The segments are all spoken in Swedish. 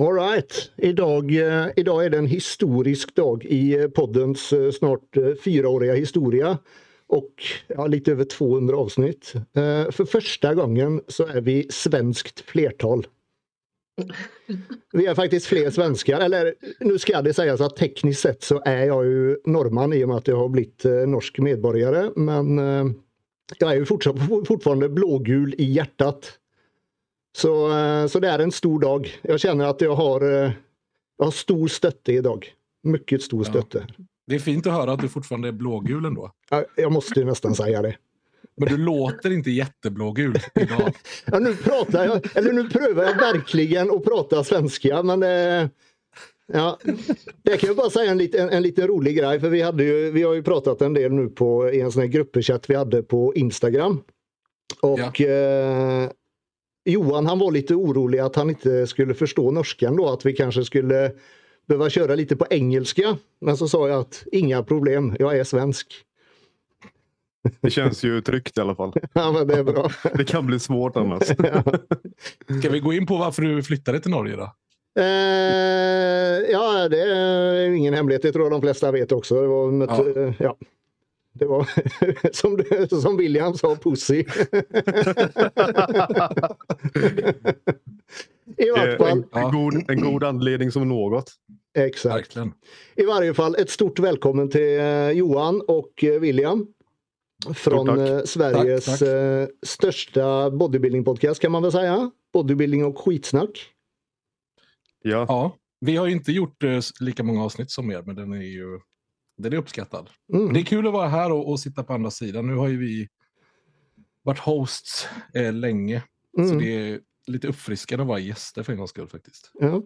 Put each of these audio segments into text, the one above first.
All right. Idag, eh, idag är det en historisk dag i eh, poddens eh, snart fyraåriga historia. Och ja, lite över 200 avsnitt. För första gången så är vi svenskt flertal. Vi är faktiskt fler svenskar, eller nu ska det sägas att tekniskt sett så är jag ju norrman i och med att jag har blivit norsk medborgare. Men jag är ju fortfarande blågul i hjärtat. Så, eh, så det är en stor dag. Jag känner att jag har, eh, jag har stor stötte idag. Mycket stor Ja. stötte. Det är fint att höra att du fortfarande är blågul ändå. Jag, jag måste ju nästan säga det. Men du låter inte jätteblågul idag. Ja, nu pratar jag, eller nu prövar jag verkligen att prata svenska men eh, ja, det kan jag bara säga en, en, en liten rolig grej för vi, hade ju, vi har ju pratat en del nu på, i en sån här gruppechatt vi hade på Instagram. Och eh, Johan han var lite orolig att han inte skulle förstå norskan då, att vi kanske skulle behöva köra lite på engelska. Men så sa jag att inga problem, jag är svensk. Det känns ju tryggt i alla fall. Ja, men det är bra. Det kan bli svårt annars. Ska vi gå in på varför du flyttade till Norge då? Eh, ja, det är ingen hemlighet. Det tror jag de flesta vet också. Det var, med, Ja. ja. Det var som, som William sa, pussy. I är fall, en, god, en god anledning som något. exakt. Verkligen. I varje fall ett stort välkommen till eh, Johan och eh, William. Från tack. eh, Sveriges Tack, tack. största bodybuilding-podcast kan man väl säga. Bodybuilding och skitsnack. Ja. Ja, vi har inte gjort lika många avsnitt som er, men den är ju den är uppskattad. Mm. Det är kul att vara här och, och sitta på andra sidan. Nu har ju vi varit hosts eh, länge, så Mm. det är lite uppfriskande att vara gäster för en gångs skull faktiskt. Ja.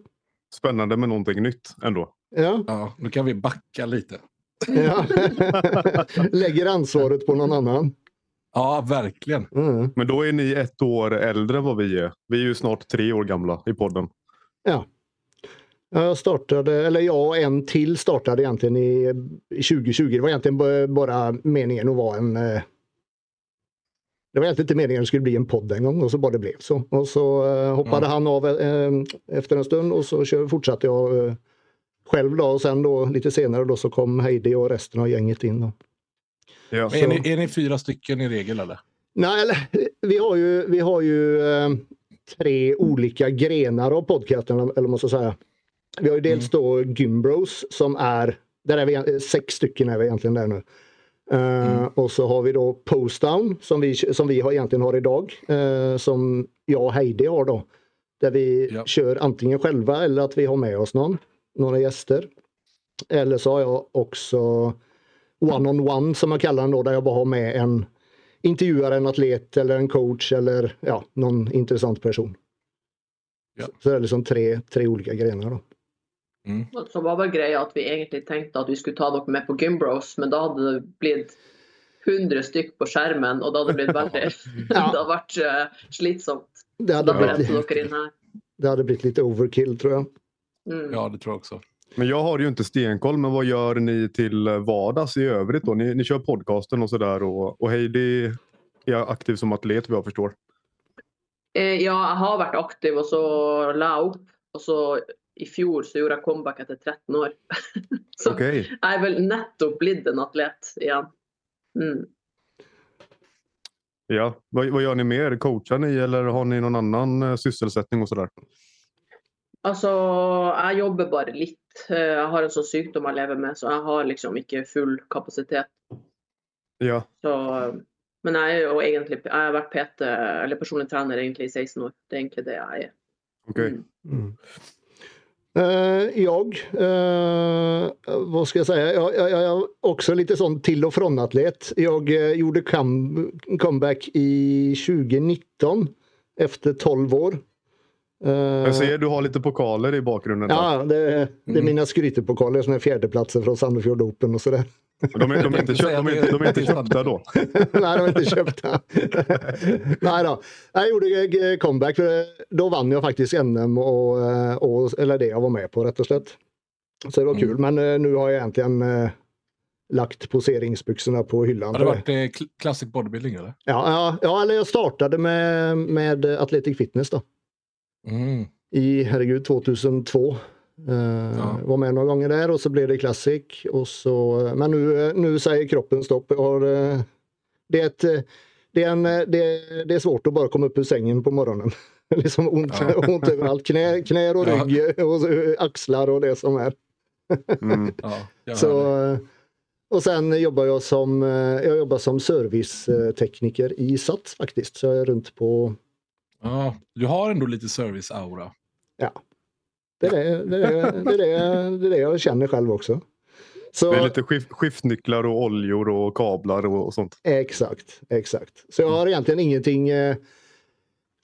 Spännande med någonting nytt ändå. Ja. Ja, nu kan vi backa lite. Ja. Lägger ansvaret på någon annan. Ja, verkligen. Mm. Men då är ni ett år äldre än vad vi är. Vi är ju snart tre år gamla i podden. Ja. Jag startade, eller jag och en till startade egentligen i i 2020. Det var egentligen bara meningen att vara en... eh, Det var egentligen inte meningen att det skulle bli en podd en gång och så bara det blev så. Och så eh, hoppade Ja. han av eh, efter en stund och så kör, fortsatte jag själv då och sen då lite senare då så kom Heidi och resten av gänget in. Då. Ja. Är ni, är ni fyra stycken i regel eller? Nej, eller, vi har ju, vi har ju eh, tre olika grenar av podcasten, eller vad man ska säga. Vi har ju dels då Gymbros som är, där är vi eh, sex stycken är vi egentligen där nu. Eh, Och så har vi då Postdown som vi, som vi har, egentligen har idag, eh, som jag och Heidi har då. Där vi Ja. kör antingen själva eller att vi har med oss någon, några gäster. Eller så har jag också One-on-one som jag kallar den då, där jag bara har med en intervjuar en atlet eller en coach eller ja, någon intressant person. Ja. Så det är liksom tre, tre olika grenar. Då. Så var väl greia at vi egentlig tenkte at vi skulle ta dere med på Gymbros, men da hadde det blitt 100 stykk på skjermen, og det hadde blitt veldig Det hadde vært eh, slitsomt. Det hade, blivit, her. det hade blivit lite overkill tror jag. Mm. Ja, det tror jag också. Men jag har ju inte stenkoll. Men vad gör ni till vardags i övrigt då? Ni, ni kör podcasten och sådär. Och, och Heidi är aktiv som atlet vad jag förstår. Eh, Ja, jeg har vært aktiv, og så la opp. Og så i fjor så gjorde jeg comeback etter 13 år. så Okej. jeg er vel nettopp blitt en atlet igjen. Mm. Ja. Vad, vad gör ni mer? Coachar ni eller har ni någon annan eh, sysselsättning och sådär? Altså, jeg jobber bare litt. Eh, Jeg har en sånn sykdom jeg lever med, så jeg har liksom ikke full kapasitet. Ja. Så, men jeg er jo egentlig Jeg har vært PT, eller personlig trener egentlig i 16 år. Det er egentlig det jeg er. Okej. Mm. Eh, jag, eh, vad ska jag säga, jag, jag, jag är också lite sån till och från atlet. Jag eh, gjorde come, comeback i 2019 efter 12 år. Eh, Jag ser du har lite pokaler i bakgrunden. där. Ja, det, det är Mm. mina skrytepokaler som är fjärdeplatser från Sandefjord Open och sådär. De är, de, är inte köpt, de, är inte, de är inte köpta då. Nej, de är inte köpta. Nej då. Jag gjorde comeback. För då vann jag faktiskt NM och, eh, och eller det jag var med på rätt och slätt. Så det var kul. Men eh, nu har jag egentligen eh, lagt poseringsbyxorna på hyllan. Har det varit eh, classic bodybuilding eller? Ja, ja, ja, eller jag startade med, med Athletic Fitness då. Mm. i, herregud, 2002. Uh, ja. Var med några gånger där och så blev det Classic. Och så, men nu, nu säger kroppen stopp. Har, uh, det, är ett, det, är en, det, det, är svårt att bara komma upp ur sängen på morgonen. liksom ont, ja. ont överallt. Knä, knär och rygg ja. och axlar och det som är. mm. så, och sen jobbar jag som, jag jobbar som servicetekniker i Sats faktiskt. Så jag är runt på... Ja, du har ändå lite service-aura. Ja, det är det, det, är det, det, är det, det, är det jag känner själv också. Så, det är lite skift, skiftnycklar och oljor och kablar och, och, sånt. Exakt, exakt. Så jag har egentligen ingenting. Eh,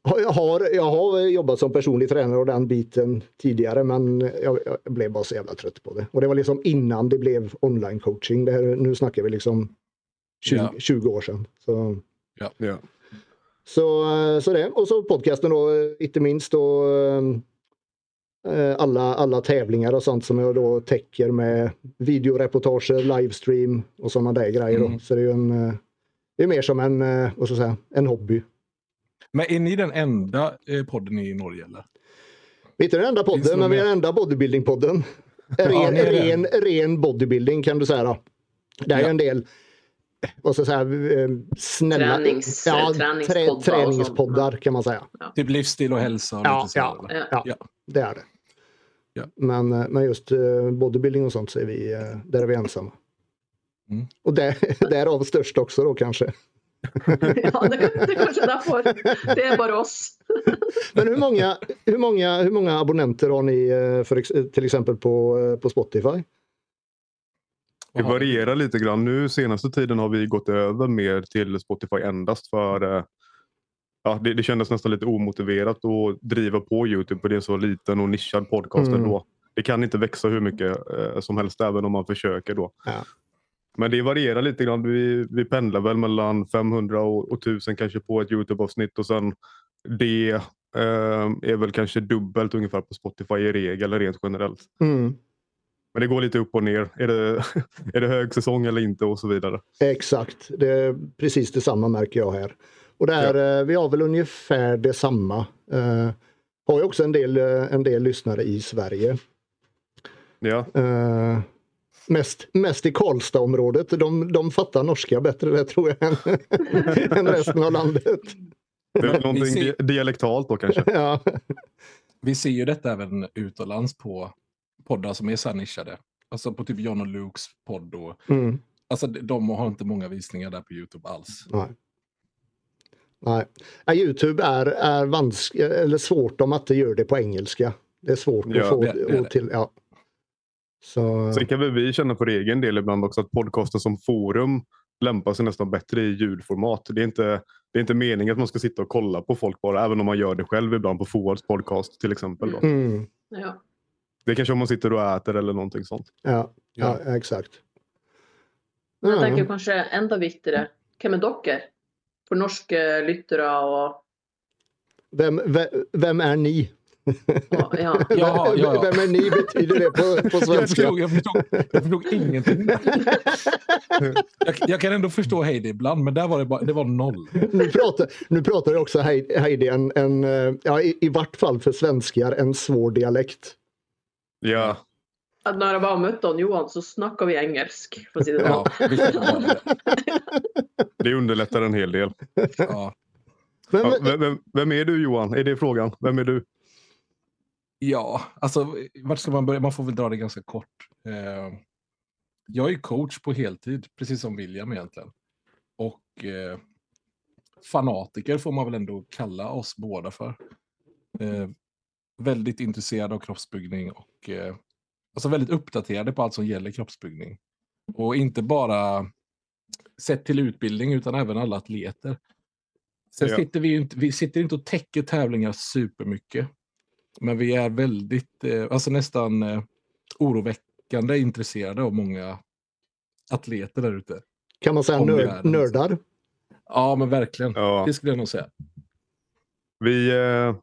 jag, har, jag har jobbat som personlig tränare och den biten tidigare men jag, jag, blev bara så jävla trött på det. Och det var liksom innan det blev online coaching. Det här, nu snackar vi liksom 20, ja. 20 år sedan. Så, ja. Ja. Så, så det. Och så podcasten då, eh, inte minst. då Eh, alla, alla tävlingar och sånt som jag då täcker med videoreportager, livestream och sådana där grejer. Mm. Så det är en, eh, det är mer som en, eh, vad ska jag säga, en hobby. Men är ni den enda podden i Norge eller? Vi är inte den enda podden, men vi är den enda bodybuilding-podden. Ren, ja, ren, ren bodybuilding kan du säga då. Det är ja. en del vad ska jag säga, snälla Tränings, ja, träningspoddar, träningspoddar kan man säga. Ja. Typ livsstil och hälsa. Och ja, ja, ja, ja, det är det. Ja. Men, eh, men just eh, bodybuilding och sånt så är vi, eh, där är vi ensamma. Mm. Och där, därav störst också då kanske. ja, det, det kanske därför. Det är bara oss. Men hur många, hur, många, hur många abonnenter har ni för, till exempel på, på Spotify? Det varierar lite grann. Nu senaste tiden har vi gått över mer till Spotify endast för ja, det, det kändes nästan lite omotiverat att driva på Youtube för det är en så liten och nischad podcast mm. ändå. Det kan inte växa hur mycket eh, som helst även om man försöker då. Ja. Men det varierar lite grann. Vi, vi pendlar väl mellan 500 och, och 1000 kanske på ett Youtube-avsnitt och sen det eh, är väl kanske dubbelt ungefär på Spotify i regel rent generellt. Mm. Men det går lite upp och ner. Är det, är det högsäsong eller inte och så vidare. Exakt, det är precis detsamma märker jag här. Och där, ja. Eh, vi har väl ungefär detsamma. Uh, har ju också en del, eh, en del lyssnare i Sverige. Ja. Uh, mest, mest i Karlstadområdet. De, de fattar norska bättre det tror jag än, än resten av landet. Det är någonting ser... dialektalt då kanske. ja. Vi ser ju detta även utomlands på poddar som är så här nischade. Alltså på typ John och Lukes podd. Och, mm. Alltså de har inte många visningar där på Youtube alls. Nej. Nej. Ja, Youtube är, är vansk, eller svårt om att det gör det på engelska. Det är svårt ja, att få det, det, det. till. Ja. Så... Sen kan väl vi känna för egen del ibland också att podcasten som forum lämpar sig nästan bättre i ljudformat. Det är inte, det är inte meningen att man ska sitta och kolla på folk bara, även om man gör det själv ibland på Forwards podcast till exempel. Då. Mm. Ja. Det är kanske om man sitter och äter eller någonting sånt. Ja, ja. ja exakt. Jag tänker kanske ända viktigare, Hvem docker? för norska lyttere och... Vem, vem, vem är ni? Ja, ja. ja, ja, Vem är ni betyder det på, på svenska? Jag förstod, jag förstod, jag förstod ingenting. jag, jag, kan ändå förstå Heidi ibland, men där var det, bara, det var noll. Nu pratar, nu pratar också Heidi en, en ja, i, i vart fall för svenskar, en svår dialekt. Ja. Att när jag var møtte Johan så snackar vi engelsk. För det. Ja, det underlättar en hel del. Ja. Vem, ja, vem, vem, är du Johan? Är det frågan? Vem är du? Ja, alltså vart ska man börja? Man får väl dra det ganska kort. Eh, jag är coach på heltid, precis som William egentligen. Och eh, fanatiker får man väl ändå kalla oss båda för. Eh, väldigt intresserad av kroppsbyggning och eh, alltså väldigt uppdaterade på allt som gäller kroppsbyggning. Och inte bara sett till utbildning utan även alla atleter. Sen ja. sitter vi, inte, vi sitter inte och täcker tävlingar supermycket. Men vi är väldigt, eh, alltså nästan eh, oroväckande intresserade av många atleter där ute. Kan man säga nörd, nördar? Ja, men verkligen. Ja. Det skulle jag nog säga. Vi, eh,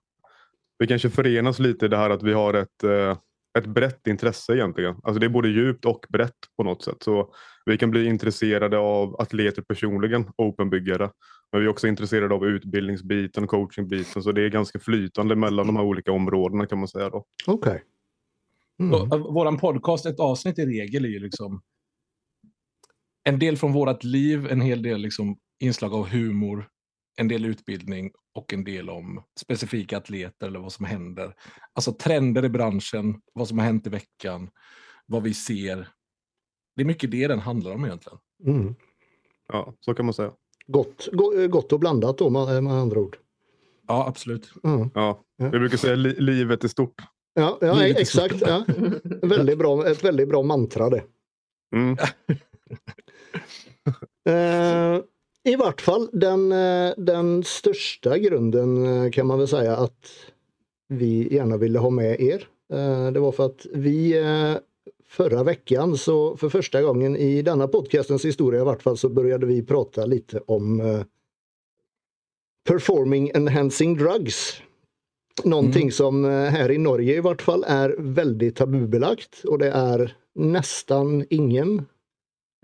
vi kanske förenas lite i det här att vi har ett eh, ett brett intresse egentligen. Alltså det är både djupt och brett på något sätt. Så vi kan bli intresserade av atleter personligen, openbyggare. Men vi är också intresserade av utbildningsbiten och coachingbiten så det är ganska flytande mellan de här olika områdena kan man säga. Okej. Okay. Mm. Vår podcast, ett avsnitt i regel är ju liksom en del från vårt liv, en hel del liksom inslag av humor, en del utbildning och en del om specifika atleter eller vad som händer. Alltså trender i branschen, vad som har hänt i veckan, vad vi ser. Det är mycket det den handlar om egentligen. Mm. Ja, så kan man säga. Gott, gott och blandat då med, med andra ord. Ja, absolut. Mm. Ja, vi brukar säga li livet är stort. Ja, ja exakt. Ja. väldigt bra, ett väldigt bra mantra det. Mm. eh, I vart fall den, eh, den största grunden eh, kan man väl säga att vi gärna ville ha med er. Eh, det var för att vi förra veckan så för första gången i denna podcastens historia i vart fall så började vi prata lite om performing enhancing drugs. Någonting mm. som här i Norge i vart fall är väldigt tabubelagt och det är nästan ingen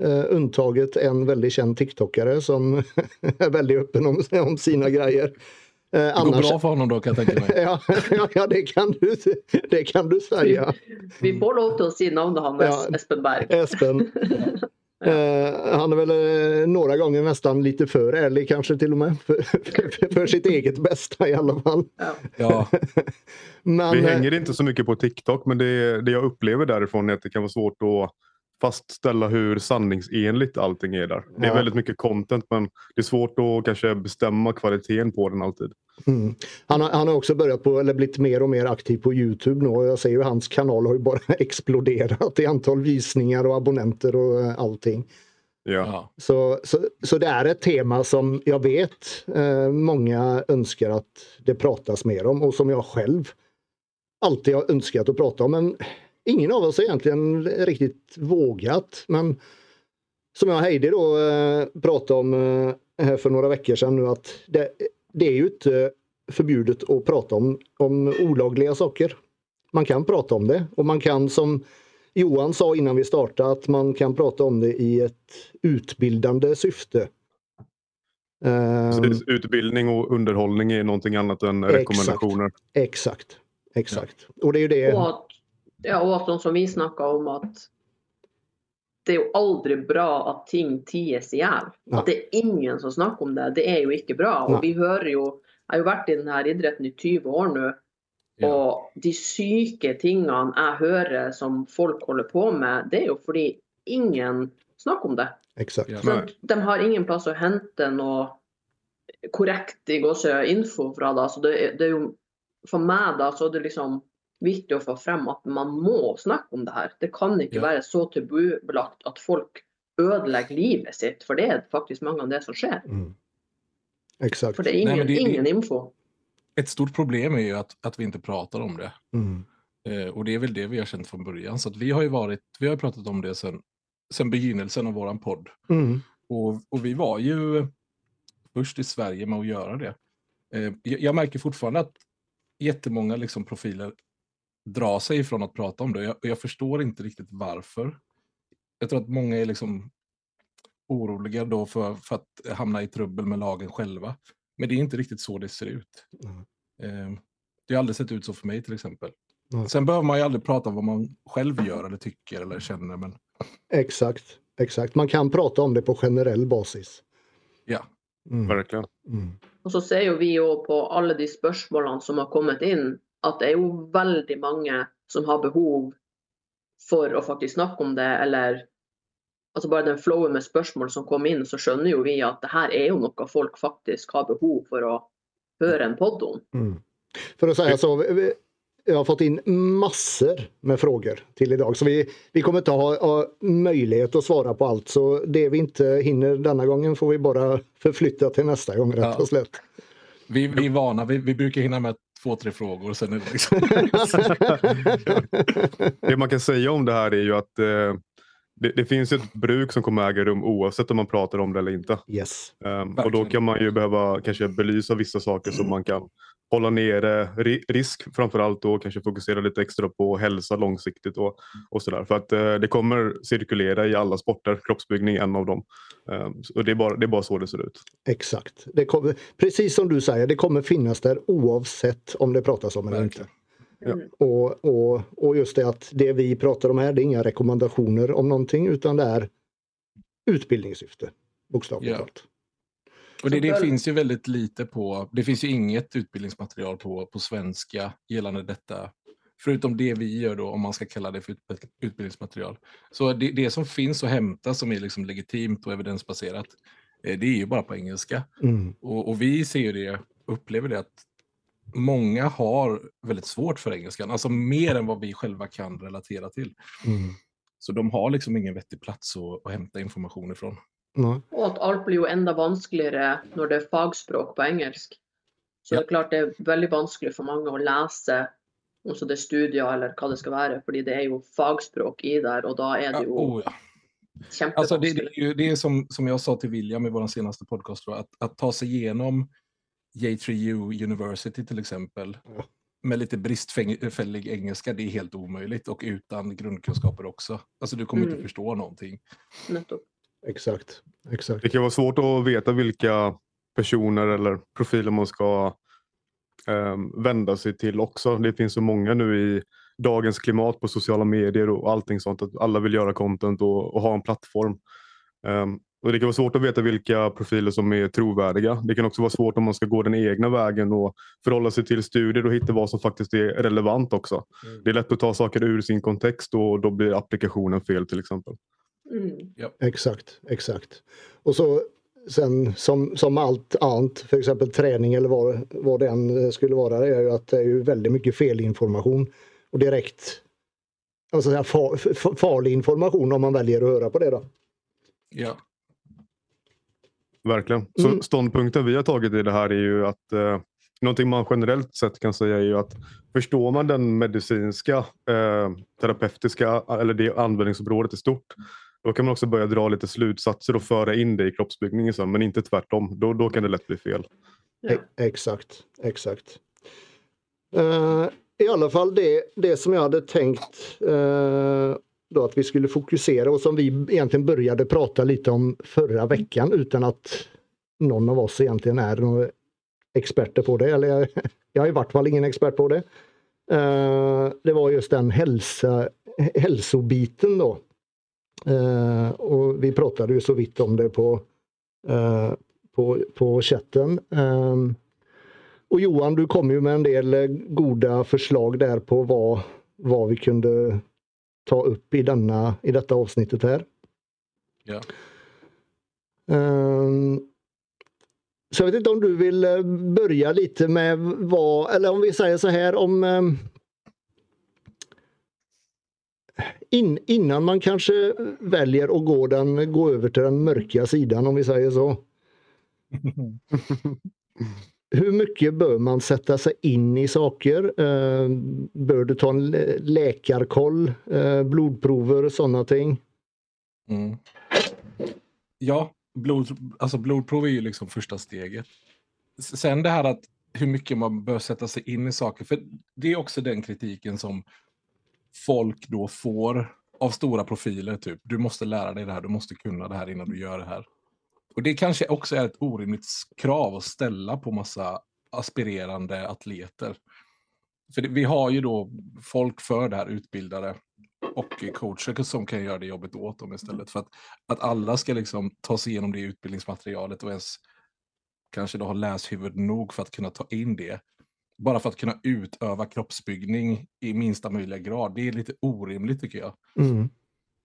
Uh, untaget en väldigt känd TikTokare som är väldigt öppen om, om sina grejer. Uh, det annars... går bra för honom då kan jag tänka mig. ja, ja, det, kan du, det kan du säga. Vi, vi får låta oss i namnet hans, ja, Espen Berg. Espen. uh, han är väl några gånger nästan lite för ärlig kanske till och med. För, för, för sitt eget bästa i alla fall. Ja. men, Vi hänger inte så mycket på TikTok men det, det jag upplever därifrån är att det kan vara svårt att fastställa hur sanningsenligt allting är där. Det är ja. väldigt mycket content men det är svårt att kanske bestämma kvaliteten på den alltid. Mm. Han, har, han har också börjat på, eller blivit mer och mer aktiv på Youtube nu och jag ser ju hans kanal har ju bara exploderat i antal visningar och abonnenter och eh, allting. Ja. Så, så, så det är ett tema som jag vet eh, många önskar att det pratas mer om och som jag själv alltid har önskat att prata om. Men ingen av oss egentligen riktigt vågat. Men som jag och Heidi då eh, pratade om eh, här för några veckor sedan nu att det, det är ju inte förbjudet att prata om, om olagliga saker. Man kan prata om det och man kan som Johan sa innan vi startade att man kan prata om det i ett utbildande syfte. Precis, ehm. utbildning och underhållning är någonting annat än rekommendationer. Exakt, exakt. Ja. Och det är ju det. Och ja, och som vi snackade om att det är ju aldrig bra att ting ties ihjäl. Att det är ingen som snackar om det. Det är ju inte bra. Och vi hör ju, jag har ju varit i den här idrotten i 20 år nu. Ja. Och de psyke tingene jag hör som folk håller på med, det är ju för att ingen snackar om det. Exakt. Ja. de har ingen plats att hämta något korrekt info från det. Så det, det är ju, för mig då, så är det liksom viktigt att få fram att man må snacka om det här. Det kan inte ja. vara så tabubelagt att folk ödelägger livet sitt, för det är faktiskt många av det som sker. Mm. Exakt. För det är ingen, Nej, det, ingen info. Ett stort problem är ju att, att vi inte pratar om det. Mm. Eh, och det är väl det vi har känt från början. Så att vi har ju varit, vi har pratat om det sedan sen begynnelsen av våran podd. Mm. Och, och vi var ju först i Sverige med att göra det. Eh, jag, jag märker fortfarande att jättemånga liksom profiler dra sig ifrån att prata om det. Jag, jag förstår inte riktigt varför. Jag tror att många är liksom oroliga då för, för att hamna i trubbel med lagen själva. Men det är inte riktigt så det ser ut. Mm. Eh, det har aldrig sett ut så för mig till exempel. Mm. Sen behöver man ju aldrig prata om vad man själv gör eller tycker eller känner. Men... Exakt, exakt. Man kan prata om det på generell basis. Ja. Mm. Verkligen. Mm. Och så ser vi ju på alla de spörsmålen som har kommit in att det är ju väldigt många som har behov för att faktiskt snacka om det eller alltså bara den flowen med spörsmål som kom in så skönjer ju vi att det här är ju något folk faktiskt har behov för att höra en podd om. Mm. För att säga så, vi, jag har fått in massor med frågor till idag så vi, vi kommer inte ha, ha möjlighet att svara på allt så det vi inte hinner denna gången får vi bara förflytta till nästa gång rätt och slätt. Vi, vi är vana, vi, vi brukar hinna med två, tre frågor. Sen är det, liksom... det man kan säga om det här är ju att eh, det, det, finns ett bruk som kommer äga rum oavsett om man pratar om det eller inte. Yes. Um, och då kan man ju behöva kanske belysa vissa saker som man kan hålla nere risk framförallt och kanske fokusera lite extra på hälsa långsiktigt och, och sådär. För att eh, det kommer cirkulera i alla sporter, kroppsbyggning är en av dem. Eh, och det är, bara, det är bara så det ser ut. Exakt. Det kommer, precis som du säger, det kommer finnas där oavsett om det pratas om eller inte. Ja. Och, och, och just det att det vi pratar om här, det är inga rekommendationer om någonting utan det är utbildningssyfte, bokstavligt ja. talat. Och det, det, finns ju väldigt lite på, det finns ju inget utbildningsmaterial på, på svenska gällande detta. Förutom det vi gör då, om man ska kalla det för utbildningsmaterial. Så det, det som finns att hämta som är liksom legitimt och evidensbaserat, eh, det är ju bara på engelska. Mm. Och, och, vi ser ju det, upplever det att många har väldigt svårt för engelskan, alltså mer än vad vi själva kan relatera till. Mm. Så de har liksom ingen vettig plats att, att hämta information ifrån. Nej. Och att allt blir ju ända vanskligare när det är fagspråk på engelsk. Så ja. det är klart det är väldigt vanskligt för många att läsa om så det studier eller vad det ska vara, för det är ju fagspråk i där och då är det ju ja, oh ja. Alltså det, det, är ju, det är som, som jag sa till William i vår senaste podcast, att, att ta sig igenom J3U University till exempel ja. med lite bristfällig engelska, det är helt omöjligt och utan grundkunskaper också. Alltså du kommer mm. inte förstå någonting. Nettopp. Exakt. Exakt. Det kan vara svårt att veta vilka personer eller profiler man ska um, vända sig till också. Det finns så många nu i dagens klimat på sociala medier och allting sånt. Att alla vill göra content och, och ha en plattform. Um, och Det kan vara svårt att veta vilka profiler som är trovärdiga. Det kan också vara svårt om man ska gå den egna vägen och förhålla sig till studier och hitta vad som faktiskt är relevant också. Mm. Det är lätt att ta saker ur sin kontext och då blir applikationen fel till exempel. Mm. Ja. Exakt, exakt. Och så sen som, som allt annat, för exempel träning eller vad, vad det än skulle vara, är ju att det är ju väldigt mycket felinformation och direkt alltså säga, far, farlig information om man väljer att höra på det. Då. Ja. Verkligen. Så mm. ståndpunkten vi har tagit i det här är ju att eh, någonting man generellt sett kan säga är ju att förstår man den medicinska, eh, terapeutiska eller det användningsområdet i stort då kan man också börja dra lite slutsatser och föra in det i kroppsbyggningen sen, men inte tvärtom. Då, då kan det lätt bli fel. Ja. Exakt, exakt. Uh, I alla fall det, det som jag hade tänkt uh, då att vi skulle fokusera och som vi egentligen började prata lite om förra veckan utan att någon av oss egentligen är några experter på det. Eller jag, jag är i vart fall ingen expert på det. Uh, det var just den hälsa, hälsobiten då. Eh, och vi pratade ju så vitt om det på, eh, på, på chatten. Eh, och Johan, du kom ju med en del eh, goda förslag där på vad, vad vi kunde ta upp i, denna, i detta avsnittet här. Ja. Ehm, så jag vet inte om du vill eh, börja lite med vad, eller om vi säger så här om ehm, in, innan man kanske väljer att gå, den, gå över till den mörka sidan om vi säger så. Hur mycket bör man sätta sig in i saker? Eh, bör du ta en läkarkoll, eh, blodprover och sådana ting? Mm. Ja, blod, alltså blodprov är ju liksom första steget. Sen det här att hur mycket man bör sätta sig in i saker, för det är också den kritiken som folk då får av stora profiler, typ du måste lära dig det här, du måste kunna det här innan du gör det här. Och det kanske också är ett orimligt krav att ställa på massa aspirerande atleter. För det, vi har ju då folk för det här, utbildare och coacher som kan göra det jobbet åt dem istället. För att, att alla ska liksom ta sig igenom det utbildningsmaterialet och ens kanske då ha läshuvud nog för att kunna ta in det bara för att kunna utöva kroppsbyggning i minsta möjliga grad. Det är lite orimligt tycker jag. Mm.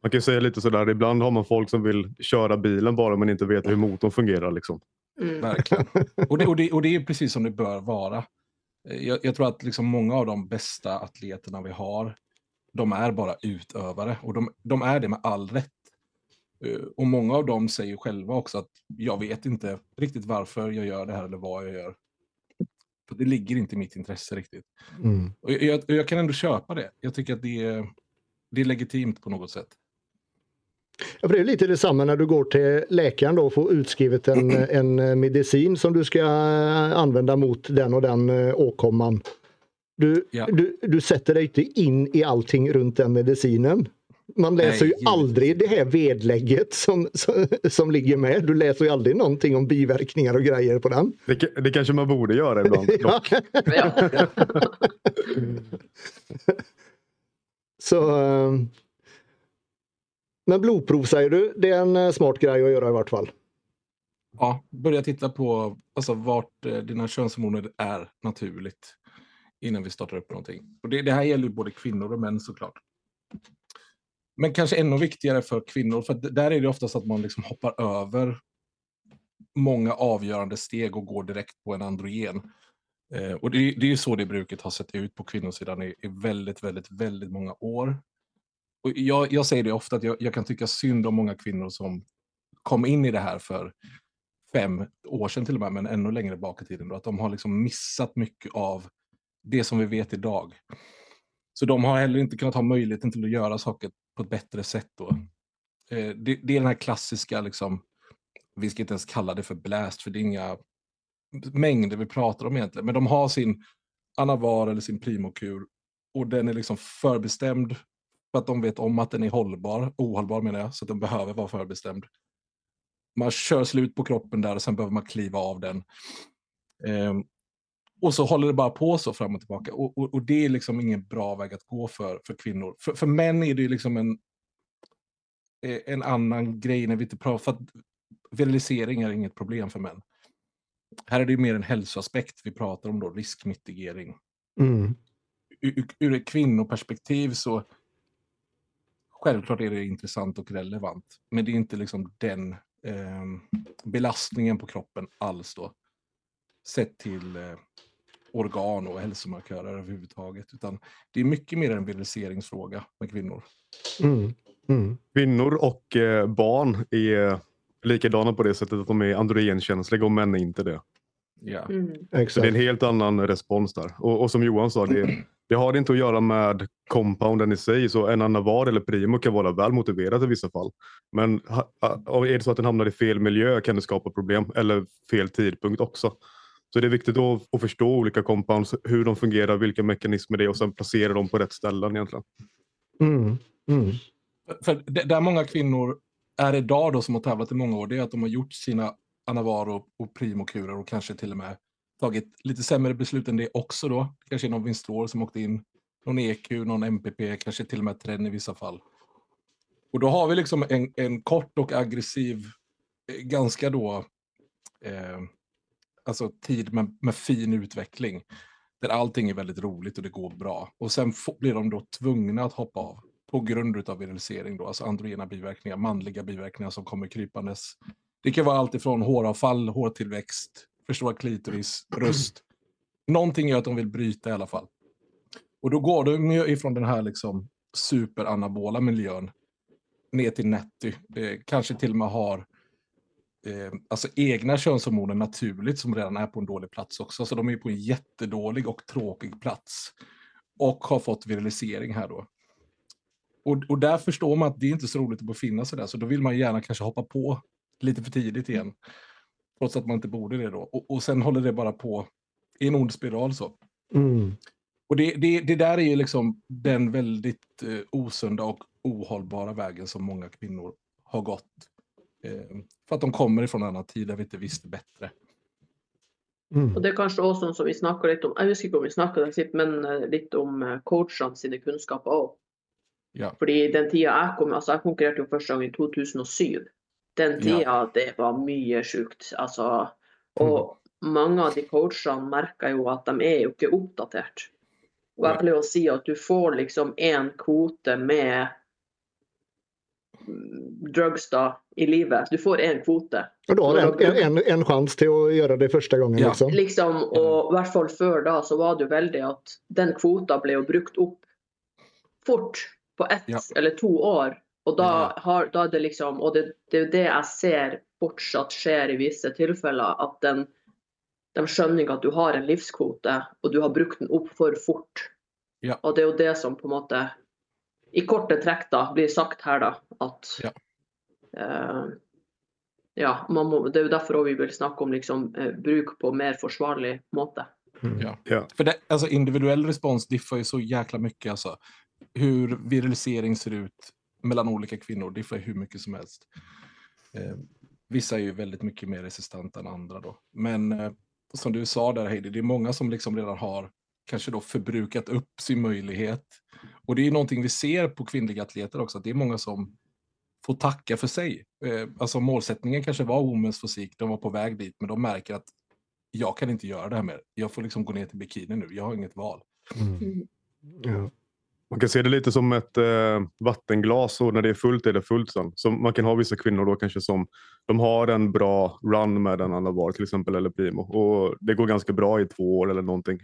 Man kan säga lite sådär, ibland har man folk som vill köra bilen bara men inte vet hur motorn fungerar. Liksom. Mm. Verkligen. Och det, och, det, och det är precis som det bör vara. Jag, jag tror att liksom många av de bästa atleterna vi har, de är bara utövare. Och de, de är det med all rätt. Eh, och många av dem säger själva också att jag vet inte riktigt varför jag gör det här eller vad jag gör. Det ligger inte i mitt intresse riktigt. Mm. Och jag, jag, kan ändå köpa det. Jag tycker att det är, det är legitimt på något sätt. Ja, det är lite detsamma när du går till läkaren då och får utskrivet en, en medicin som du ska använda mot den och den åkomman. Du, ja. du, du sätter dig inte in i allting runt den medicinen. Man läser Nej, ju aldrig det här vedlägget som, som, som, ligger med. Du läser ju aldrig någonting om biverkningar och grejer på den. Det, det kanske man borde göra ibland. Så... Ehm, men blodprov säger du, det är en eh, smart grej att göra i vart fall. Ja, börja titta på alltså, vart eh, dina könshormoner är naturligt innan vi startar upp någonting. Och det, det här gäller både kvinnor och män såklart. Men kanske ännu viktigare för kvinnor, för där är det oftast att man liksom hoppar över många avgörande steg och går direkt på en androgen. Eh, och det, det är ju så det bruket har sett ut på kvinnosidan i, i väldigt, väldigt, väldigt många år. Och jag, jag säger det ofta, att jag, jag, kan tycka synd om många kvinnor som kom in i det här för fem år sedan till och med, men ännu längre bak i tiden. Då, att de har liksom missat mycket av det som vi vet idag. Så de har heller inte kunnat ha möjligheten till att göra saker på ett bättre sätt. Då. Eh, det, det, är den här klassiska, liksom, vi ska inte ens kalla det för blast, för det är inga mängder vi pratar om egentligen. Men de har sin anavar eller sin primokur och den är liksom förbestämd för att de vet om att den är hållbar, ohållbar menar jag, så att den behöver vara förbestämd. Man kör slut på kroppen där och sen behöver man kliva av den. Um, och så håller det bara på så fram och tillbaka. Och, och, och, det är liksom ingen bra väg att gå för, för kvinnor. För, för män är det ju liksom en, eh, en annan grej när vi inte pratar, för att virilisering är inget problem för män. Här är det mer en hälsoaspekt vi pratar om då, riskmitigering. Mm. Ur, ur ett kvinnoperspektiv så självklart är det intressant och relevant, men det är inte liksom den eh, belastningen på kroppen alls då. Sett till eh, organ och hälsomarkörer överhuvudtaget. Utan det är mycket mer en viriliseringsfråga med kvinnor. Mm. Mm. Kvinnor och eh, barn är likadana på det sättet att de är androgenkänsliga och män är inte det. Ja. Mm. Så det är en helt annan respons där. Och, och som Johan sa, det, det, har inte att göra med compounden i sig. Så en anavar eller primo kan vara väl motiverad i vissa fall. Men är det så att den hamnar i fel miljö kan det skapa problem. Eller fel tidpunkt också. Så det är viktigt att, att förstå olika compounds, hur de fungerar, vilka mekanismer det är och sen placera dem på rätt ställen egentligen. Mm. Mm. För där många kvinnor är idag då som har tävlat i många år, det är att de har gjort sina Anavaro och Primokurer och kanske till och med tagit lite sämre beslut än det också då. Kanske någon Vinstror som åkte in, någon EQ, någon MPP, kanske till och med Tren i vissa fall. Och då har vi liksom en, en kort och aggressiv, eh, ganska då eh, alltså tid med, med fin utveckling. Där allting är väldigt roligt och det går bra. Och sen blir de då tvungna att hoppa av på grund av viralisering. då, alltså androgena biverkningar, manliga biverkningar som kommer krypandes. Det kan vara allt ifrån håravfall, hårtillväxt, förstora klitoris, bröst. Någonting gör att de vill bryta i alla fall. Och då går de ifrån den här liksom superanabola miljön ner till netty. Det kanske till och med har eh, alltså egna könshormoner naturligt som redan är på en dålig plats också. Så de är på en jättedålig och tråkig plats. Och har fått virilisering här då. Och, och där förstår man att det är inte så roligt att befinna sig där, så då vill man gärna kanske hoppa på lite för tidigt igen. Trots att man inte borde det då. Och, och sen håller det bara på i en ond spiral så. Mm. Och det, det, det, där är ju liksom den väldigt eh, osunda och ohållbara vägen som många kvinnor har gått för att de kommer ifrån en annan tid där vi inte visste bättre. Mm. Og Det kanskje også sånn som vi snakker litt om Jeg husker ikke om vi snakka men eh, litt om eh, coachene sine kunnskaper òg. Ja. Fordi den tida jeg kom konkurrerte jo første gang i 2007. Den tida, ja. det var mye sjukt. Altså, og mm. mange av de coachene merker jo at de er jo ikke oppdatert. Og jeg pleier å si at du får liksom en kvote med drugs då, i livet. Du får en kvote. Och då har du en, en, en chans till att göra det första gången. Ja. Liksom. liksom och i hvert fall før da så var det jo veldig at den kvota ble jo brukt opp fort på ett ja. eller to år. Og da, har, da er det liksom Og det, det jo det jeg ser fortsatt skjer i visse tilfeller. At den, de skjønner ikke at du har en livskvote, og du har brukt den opp for fort. Ja. Og det er jo det som på en måte i korte trekk da blir sagt her, da. At ja. eh, ja, må, det jo derfor vi vill snacka om liksom, eh, bruk på mer försvarlig måte. Mm. Ja. ja. För det, alltså, individuell respons diffar ju så jäkla mycket. Alltså. Hur virilisering ser ut mellan olika kvinnor diffar hur mycket som helst. Eh, vissa är ju väldigt mycket mer resistenta än andra då. Men eh, som du sa där Heidi, det är många som liksom redan har kanske då förbrukat upp sin möjlighet. Och det är någonting vi ser på kvinnliga atleter också, att det är många som får tacka för sig. Eh, alltså målsättningen kanske var Women's fysik, de var på väg dit, men de märker att jag kan inte göra det här mer. Jag får liksom gå ner till bikini nu, jag har inget val. Mm. mm. Ja. Man kan se det lite som ett eh, vattenglas och när det är fullt är det fullt sen. Så man kan ha vissa kvinnor då kanske som de har en bra run med en annan var till exempel eller Primo och det går ganska bra i två år eller någonting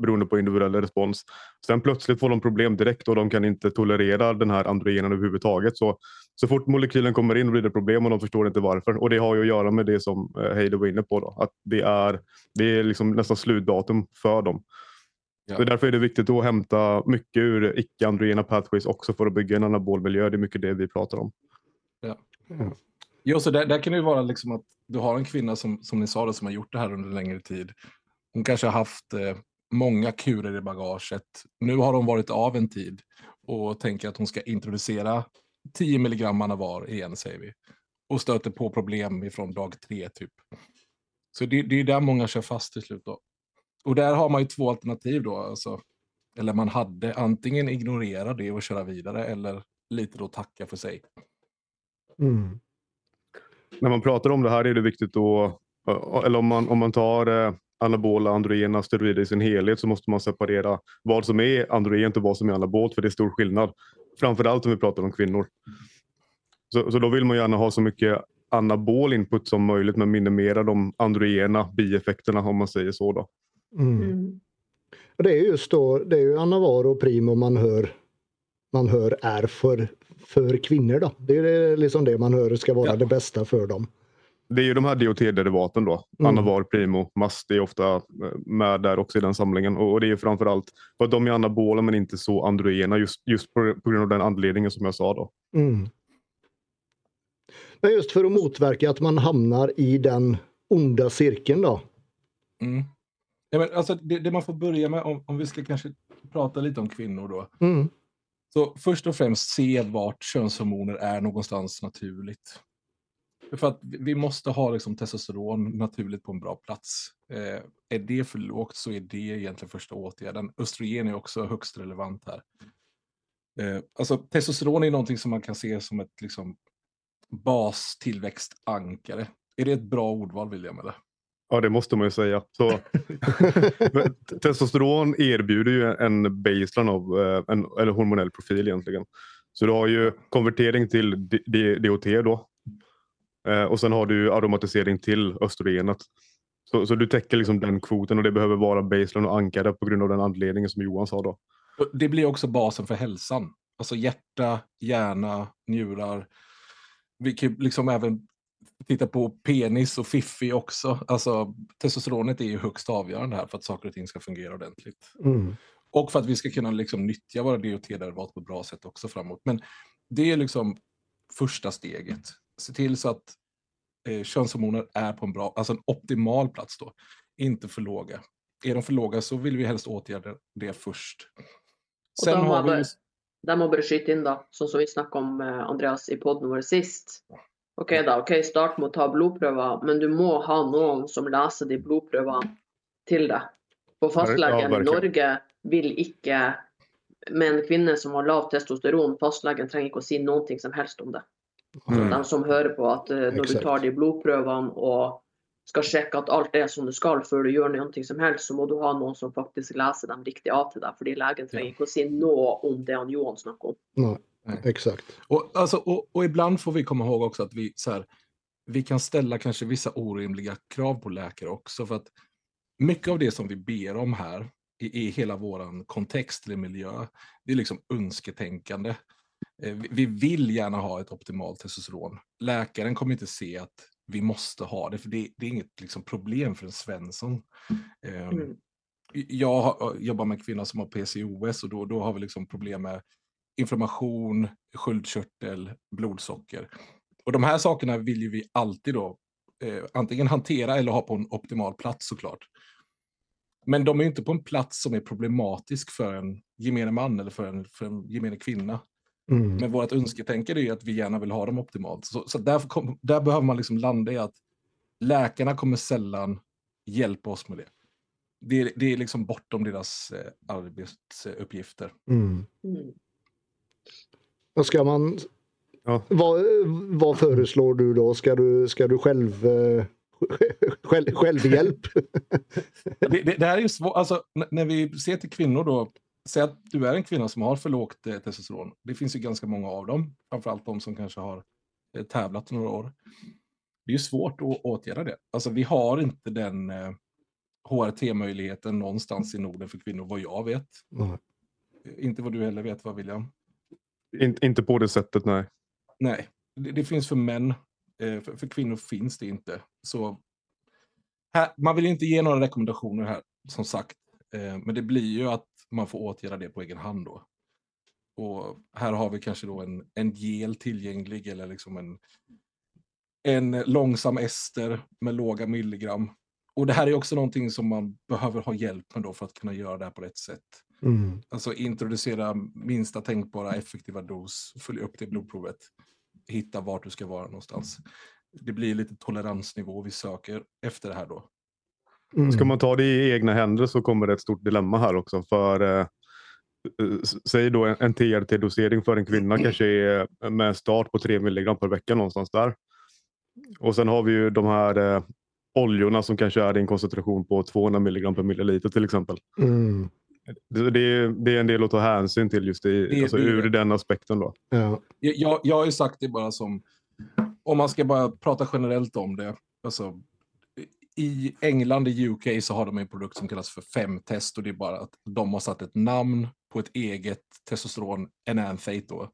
beroende på individuell respons. Sen plötsligt får de problem direkt och de kan inte tolerera den här androgenen överhuvudtaget. Så, så fort molekylen kommer in blir det problem och de förstår inte varför och det har ju att göra med det som eh, Heide var inne på då, att det är, det är liksom nästan slutdatum för dem. Ja. Så därför är det viktigt att hämta mycket ur icke-androgena pathways också för att bygga en anabol miljö. Det är mycket det vi pratar om. Ja. Mm. Jo, så där, där, kan det ju vara liksom att du har en kvinna som, som ni sa det, som har gjort det här under längre tid. Hon kanske har haft eh, många kurer i bagaget. Nu har hon varit av en tid och tänker att hon ska introducera 10 milligram anavar igen, säger vi. Och stöter på problem ifrån dag tre, typ. Så det, det är där många kör fast till slut. Då. Och där har man ju två alternativ då. Alltså, eller man hade antingen ignorera det och köra vidare eller lite då tacka för sig. Mm. När man pratar om det här är det viktigt att, eller om man, om man tar eh, anabola, androgena steroider i sin helhet så måste man separera vad som är androgent och vad som är anabolt för det är stor skillnad. Framförallt om vi pratar om kvinnor. Så, så då vill man gärna ha så mycket anabol input som möjligt men minimera de androgena bieffekterna om man säger så. Då. Mm. Mm. Det är just då, det är ju Annavaro och Primo man hör, man hör är för, för kvinnor då. Det är liksom det man hör ska vara ja. det bästa för dem. Det är ju de här DOT-derivaten då. Mm. Anavar, Primo, Mast är ofta eh, med där också i den samlingen. Och det är framförallt för att de är anabola men inte så androgena just, just på, på grund av den anledningen som jag sa då. Mm. Men just för att motverka att man hamnar i den onda cirkeln då. Mm. Ja, men alltså, det, det, man får börja med, om, om vi ska kanske prata lite om kvinnor då. Mm. Så först och främst se vart könshormoner är någonstans naturligt. För att vi måste ha liksom testosteron naturligt på en bra plats. Eh, är det för lågt så är det egentligen första åtgärden. Östrogen är också högst relevant här. Eh, alltså testosteron är någonting som man kan se som ett liksom, bastillväxtankare. Är det ett bra ordval William? Eller? Ja, det måste man ju säga. Så, testosteron erbjuder ju en baseline av eh, en eller hormonell profil egentligen. Så du har ju konvertering till DOT då. Eh, och sen har du aromatisering till östrogenet. Så, så du täcker liksom den kvoten och det behöver vara baseline och ankare på grund av den anledningen som Johan sa då. Det blir också basen för hälsan. Alltså hjärta, hjärna, njurar. Vi kan liksom även titta på penis och fiffi också. Alltså, testosteronet är ju högst avgörande här för att saker och ting ska fungera ordentligt. Mm. Och för att vi ska kunna liksom nyttja våra DHT-derivat på ett bra sätt också framåt. Men det är liksom första steget. Se till så att eh, könshormoner är på en bra, alltså en optimal plats då. Inte för låga. Är de för låga så vill vi helst åtgärda det först. Sen har vi... Där må bare skyte inn, da, sånn som vi snakket om eh, Andreas i podden vår sist. OK, da. ok, Start med å ta blodprøver, men du må ha noen som leser de blodprøvene til deg. For fastlegen i Norge vil ikke med en kvinne som har lav testosteron, fastlegen trenger ikke å si noe som helst om det. Mm. De som hører på at uh, når du tar de blodprøvene og skal sjekke at alt er som det skal før du gjør noe som helst, så må du ha noen som faktisk leser dem riktig av til deg. Fordi legen trenger ikke å si noe om det han Johan snakker om. Nei. Exakt. Och, alltså, och, och, ibland får vi komma ihåg också att vi, så här, vi kan ställa kanske vissa orimliga krav på läkare också. För att mycket av det som vi ber om här i, i hela vår kontext eller miljö, det är liksom önsketänkande. Eh, vi vill gärna ha ett optimalt testosteron. Läkaren kommer inte se att vi måste ha det, för det, det är inget liksom, problem för en Svensson. Ehm, mm. Jag jobbar med kvinnor som har PCOS och då, då har vi liksom problem med inflammation, sköldkörtel, blodsocker. Och de här sakerna vill ju vi alltid då eh, antingen hantera eller ha på en optimal plats såklart. Men de är inte på en plats som är problematisk för en gemene man eller för en, för en gemene kvinna. Mm. Men vårt önsketänkande är att vi gärna vill ha dem optimalt. Så, så där, kom, där behöver man liksom landa i att läkarna kommer sällan hjälpa oss med det. Det är, det är liksom bortom deras eh, arbetsuppgifter. Mm. Och ska man... Ja. Vad, vad föreslår du då? Ska du, ska du själv... Eh, själv självhjälp? det, det, det, här är ju svårt. Alltså, när vi ser till kvinnor då. Säg att du är en kvinna som har för lågt eh, testosteron. Det finns ju ganska många av dem. Framförallt de som kanske har eh, tävlat några år. Det är ju svårt att åtgärda det. Alltså vi har inte den eh, HRT-möjligheten någonstans i Norden för kvinnor vad jag vet. Mm. Inte vad du heller vet, vad William? In, inte på det sättet, nej. Nej, det, det finns för män. Eh, för, för, kvinnor finns det inte. Så här, man vill inte ge några rekommendationer här, som sagt. Eh, men det blir ju att man får åtgärda det på egen hand då. Och här har vi kanske då en, en gel tillgänglig eller liksom en, en långsam ester med låga milligram. Och det här är också någonting som man behöver ha hjälp med då för att kunna göra det här på rätt sätt. Mm. Alltså introducera minsta tänkbara effektiva dos, följa upp det blodprovet, hitta vart du ska vara någonstans. Det blir lite toleransnivå vi söker efter det här då. Mm. Ska man ta det i egna händer så kommer det ett stort dilemma här också. För eh, Säg då en, en TRT-dosering för en kvinna kanske är med start på 3 mg per vecka någonstans där. Och sen har vi ju de här eh, oljorna som kanske är i en koncentration på 200 mg per milliliter till exempel. Mm. Det, är, det, är en del att ta hänsyn till just i, det, alltså, det, ur den aspekten. Då. Ja. Jag, jag har ju sagt det bara som, om man ska bara prata generellt om det. Alltså, I England, i UK, så har de en produkt som kallas för femtest och det är bara att de har satt ett namn på ett eget testosteron, enanthate då,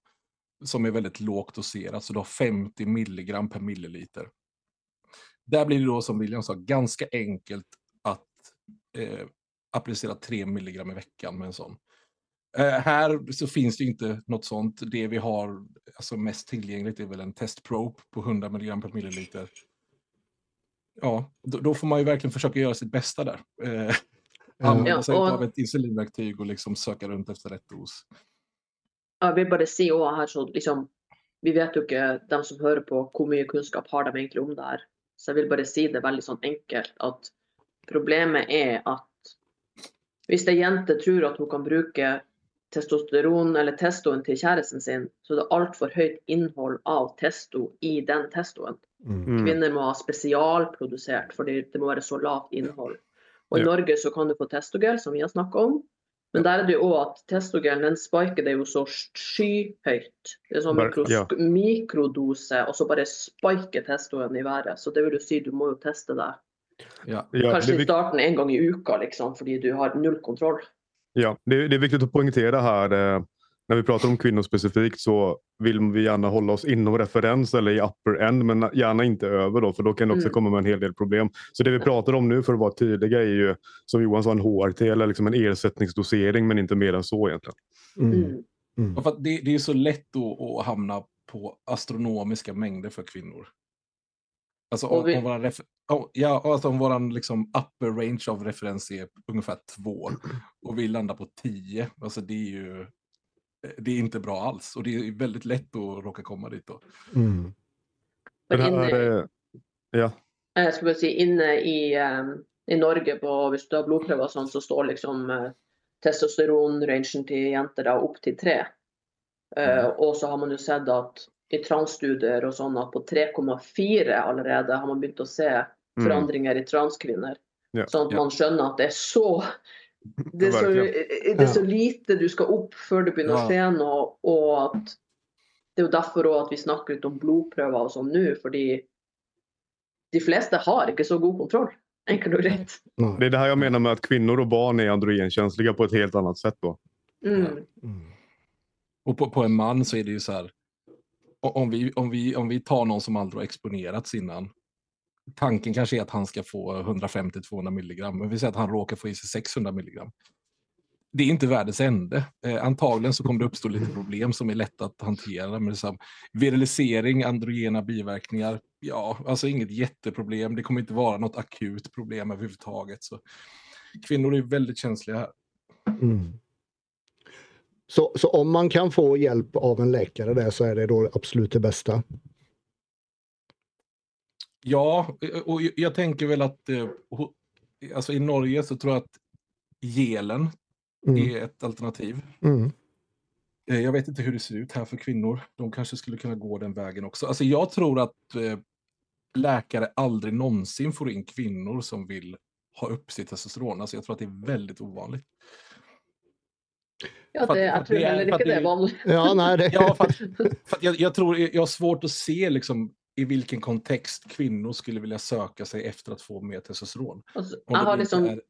som är väldigt lågt doserat, så du har 50 milligram per milliliter. Där blir det då, som William sa, ganska enkelt att eh, applicera 3 milligram i veckan med en sån. Eh, här så finns det inte något sånt. Det vi har alltså mest tillgängligt är väl en testprobe på 100 milligram per milliliter. Ja, då, då, får man ju verkligen försöka göra sitt bästa där. Eh, använda sig ja, och... av ett insulinverktyg och liksom söka runt efter rätt dos. Jag vill bara se här så liksom, vi vet ju inte, de som hör på, hur mycket kunskap har de egentligen om det här. Så jag vill bara si det väldigt sånn enkelt att problemet är att hvis ei jente tror att hon kan bruke testosteron eller testoen till kjæresten sin, så det altfor høyt innhold av testo i den testoen. Mm. Kvinner må ha spesialprodusert, för det må vara så lågt innhold. Och i ja. Norge så kan du få testogel, som vi har snackat om. Men där är det ju också att testogelen den spiker det ju så skyhögt. Det är som mikros ja. mikrodose och så bara spiker testoen i väret. Så det vill du säga, du måste ju testa det. Ja. Kanske i starten en gång i veckan liksom, för du har noll kontroll. Ja, det, det, är viktigt att poängtera här. Eh, när vi pratar om kvinnor specifikt så vill vi gärna hålla oss inom referens eller i upper end men gärna inte över då för då kan det också mm. komma med en hel del problem. Så det vi pratar om nu för att vara tydliga är ju som Johan sa en HRT eller liksom en ersättningsdosering men inte mer än så egentligen. Mm. Mm. mm. för det, det, är så lätt att, hamna på astronomiska mängder för kvinnor. Alltså om, vi... om våran, oh, ja, alltså om våran liksom upper range av referens är ungefär två och vi landar på tio, alltså det är ju det är inte bra alls och det är väldigt lätt att råka komma dit. Då. Mm. Men här, ja. Jag skulle säga inne i, um, i Norge på, om du har blodpröver och sånt så står liksom uh, testosteronrangen till jenter upp till 3. Uh, mm. och så har man ju sett att i transstudier och sådana på 3,4 allerede har man börjat att se mm. förändringar mm. i transkvinnor. Ja. Så att man skönjer att det är så det är, så, det är så lite du ska upp för du börjar ja. se något och att det är därför att vi snackar lite om blodprövar och sånt nu för de flesta har inte så god kontroll. Enkelt och rätt. Det är det här jag menar med att kvinnor och barn är androgenkänsliga på ett helt annat sätt då. Mm. Mm. Och på, på, en man så är det ju så här. Om vi, om vi, om vi tar någon som aldrig har exponerats innan tanken kanske är att han ska få 150-200 milligram, men vi säger att han råkar få i sig 600 milligram. det är inte världens ände. Eh, antagligen så kommer det uppstå lite problem som är lätta att hantera. Men liksom, virilisering, androgena biverkningar, ja, alltså inget jätteproblem. Det kommer inte vara något akut problem överhuvudtaget. Så kvinnor är väldigt känsliga här. Mm. Så, så om man kan få hjälp av en läkare där så är det då absolut det bästa? Ja, och jag tänker väl att eh, alltså i Norge så tror jag att gelen mm. är ett alternativ. Mm. Eh, jag vet inte hur det ser ut här för kvinnor. De kanske skulle kunna gå den vägen också. Alltså jag tror att eh, läkare aldrig någonsin får in kvinnor som vill ha upp sitt testosteron. Alltså jag tror att det är väldigt ovanligt. Ja, det, jag tror heller inte det är vanligt. Ja, nej, det... ja, för, för jag, jag, tror, jag har svårt att se liksom, i vilken kontext kvinnor skulle vilja söka sig efter att få mer testosteron. Alltså, jag har liksom, är...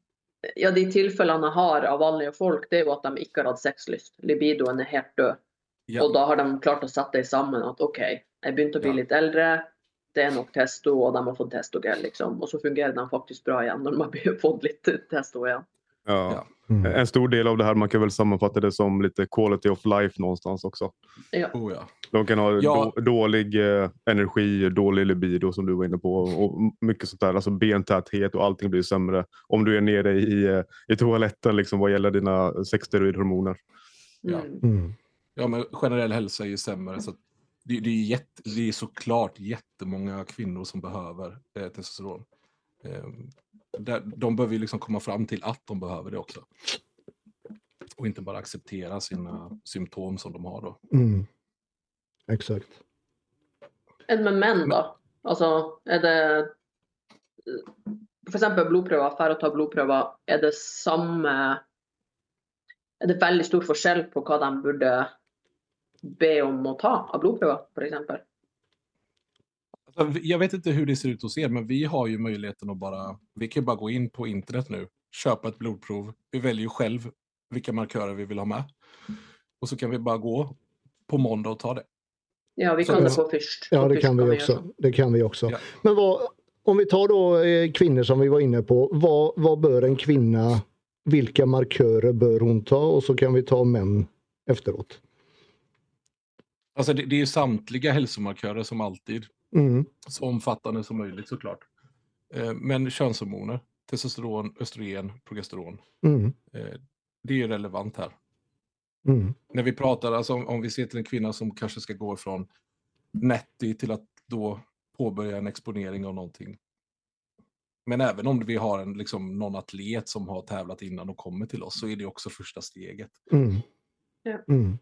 ja, de tillfällena har av vanliga folk, det är ju att de inte har haft sexlyst. Libidoen är helt död. Ja. Och då har de klart att sätta det samman att okej, okay, jag börjar bli ja. lite äldre, det är nog testo och de har fått testogel liksom. Och så fungerar den faktiskt bra igen när de har fått lite testo igen. Ja. Mm. En stor del av det här, man kan väl sammanfatta det som lite quality of life någonstans också. Ja. Oh, ja. De kan ha ja. då, dålig eh, energi, dålig libido som du var inne på och mycket sånt där. Alltså bentäthet och allting blir sämre om du är nere i, eh, i toaletten liksom, vad gäller dina sexsteroidhormoner. Ja. Mm. mm. ja, men generell hälsa är ju sämre. Så det, det, är jätte, det är såklart jättemånga kvinnor som behöver eh, testosteron. Eh, där, de behöver ju liksom komma fram till att de behöver det också. Och inte bara acceptera sina symptom som de har då. Mm. Exakt. Än med män då? Alltså är det för exempel blodprøver, for å ta blodprøver, er det samme Er det veldig stor forskjell på hva de burde be om å ta av blodprøver, f.eks.? Alltså, jag vet inte hur det ser ut hos er, men vi har ju möjligheten att bara... Vi kan bara gå in på internet nu, köpa ett blodprov. Vi väljer själv vilka markörer vi vill ha med. Och så kan vi bara gå på måndag och ta det. Ja, vi kan det på först. Ja, det kan vi också. Det kan vi också. Ja. Men vad, om vi tar då eh, kvinnor som vi var inne på. Vad, vad bör en kvinna, vilka markörer bör hon ta? Och så kan vi ta män efteråt. Alltså det, det är samtliga hälsomarkörer som alltid. Mm. Så omfattande som möjligt såklart. Eh, men könshormoner, testosteron, östrogen, progesteron. Mm. Eh, det är relevant här. Mm. När vi pratar, alltså om, om, vi ser till en kvinna som kanske ska gå från netti till att då påbörja en exponering av någonting. Men även om vi har en, liksom, någon atlet som har tävlat innan och kommer till oss så är det också första steget. Mm.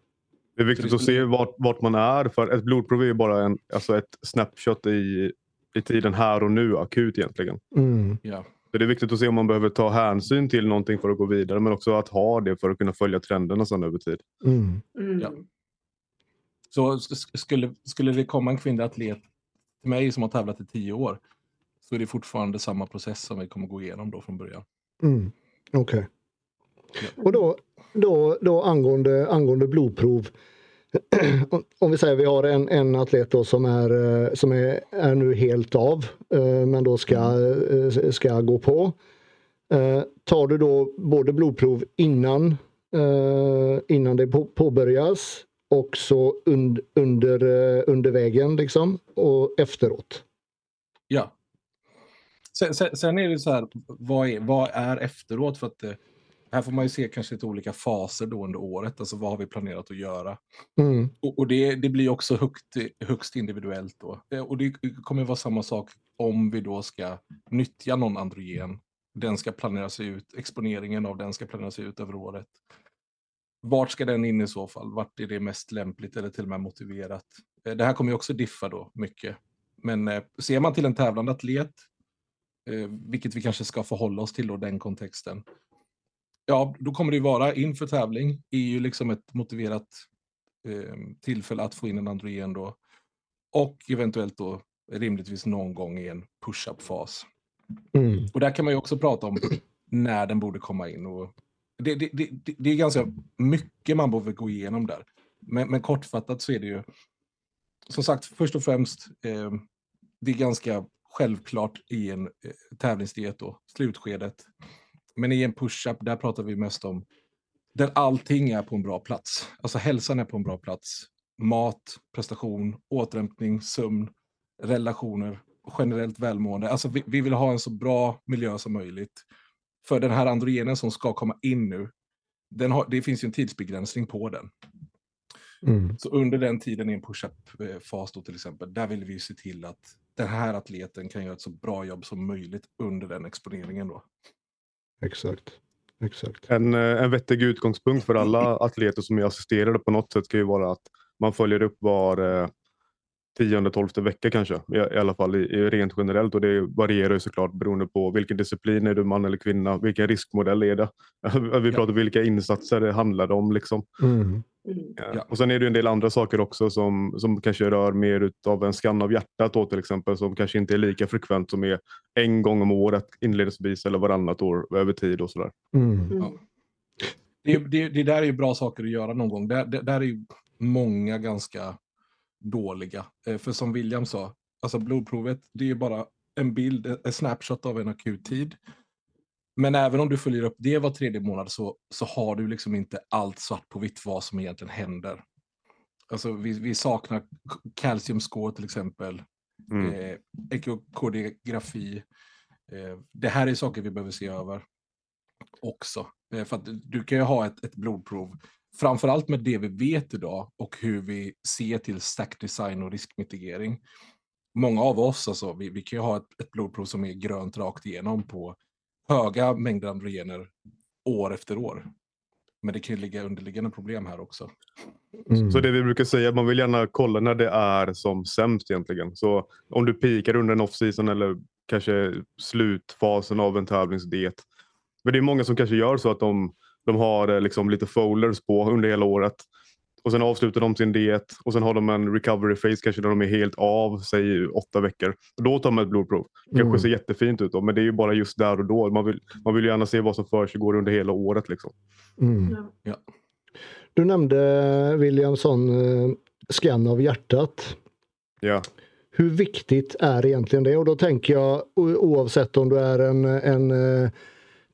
Det är viktigt att se vart, vart, man är. För ett blodprov är ju bara en, alltså ett snapshot i, i tiden här och nu, akut egentligen. Mm. Ja. Så det är viktigt att se om man behöver ta hänsyn till någonting för att gå vidare, men också att ha det för att kunna följa trenderna sen över tid. Mm. Mm. Ja. Så skulle, skulle det komma en kvinnlig atlet till mig som har tävlat i tio år, så är det fortfarande samma process som vi kommer gå igenom då från början. Mm. Okej. Okay. Och då, då, då angående, angående blodprov. Om vi säger att vi har en, en atlet då som, är, eh, som är, är nu helt av eh, men då ska, eh, ska gå på. Tar du då både blodprov innan, innan det påbörjas och så und, under, under vägen liksom och efteråt? Ja. Sen, sen, sen är det så här, vad är, vad är efteråt? För att här får man ju se kanske lite olika faser då under året, alltså vad har vi planerat att göra? Mm. Och, och, det, det blir också högt, högst individuellt då. Eh, och det kommer vara samma sak om vi då ska nyttja någon androgen. Den ska planeras ut, exponeringen av den ska planeras ut över året. Vart ska den in i så fall? Vart är det mest lämpligt eller till och med motiverat? Eh, det här kommer ju också diffa då mycket. Men eh, ser man till en tävlande atlet, vilket vi kanske ska förhålla oss till då, den kontexten, ja, då kommer det vara inför tävling, är ju liksom ett motiverat eh, tillfälle att få in en androgen då. Och eventuellt då rimligtvis någon gång i en push-up-fas. Mm. Och där kan man ju också prata om när den borde komma in. Och det, det, det, det är ganska mycket man behöver gå igenom där. Men, men kortfattat så är det ju, som sagt, först och främst, eh, det är ganska självklart i en eh, tävlingsdiet då, slutskedet. Men i en push-up, där pratar vi mest om där allting är på en bra plats. Alltså hälsan är på en bra plats. Mat, prestation, återhämtning, sömn, relationer, generellt välmående. Alltså vi, vi vill ha en så bra miljö som möjligt. För den här androgenen som ska komma in nu, den har, det finns ju en tidsbegränsning på den. Mm. Så under den tiden i en push-up-fas då till exempel, där vill vi se till att den här atleten kan göra ett så bra jobb som möjligt under den exponeringen då. Exakt. Exakt. En, eh, en vettig utgångspunkt för alla atleter som är assisterade på något sätt ska ju vara att man följer upp var eh, tionde, tolfte vecka kanske. I, i alla fall i, i, rent generellt och det varierar ju såklart beroende på vilken disciplin, är du man eller kvinna? Vilken riskmodell är det? Vi pratar ja. vilka insatser det handlar om. Liksom. Mm. Ja. Och sen är det en del andra saker också som, som kanske rör mer av en skann av hjärtat då, till exempel som kanske inte är lika frekvent som är en gång om året inledningsvis eller varannat år över tid och sådär. Mm. Ja. Det, det, det, där är ju bra saker att göra någon gång. Det, det där är ju många ganska dåliga. Eh, för som William sa, alltså blodprovet, det är ju bara en bild, en snapshot av en akut tid. Men även om du följer upp det var tredje månad så, så har du liksom inte allt svart på vitt vad som egentligen händer. Alltså vi, vi saknar kalciumscore till exempel, mm. eh, ekokardiografi. Eh, det här är saker vi behöver se över också. Eh, för att du kan ju ha ett, ett blodprov, framförallt med det vi vet idag och hur vi ser till stack design och riskmitigering. Många av oss, alltså, vi, vi kan ju ha ett, ett blodprov som är grönt rakt igenom på höga mängder androgener år efter år. Men det kan ju ligga underliggande problem här också. Mm. Så det vi brukar säga, man vill gärna kolla när det är som sämst egentligen. Så om du pikar under en off-season eller kanske slutfasen av en tävlingsdiet. Men det är många som kanske gör så att de, de har eh, liksom lite folders på under hela året och sen avslutar de sin diet och sen har de en recovery phase kanske när de är helt av, säg åtta veckor. då tar man ett blodprov. Det kanske mm. ser jättefint ut då, men det är ju bara just där och då. Man vill, man vill gärna se vad som för sig går under hela året. Liksom. Mm. Ja. Du nämnde Williamson eh, scan av hjärtat. Ja. Hur viktigt är egentligen det? Och då tänker jag oavsett om du är en, en eh,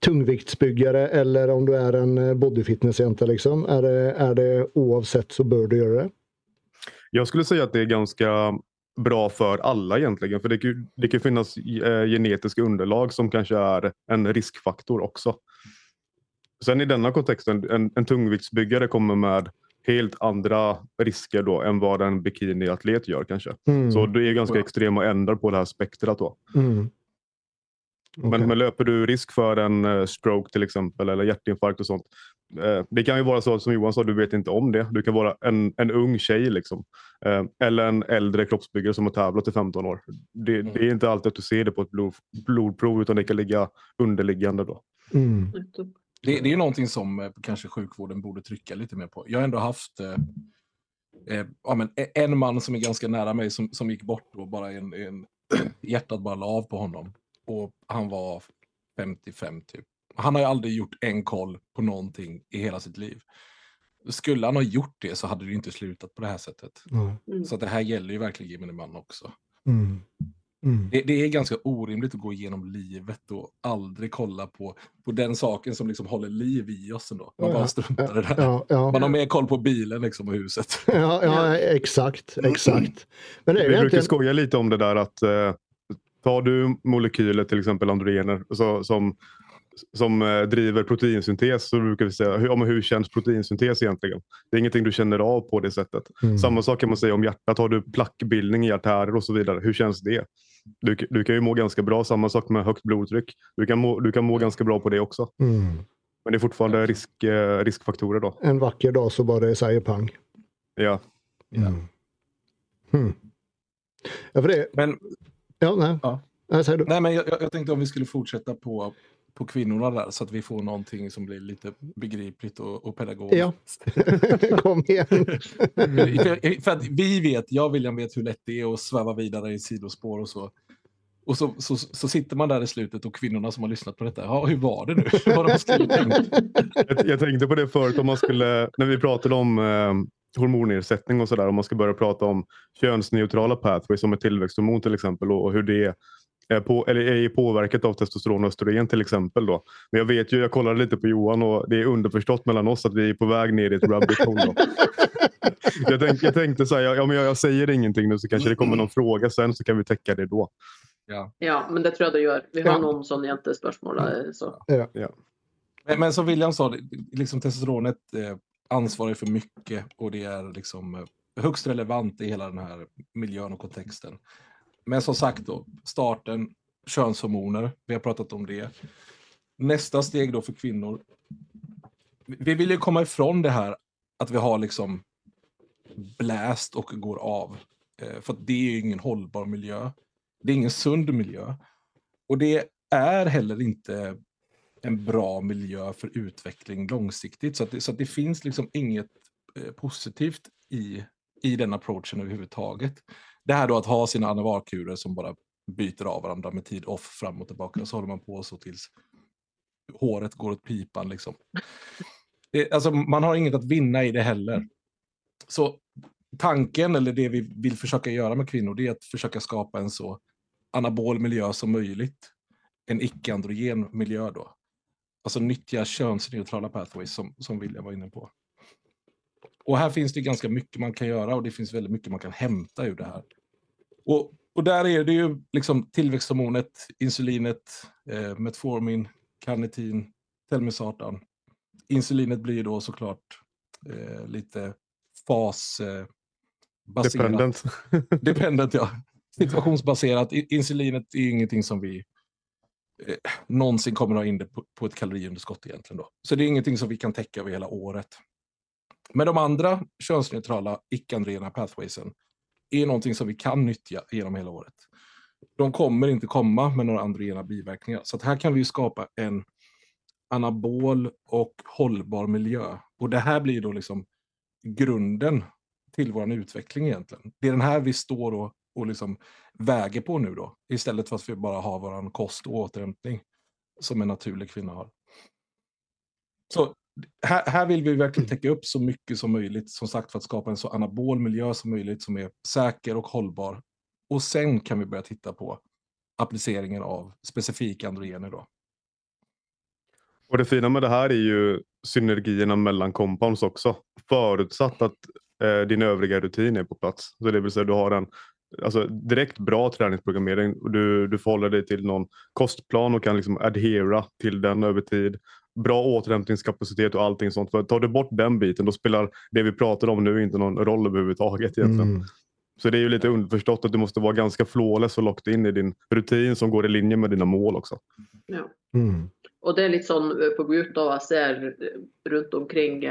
tungviktsbyggare eller om du är en eh, bodyfitnessjänta. Liksom. Är, det, är det oavsett så bör du göra det. Jag skulle säga att det är ganska bra för alla egentligen. För det kan, det kan finnas eh, genetiska underlag som kanske är en riskfaktor också. Sen i denna kontexten, en, en tungviktsbyggare kommer med helt andra risker då än vad en bikiniatlet gör kanske. Mm. Så det är ganska extrema ändar på det här spektrat då. Mm. Okay. Men, men, löper du risk för en eh, stroke till exempel eller hjärtinfarkt och sånt. Eh, det kan ju vara så som Johan sa, du vet inte om det. Du kan vara en, en ung tjej liksom. Eh, eller en äldre kroppsbyggare som har tävlat i 15 år. Det, mm. det, är inte alltid att du ser det på ett blod, blodprov utan det kan ligga underliggande då. Mm. Det, det, är någonting som kanske sjukvården borde trycka lite mer på. Jag har ändå haft eh, ja, men en man som är ganska nära mig som, som gick bort och bara en, en hjärtat bara la av på honom och han var 55 typ. Han har ju aldrig gjort en koll på någonting i hela sitt liv. Skulle han ha gjort det så hade det inte slutat på det här sättet. Mm. Så det här gäller ju verkligen gemene man också. Mm. Mm. Det, det, är ganska orimligt att gå igenom livet och aldrig kolla på, på den saken som liksom håller liv i oss ändå. Man ja, bara struntar i det. Ja, ja, Man har mer koll på bilen liksom och huset. Ja, ja exakt, exakt. Men det är Vi egentligen... brukar skoja lite om det där att eh, Tar du molekyler, till exempel androgener, så, som, som eh, driver proteinsyntes så brukar vi säga hur, hur känns proteinsyntes egentligen? Det är ingenting du känner av på det sättet. Mm. Samma sak kan man säga om hjärtat. Har du plackbildning i artärer och så vidare, hur känns det? Du, du kan ju må ganska bra. Samma sak med högt blodtryck. Du kan må, du kan må ganska bra på det också. Mm. Men det är fortfarande risk, eh, riskfaktorer då. En vacker dag så bara det säger pang. Ja. Mm. Hmm. Ja, för det, Men Ja, nej. Ja. Nej, säger du. nej men jag, jag tänkte om vi skulle fortsätta på, på kvinnorna där så att vi får någonting som blir lite begripligt och, och pedagogiskt. Ja, kom igen. för, för, att vi vet, jag och William vet hur lätt det är att sväva vidare i sidospår och så. Och så, så, så, sitter man där i slutet och kvinnorna som har lyssnat på detta, ja, hur var det nu? Vad de jag, jag tänkte på det förut, om man skulle, när vi pratade om eh, hormonnedsättning och sådär. Om man ska börja prata om könsneutrala pathways som ett tillväxthormon till exempel och, och hur det är, på, eller är påverkat av testosteron och östrogen till exempel. Då. Men jag vet ju, jag kollade lite på Johan och det är underförstått mellan oss att vi är på väg ner i ett rabbit hole. jag, tänk, jag tänkte så här, ja, men jag, jag, säger ingenting nu så kanske det kommer någon fråga sen så kan vi täcka det då. Ja, ja men det tror jag det gör. Vi har ja. någon sån jättespörsmål. Så. Ja. Ja. Men, men som William sa, liksom testosteronet eh, ansvarig för mycket och det är liksom eh, högst relevant i hela den här miljön och kontexten. Men som sagt då, starten, könshormoner, vi har pratat om det. Nästa steg då för kvinnor. Vi vill ju komma ifrån det här att vi har liksom bläst och går av. Eh, för det är ju ingen hållbar miljö. Det är ingen sund miljö. Och det är heller inte en bra miljö för utveckling långsiktigt. Så, det, så det finns liksom inget eh, positivt i, i den approachen överhuvudtaget. Det här då att ha sina anavarkurer som bara byter av varandra med tid off fram och tillbaka. Och så håller man på så tills håret går åt pipan. Liksom. Det, alltså, man har inget att vinna i det heller. Så tanken, eller det vi vill försöka göra med kvinnor, det är att försöka skapa en så anabol miljö som möjligt. En icke-androgen miljö då. Alltså nyttja könsneutrala pathways som, som William var inne på. Och här finns det ganska mycket man kan göra och det finns väldigt mycket man kan hämta ur det här. Och, och där är det ju liksom tillväxthormonet, insulinet, eh, metformin, karnitin, telmisartan. Insulinet blir då såklart eh, lite fasbaserat. Eh, Dependent. Dependent, ja. Situationsbaserat. Insulinet är ingenting som vi eh, någonsin kommer att ha in det på, på ett kaloriunderskott egentligen. Då. Så det är ingenting som vi kan täcka över hela året. Men de andra könsneutrala icke-androgena pathwaysen är någonting som vi kan nyttja genom hela året. De kommer inte komma med några androgena biverkningar. Så här kan vi skapa en anabol och hållbar miljö. Och det här blir då liksom grunden till vår utveckling egentligen. Det är den här vi står och, och liksom väger på nu då. Istället för att vi bara har vår kost och återhämtning som en naturlig kvinna har. Så här, här, vill vi verkligen täcka upp så mycket som möjligt, som sagt för att skapa en så anabol miljö som möjligt som är säker och hållbar. Och sen kan vi börja titta på appliceringen av specifika androgener då. Och det fina med det här är ju synergierna mellan compounds också. Förutsatt att eh, din övriga rutin är på plats. Så det vill säga du har en alltså, direkt bra träningsprogrammering och du, du förhåller dig till någon kostplan och kan liksom adhera till den över tid bra återhämtningskapacitet och allting sånt. För tar du bort den biten då spelar det vi pratar om nu inte någon roll överhuvudtaget egentligen. Mm. Så det är ju lite underförstått att du måste vara ganska flawless och locked in i din rutin som går i linje med dina mål också. Ja. Mm. Och det är lite sånn på gutta jag ser runt omkring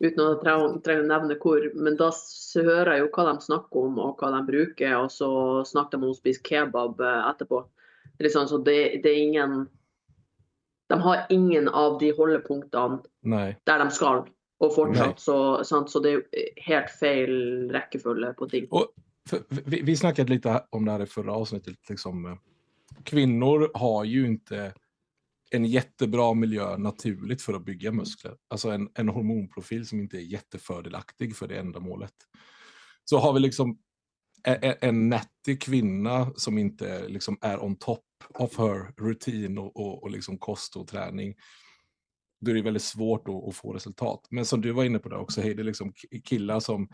eh, utan att tränga nämna hvor, men då hör jag ju vad de snackar om och vad de brukar och så snackar de om att spisa kebab eh, är, liksom, så det, det är ingen de har ingen av de hållpunkterna där de ska. Och fortsatt så, så det är helt fel räckeföljd på ting. Och för, vi, vi snackade lite om det här i förra avsnittet. Liksom, eh, kvinnor har ju inte en jättebra miljö naturligt för att bygga muskler. Alltså en, en hormonprofil som inte är jättefördelaktig för det ändamålet. Så har vi liksom en, en nättig kvinna som inte liksom är on top of her rutin och, och, och liksom kost och träning, då är det väldigt svårt att, att få resultat. Men som du var inne på där också, hej, det är liksom killar som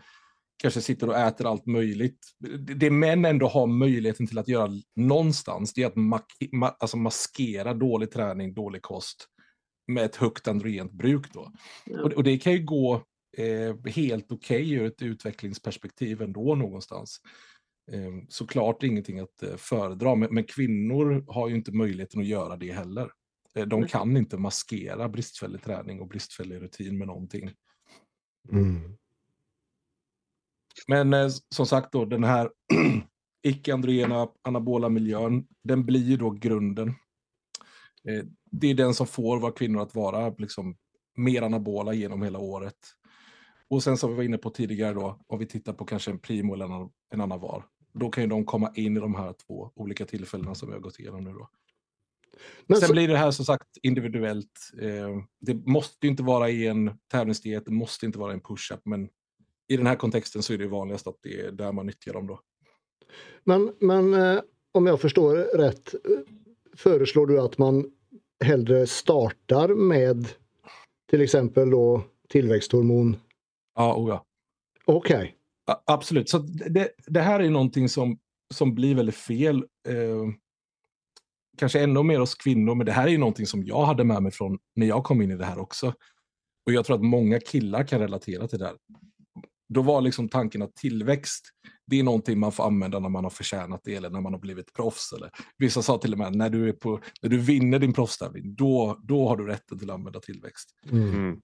kanske sitter och äter allt möjligt. Det män ändå har möjligheten till att göra någonstans, det är att ma ma alltså maskera dålig träning, dålig kost med ett högt androgent bruk. Då. Ja. Och, och, det kan ju gå eh, helt okej okay ur ett utvecklingsperspektiv ändå någonstans. Ehm, såklart ingenting att eh, föredra, men, kvinnor har ju inte möjligheten att göra det heller. Eh, de kan inte maskera bristfällig träning och bristfällig rutin med någonting. Mm. Men eh, som sagt då, den här icke-androgena anabola miljön, den blir då grunden. det är den som får våra kvinnor att vara liksom, mer anabola genom hela året. Och sen som vi var inne på tidigare då, om vi tittar på kanske en primo eller en, en annan var, då kan ju de komma in i de här två olika tillfällena som vi har gått igenom nu då. Men Sen så... blir det här som sagt individuellt. Eh, det måste inte vara i en tävlingsdiet, det måste inte vara en push-up, men i den här kontexten så är det vanligast att det är där man nyttjar dem då. Men, men eh, om jag förstår rätt, föreslår du att man hellre startar med till exempel då tillväxthormon? Ja, oh ja. Okej. Okay. Absolut. Så det, det, här är någonting som, som blir väldigt fel. Eh, kanske ännu mer hos kvinnor, men det här är ju någonting som jag hade med mig från när jag kom in i det här också. Och jag tror att många killar kan relatera till det här. Då var liksom tanken att tillväxt, det är någonting man får använda när man har förtjänat det eller när man har blivit proffs. Eller, vissa sa till och med när du, är på, när du vinner din proffstävling, då, då har du rätten till att använda tillväxt. Mm. mm.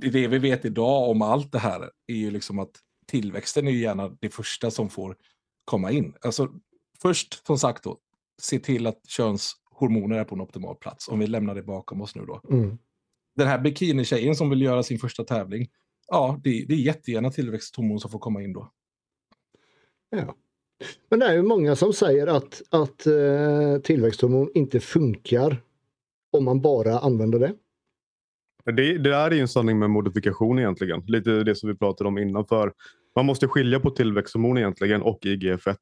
Det, det vi vet idag om allt det här är ju liksom att tillväxten är ju gärna det första som får komma in. Alltså, först, som sagt, då, se till att könshormoner är på en optimal plats, om vi lämnar det bakom oss nu då. Mm. Den här bikinitjejen som vill göra sin första tävling, ja, det, det är jättegärna tillväxthormon som får komma in då. Ja. Men det är ju många som säger att, att eh, tillväxthormon inte funkar om man bara använder det. Det, det där är ju en sanning med modifikation egentligen. Lite det som vi pratade om innan. För man måste skilja på tillväxthormon egentligen och IGF-1.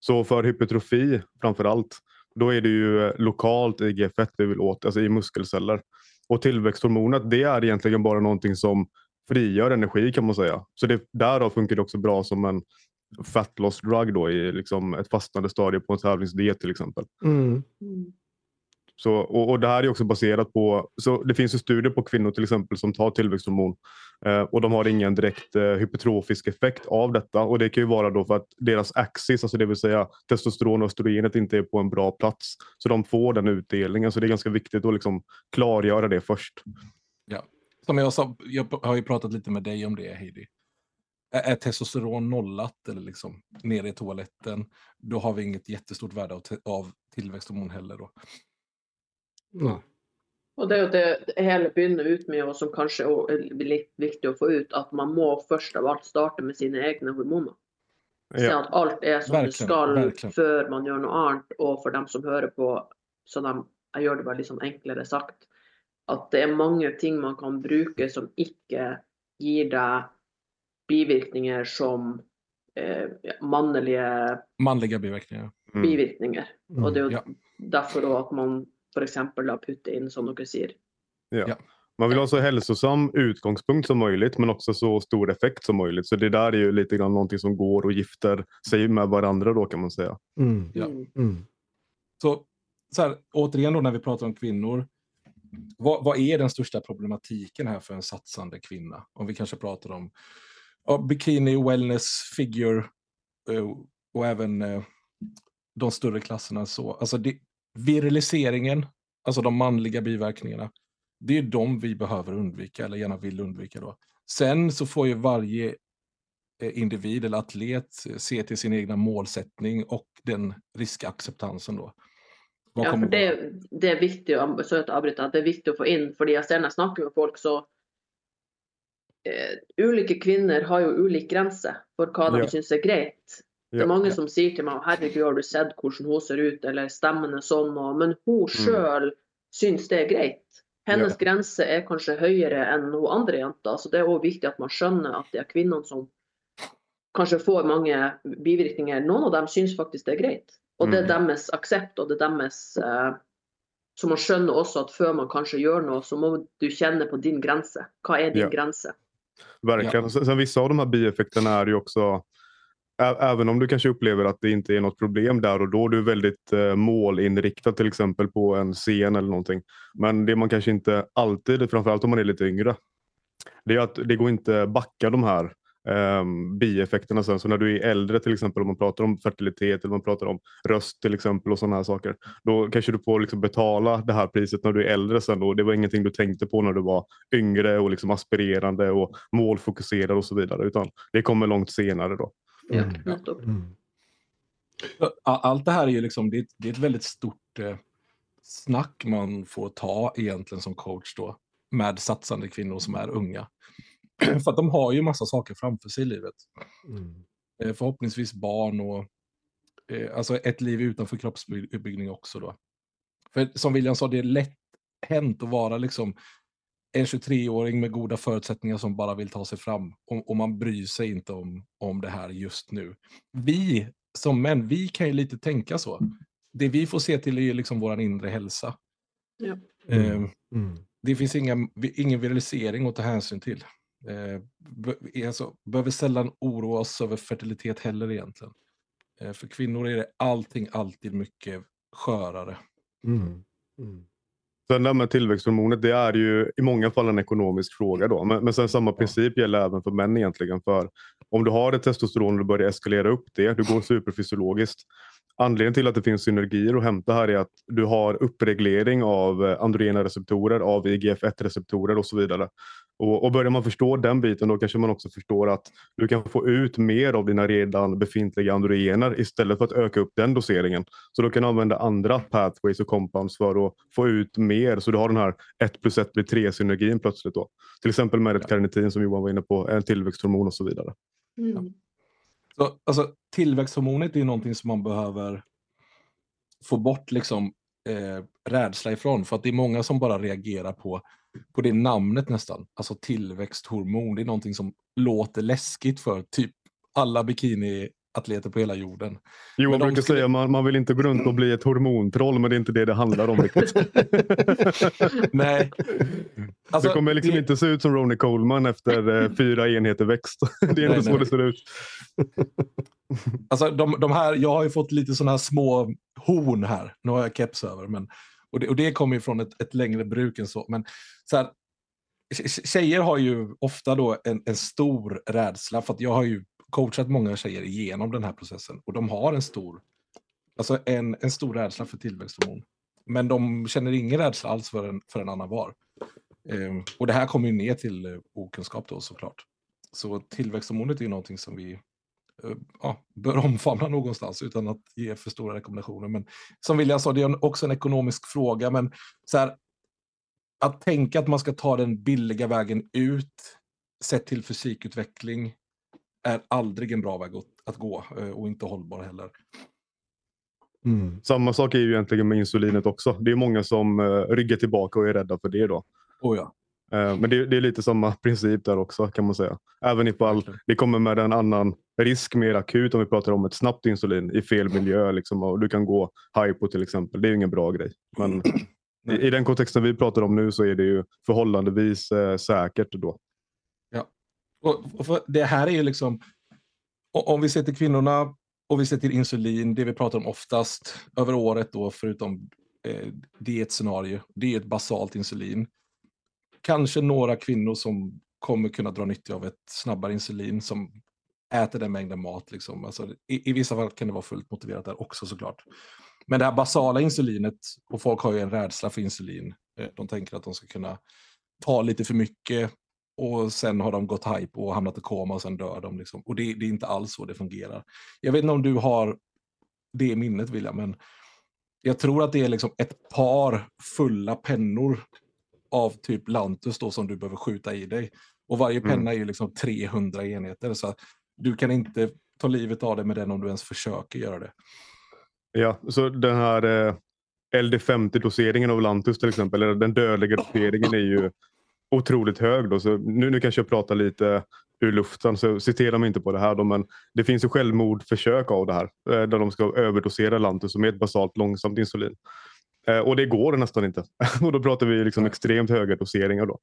Så för hypertrofi framför allt, då är det ju lokalt IGF-1 vi vill åt, alltså i muskelceller. Och tillväxthormonet, det är egentligen bara någonting som frigör energi kan man säga. Så det, därav funkar det också bra som en fat loss drug då i liksom ett fastnande stadie på en tävlingsdiet till exempel. Mm. Så, och, och, Det här är också baserat på, så det finns ju studier på kvinnor till exempel som tar tillväxthormon eh, och de har ingen direkt eh, hypertrofisk effekt av detta och det kan ju vara då för att deras axis, alltså det vill säga testosteron och östrogenet inte är på en bra plats. Så de får den utdelningen så det är ganska viktigt att liksom klargöra det först. Ja. Som jag sa, jag har ju pratat lite med dig om det Heidi. Är testosteron nollat eller liksom nere i toaletten, då har vi inget jättestort värde av, av tillväxthormon heller. Då. Nei. Og det er jo det hele begynner ut med, og som kanskje er litt viktig å få ut, at man må først av alt starte med sine egne hormoner. Se at alt er som verkligen, det skal verkligen. før man gjør noe annet. Og for dem som hører på, så de, jeg gjør det bare litt sånn enklere sagt, at det er mange ting man kan bruke som ikke gir deg bivirkninger som eh, mannlige Mannlige bivirkninger. bivirkninger. Mm. Og det er jo ja. derfor at man för exempel putta in som dere sier. Ja. ja. Man vill ha så hälsosam utgångspunkt som möjligt men också så stor effekt som möjligt. Så det där är ju lite grann någonting som går och gifter sig med varandra då kan man säga. Mm. Ja. Mm. mm. Så, så här, återigen då när vi pratar om kvinnor. Vad, vad, är den största problematiken här för en satsande kvinna? Om vi kanske pratar om ja, bikini, wellness, figure uh, och även uh, de större klasserna. Så. Alltså det, Viriliseringen, alltså de manliga biverkningarna, det är de vi behöver undvika, eller gärna vill undvika. Då. Sen så får ju varje eh, individ eller atlet se till sin egna målsättning och den riskacceptansen då ja, för det, det är viktigt, så att avbryta, det är viktigt att få in, för jag ser när jag snackar med folk så eh, olika kvinnor har ju olika gränser för vad de ja. syns är grejt. Det er mange som sier til meg 'herregud, har du sett hvordan hun ser ut', eller 'stemmen er sånn', og, men hun sjøl mm. syns det er greit. Hennes ja. grense er kanskje høyere enn hun andre jenta, så det er òg viktig at man skjønner at det er kvinnene som kanskje får mange bivirkninger. Noen av dem syns faktisk det er greit. Og det er mm. deres aksept, og det er deres eh, Så man skjønner også at før man kanskje gjør noe, så må du kjenne på din grense. Hva er din ja. grense? Verkligen. Ja. Sen vissa av de här bieffekterna är ju också Även om du kanske upplever att det inte är något problem där och då. Du är väldigt eh, målinriktad till exempel på en scen eller någonting. Men det man kanske inte alltid, framförallt om man är lite yngre, det är att det går inte backa de här eh, bieffekterna sen. Så när du är äldre till exempel, om man pratar om fertilitet eller man pratar om röst till exempel och sådana här saker. Då kanske du får liksom betala det här priset när du är äldre sen. Då. Det var ingenting du tänkte på när du var yngre och liksom aspirerande och målfokuserad och så vidare. Utan det kommer långt senare då. Mm. Mm. Allt det här är ju liksom, det är, det är ett väldigt stort eh, snack man får ta egentligen som coach då med satsande kvinnor som är unga. För att de har ju massa saker framför sig i livet. Mm. Eh, förhoppningsvis barn och eh, alltså ett liv utanför kroppsbyggning också då. För som William sa, det är lätt hänt att vara liksom en 23-åring med goda förutsättningar som bara vill ta sig fram och, och, man bryr sig inte om, om det här just nu. Vi som män, vi kan ju lite tänka så. Det vi får se till är ju liksom vår inre hälsa. Ja. Eh, Mm. Mm. det finns inga, ingen virilisering att ta hänsyn till. Eh, alltså, behöver sällan oroa oss över fertilitet heller egentligen. Eh, för kvinnor är det allting alltid mycket skörare. Mm. Mm. Sen det här med tillväxthormonet, det är ju i många fall en ekonomisk fråga då. Men, men sen samma princip gäller även för män egentligen. För om du har ett testosteron och du börjar eskalera upp det, du går superfysiologiskt. Anledningen till att det finns synergier att hämta här är att du har uppreglering av eh, androgena receptorer, av IGF-1-receptorer och så vidare. Och, och börjar man förstå den biten då kanske man också förstår att du kan få ut mer av dina redan befintliga androgener istället för att öka upp den doseringen. Så då kan du använda andra pathways och compounds för att få ut mer. Så du har den här 1 plus 1 blir 3 synergin plötsligt. Då. Till exempel med ett karnitin som Johan var inne på, en tillväxthormon och så vidare. Mm. Så, alltså, tillväxthormonet är ju någonting som man behöver få bort liksom, eh, rädsla ifrån. För att det är många som bara reagerar på, på det namnet nästan. Alltså tillväxthormon. Det är någonting som låter läskigt för typ alla bikiniatleter på hela jorden. Men de brukar skulle- säga att man, man vill inte gå runt och bli ett hormontroll, men det är inte det det handlar om riktigt. Nej. Alltså, det kommer liksom det- inte se ut som Ronnie Coleman efter eh, fyra enheter växt. Det är inte Nej, så nej. det ser ut. Alltså de, de här, jag har ju fått lite sådana här små horn här. Nu har jag keps över. Men, och, det, och det kommer ju från ett, ett längre bruk än så. Men så här, tjejer har ju ofta då en, en stor rädsla. För att jag har ju coachat många tjejer igenom den här processen. Och de har en stor, alltså en, en stor rädsla för tillväxthormon. Men de känner ingen rädsla alls för en, för en annan var. Ehm, och det här kommer ju ner till eh, okunskap då såklart. Så tillväxthormonet är ju någonting som vi ja, bör omfamna någonstans utan att ge för stora rekommendationer. Men som William sa, det är också en ekonomisk fråga. Men så här, att tänka att man ska ta den billiga vägen ut sett till fysikutveckling är aldrig en bra väg att, att gå eh, och inte hållbar heller. Mm. Samma sak är ju egentligen med insulinet också. Det är många som eh, ryggar tillbaka och är rädda för det. då. Oh ja. Eh, Men det, det är lite samma princip där också kan man säga. Även ifall det kommer med en annan risk mer akut om vi pratar om ett snabbt insulin i fel miljö. Liksom, och du kan gå hypo till exempel. Det är ju ingen bra grej. Men i, i den kontexten vi pratar om nu så är det ju förhållandevis eh, säkert då. Och, och för det här är ju liksom, om vi ser till kvinnorna och vi ser till insulin, det vi pratar om oftast över året då, förutom eh, dietscenario, det är ett basalt insulin. Kanske några kvinnor som kommer kunna dra nytta av ett snabbare insulin som äter den mängden mat. Liksom. Alltså, i, I vissa fall kan det vara fullt motiverat där också såklart. Men det här basala insulinet, och folk har ju en rädsla för insulin. Eh, de tänker att de ska kunna ta lite för mycket och sen har de gått hype och hamnat i koma och sen dör de. Liksom. Och det, det är inte alls så det fungerar. Jag vet inte om du har det i minnet William, men jag tror att det är liksom ett par fulla pennor av typ Lantus då som du behöver skjuta i dig. Och varje Mm. penna är ju liksom 300 enheter. Så du kan inte ta livet av dig med den om du ens försöker göra det. Ja, så den här eh, LD50-doseringen av Lantus till exempel, eller den dödliga doseringen är ju otroligt hög. Då. Så nu, nu kanske jag pratar lite ur luften, så citera mig inte på det här. Då, men det finns ju självmordförsök av det här, eh, där de ska överdosera Lantus med ett basalt långsamt insulin. Eh, och det går nästan inte. och då pratar vi liksom extremt höga doseringar. Då.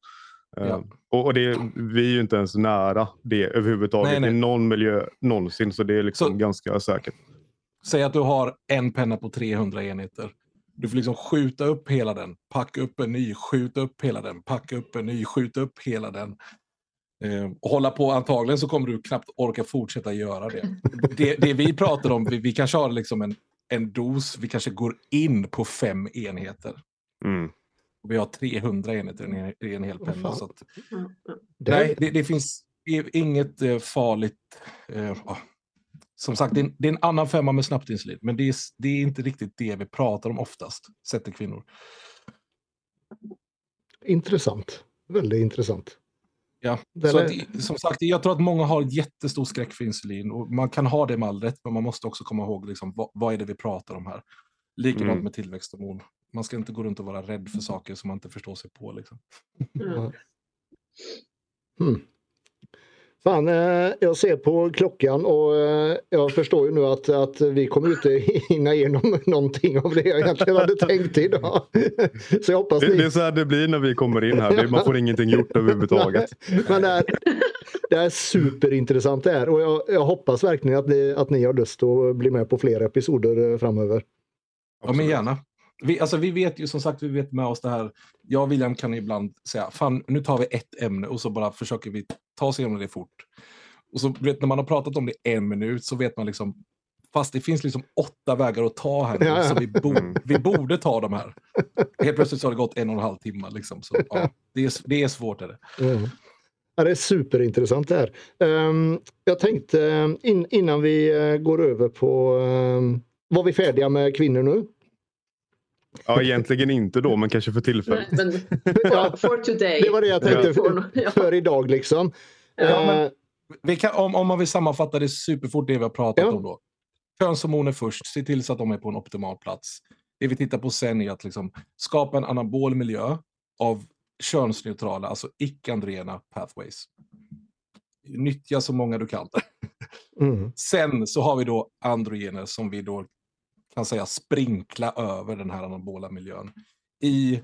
Eh, Ja. Och, och det, vi är ju inte ens nära det överhuvudtaget Nej, nej. i någon miljö någonsin, så det är liksom Så- ganska säkert. Säg att du har en penna på 300 enheter. Du får liksom skjuta upp hela den, packa upp en ny, skjuta upp hela den, packa upp en ny, skjuta upp hela den. Eh, och hålla på, antagligen så kommer du knappt orka fortsätta göra det. Det, det vi pratar om, vi, vi kanske har liksom en, en dos, vi kanske går in på fem enheter. Mm. Och vi har 300 enheter i en, hel penna. fan. Så att, Ja, ja. Det, nej, det, det finns inget eh, farligt. Eh, ja. Som sagt, det är, en, det är en annan femma med snabbt insulin. Men det är, det är inte riktigt det vi pratar om oftast, sett till kvinnor. Intressant. Väldigt intressant. Ja. Så att, som sagt, jag tror att många har jättestor skräck för insulin. Och man kan ha det med all rätt, men man måste också komma ihåg liksom, vad, vad är det vi pratar om här. Likadant Mm. med tillväxthormon. Man ska inte gå runt och vara rädd för saker som man inte förstår sig på. Liksom. Ja. Hmm. Fan, eh, jag ser på klockan och eh, jag förstår ju nu att, att vi kommer inte hinna igenom någonting av det jag egentligen hade tänkt idag. Så jag hoppas det, ni... det är så här det blir när vi kommer in här. Man får ingenting gjort överhuvudtaget. Men det är, det är superintressant det här och jag, jag hoppas verkligen att ni, att ni har lust att bli med på fler episoder framöver. Ja, men gärna. Vi, alltså, vi vet ju som sagt, vi vet med oss det här. Jag och William kan ibland säga, fan nu tar vi ett ämne och så bara försöker vi ta oss igenom det fort. Och så vet, när man har pratat om det en minut så vet man liksom, fast det finns liksom åtta vägar att ta här nu, ja, så vi, bo, vi borde ta de här. Helt plötsligt så har det gått en och en halv timme liksom. Så, ja, det, är, det är svårt. Är det. Mm. Ja, det är superintressant det här. Um, jag tänkte in, innan vi uh, går över på, um, var vi färdiga med kvinnor nu? Ja, egentligen inte då, men kanske för tillfället. Men, for, for today. Det var det jag tänkte för, för idag liksom. Ja, men, vi kan, om, om man vill sammanfatta det superfort, det vi har pratat ja. om då. Könshormoner först, se till så att de är på en optimal plats. Det vi tittar på sen är att liksom skapa en anabol miljö av könsneutrala, alltså icke-androgena pathways. Nyttja så många du kan. Mm. Sen så har vi då androgener som vi då kan säga sprinkla över den här anabola miljön i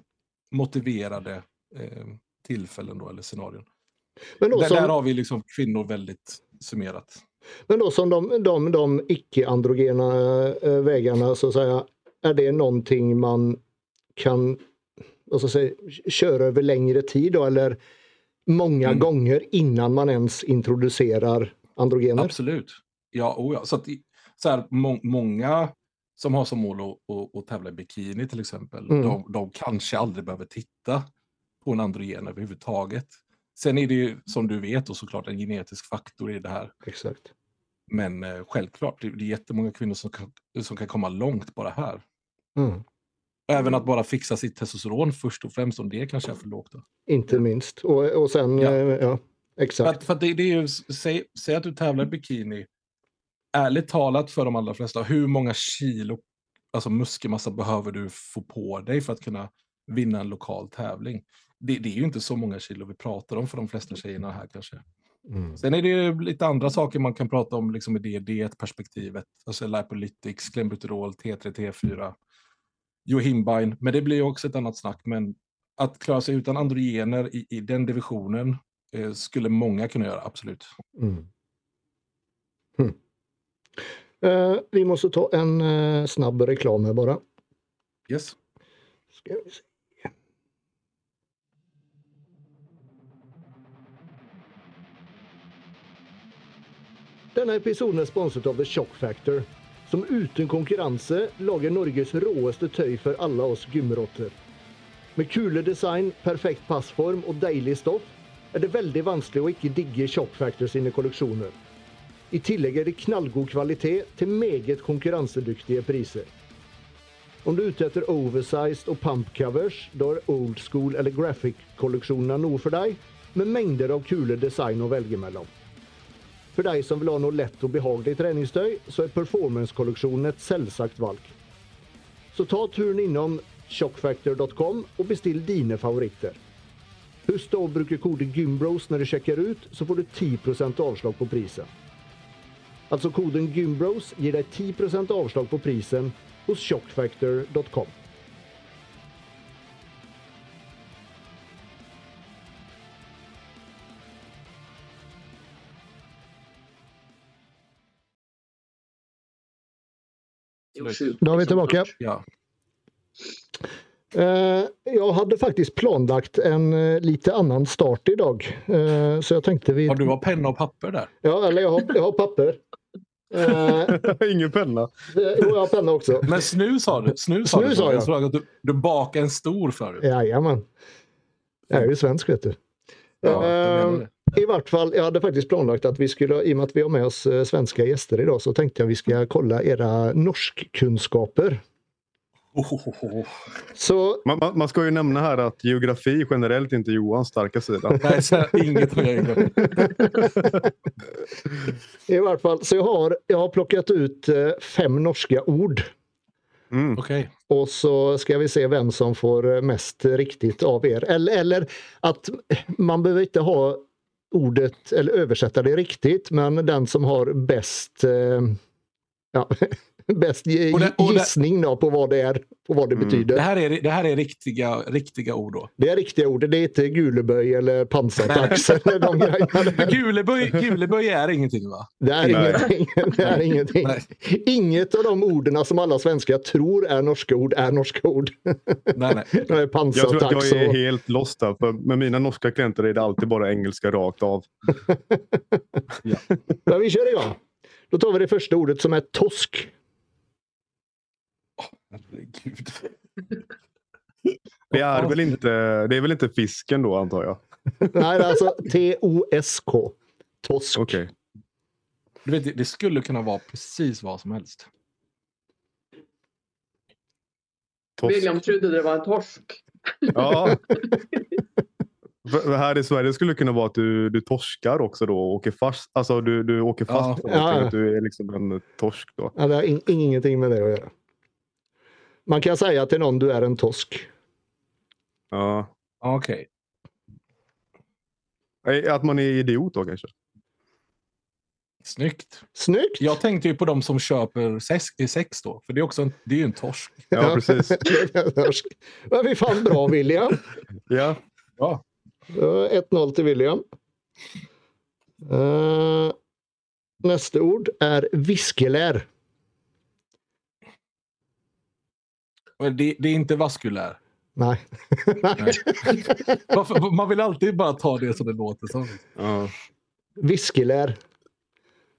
motiverade eh, tillfällen då, eller scenarion. Men då där, som, där har vi liksom kvinnor väldigt summerat. Men då som de, de, de icke-androgena äh, vägarna så att säga, är det någonting man kan alltså säga, köra över längre tid då eller många mm. gånger innan man ens introducerar androgener? Absolut. Ja, oh ja. Så, att, så här, må, många som har som mål att, att, att tävla i bikini till exempel, mm. de, de kanske aldrig behöver titta på en androgen överhuvudtaget. Sen är det ju som du vet och såklart en genetisk faktor i det här. Exakt. Men eh, självklart, det, det är jättemånga kvinnor som kan, som kan komma långt bara här. Mm. Även att bara fixa sitt testosteron först och främst, om det kanske är för lågt. Då. Inte minst. Och, och sen, ja, eh, ja exakt. För, för det, det, är ju, säg, säg att du tävlar i bikini. Ärligt talat för de allra flesta, hur många kilo alltså muskelmassa behöver du få på dig för att kunna vinna en lokal tävling? det, det, är ju inte så många kilo vi pratar om för de flesta tjejerna här kanske. Mm. Sen är det ju lite andra saker man kan prata om liksom i det dietperspektivet. Alltså lipolytics, klenbuterol, T3, T4, Johimbine. Men det blir ju också ett annat snack. Men att klara sig utan androgener i, i den divisionen eh, skulle många kunna göra, absolut. Mm. Hmm. Uh, vi måste ta en uh, snabb reklam här bara. Yes. Ska vi se. Denna episod er sponset av The Shock Factor, som uten konkurranse lager Norges råeste tøy for alle oss gymrotter. Med kule design, perfekt passform og deilig stoff er det veldig vanskelig å ikke digge Shock Factor sine kolleksjoner. I tillegg er det knallgod kvalitet til meget konkurransedyktige priser. Om du er ute etter oversized og pump covers, da er old school eller graphic-kolleksjonene noe for deg, med mengder av kule design å velge mellom. For deg som vil ha noe lett og behagelig treningstøy, så er Performance-kolleksjonen et selvsagt valg. Så ta turen innom shockfactor.com og bestill dine favoritter. Husk å bruke koden GYMBROS når du sjekker ut, så får du 10% avslag på prisen. Altså koden GYMBROS gir deg 10% avslag på prisen hos shockfactor.com. Då är vi tillbaka. Ja. Eh, jag hade faktiskt planlagt en eh, lite annan start idag. Eh, så jag tänkte vi... Har du har penna och papper där? Ja, eller jag har, jag har papper. Ingen penna. Jo, jag har penna också. Men snus har du? Snus, har snus du, har jag. jag att du, du bakade en stor förut. Jajamän. Jag är ju svensk vet du. Ja, I vart fall, jag hade faktiskt planlagt att vi skulle, i och med att vi har med oss eh, svenska gäster idag, så tänkte jag att vi ska kolla era norskkunskaper. Oh. Så... Man, man, ska ju nämna här att geografi generellt inte är Johans starka sida. Nej, så inget med I vart fall, så jag har, jag har plockat ut eh, fem norska ord. Mm. Okay. Och så ska vi se vem som får mest riktigt av er. Eller, eller att man behöver inte ha ordet eller översätta det riktigt, men den som har bäst eh, ja, bäst Och och gissning då på vad det är på vad det Mm. betyder. Det här är, det här är riktiga, riktiga ord då. Det är riktiga ord. Det är inte guleböj eller pansartax eller de grejerna. där. Guleböj, guleböj är ingenting va? Det är Nej. ingenting. Det är ingenting. Nej. Inget av de orden som alla svenskar tror är norska ord är norska ord. Nej, nej. Det är Jag tror att jag är och... helt lost där. För med mina norska klienter är det alltid bara engelska rakt av. Men vi kör igång. Då tar vi det första ordet som är tosk. Herregud. Det är, väl inte, det är väl inte fisken då antar jag? Nej, det är alltså T-O-S-K. Tosk. Okej. Du vet, det- skulle kunna vara precis vad som helst. Torsk. William trodde det var en torsk. Ja. För- för här i Sverige skulle det kunna vara att du, du torskar också då och åker fast. Alltså du, du åker fast Ja. någonting. Ja. Att du är liksom en torsk då. Ja, det har in- ingenting med det att göra. Man kan säga till någon du är en tosk. Ja. Okej. Eh, Att man är idiot då kanske? Snyggt. Snyggt! Jag tänkte ju på de som köper sex, sex då. För det är, också en, det är ju en torsk. Ja, precis. Torsk. Men vi fan bra William. Ja. Ja. Eh, 1-0 till William. Eh, nästa ord är viskelär. Men Det, det är inte vaskulär. Nej. Varför, man vill alltid bara ta det som det låter som. ja. Viskelär.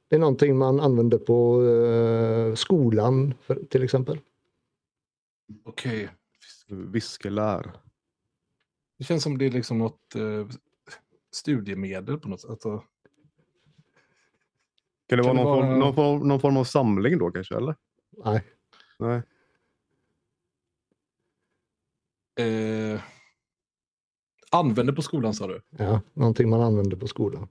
Det är någonting man använder på eh, skolan för, till exempel. Okej. Viskelär. Det känns som det är liksom något eh, studiemedel på något sätt. Alltså, Kan det Kan vara det någon, vara- Form, någon, form, någon form av samling då kanske? Eller? Nej. Nej. Eh, använder på skolan sa du? Ja, någonting man använder på skolan.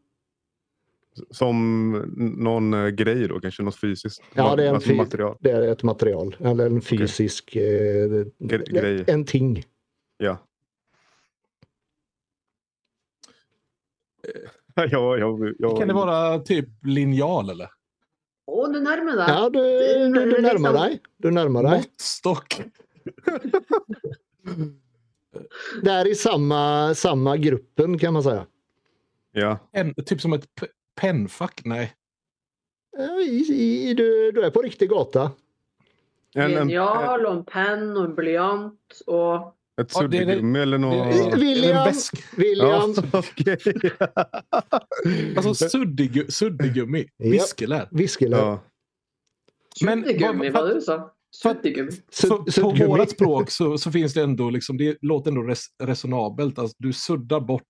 Som någon eh, grej då kanske? Något fysiskt? Ja, det är en Alltså material. Det är ett material eller en fysisk eh, Gre- grej. en ting. Ja. ja, ja, ja, Kan det vara typ linjal eller? Åh, du närmar dig. Ja, du, du, du närmar liksom- dig. Du närmar dig. Måttstock? Det är i samma, samma gruppen kan man säga. Ja. En, typ som ett pennfack? Nej. Ja, I, i, du, du är på riktig gata. En, en, Linjal och en penn och en blyant och ett Ja, suddgummi eller något? William. William, Ja, okej. Alltså. Ja. Viskelär. viskelär. ja. Men vad- vad du sa. Suddigummi. Sud- För, på suddgummi. vårat språk så, så finns det ändå, liksom, det låter ändå res, resonabelt. Alltså, du suddar bort.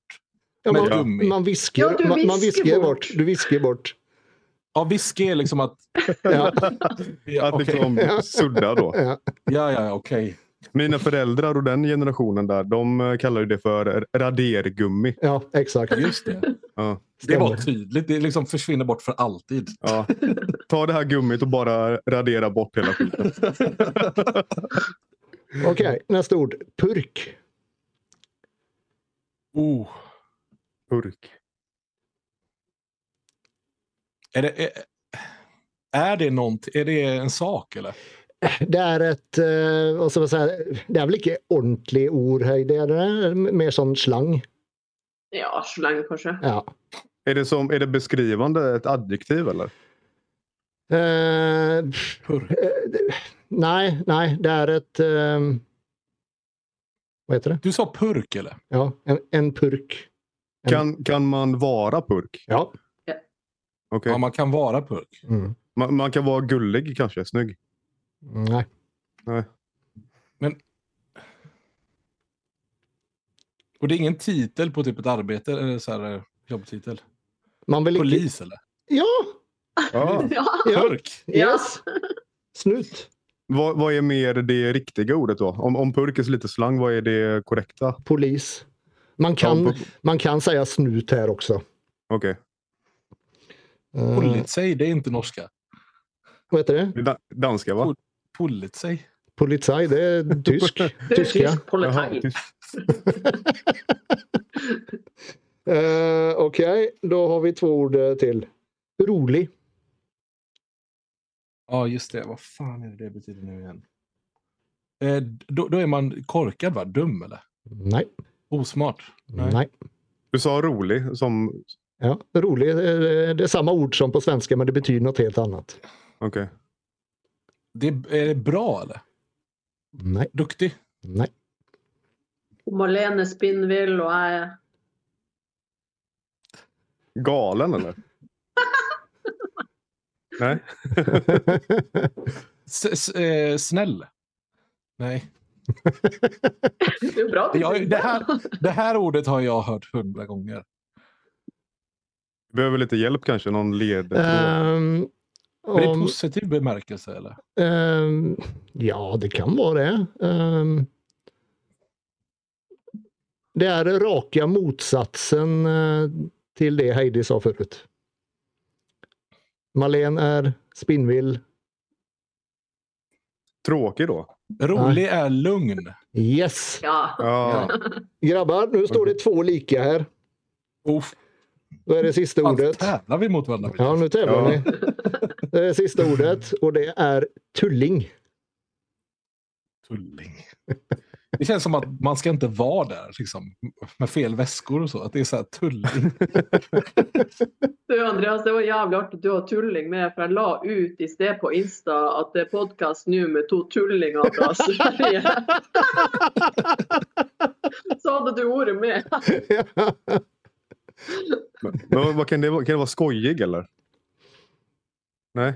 Ja, med man, gummi. man viskar, Ja, du man, man viskar viskar bort. bort. Du viskar bort. Ja, viske är liksom att... Ja, Ja, Att okej. liksom sudda då. ja. ja, ja, okej. Mina föräldrar och den generationen där, de eh, kallar ju det för radergummi. ja exakt. Just det. Ja. Det var tydligt. Det liksom försvinner bort för alltid. Ja. Ta det här gummit och bara radera bort hela skiten. Okej, nästa ord. Purk. Oh. Purk. Är, det, är, är det någonting? Är det en sak eller? Det är ett, eh, vad ska man säga, det är väl inte ordentlig ord här. Det är mer sån slang. Ja, slang kanske. Ja. Är det, som, är det beskrivande, ett adjektiv eller? Eh, eh, nej, nej, det är ett, eh, vad heter det? Du sa purk eller? Ja, en, en purk. En- Kan, kan man vara purk? Ja. Okej. Ja, man kan vara purk. Mm. Man, man kan vara gullig kanske, snygg. Nej. Nej. Och det är ingen titel på typ ett arbete eller så här, eh, jobbtitel? Man vill inte... Polis eller? Ja! Ja. Ja. ja. Purk? Yes! Snut. Vad, vad är mer det riktiga ordet då? Om, om purk är så lite slang, vad är det korrekta? Polis. Man kan, Ja, man kan säga snut här också. Okej. Uh, Politsej, det är inte norska. vad heter det? Det Danska va? Pol- Politsej? Polizei, det är tysk. Det är Tyska. tysk tyst. Uh, Okej, okay. då har vi två ord eh, till. Rolig. Ja, just det. Vad fan är det det betyder nu igen? Eh, då, då, är man korkad, va? Dum, eller? Nej. Osmart? Nej. Nej. Du sa rolig som... Ja, rolig. Det är samma ord som på svenska, men det betyder något helt annat. Okej. Okay. Det, är det bra, eller? Nej. Duktig? Nej. Marlene Spinnvill och är... Galen, eller? Nej. Eh, snäll. Nej. Det är bra. Jag, det, här, det här ordet har jag hört hundra gånger. Behöver lite hjälp kanske? Någon led? Um, är det positiv bemärkelse eller? Um, ja, det kan vara det. Um, det är raka motsatsen uh, till det Heidi sa förut. Malene är spinnvill. Tråkig då? Rolig är lugn. Yes! Ja. ja. Grabbar, nu står det två lika här. Uff. Då är det sista Allt ordet. tävlar vi mot varandra? Ja, nu tävlar ja. ni. Det är sista ordet och det är tulling. Tulling. Det känns som att man ska inte vara där liksom, med fel väskor och så. Att det är så här tulling. du Andreas, det var jävligt att du har tulling med. För jag la ut istället på Insta att det är podcast nu med två tullingar från Sverige. så hade du varit med. Men, vad kan det vara? Kan det vara skojig eller? Nej.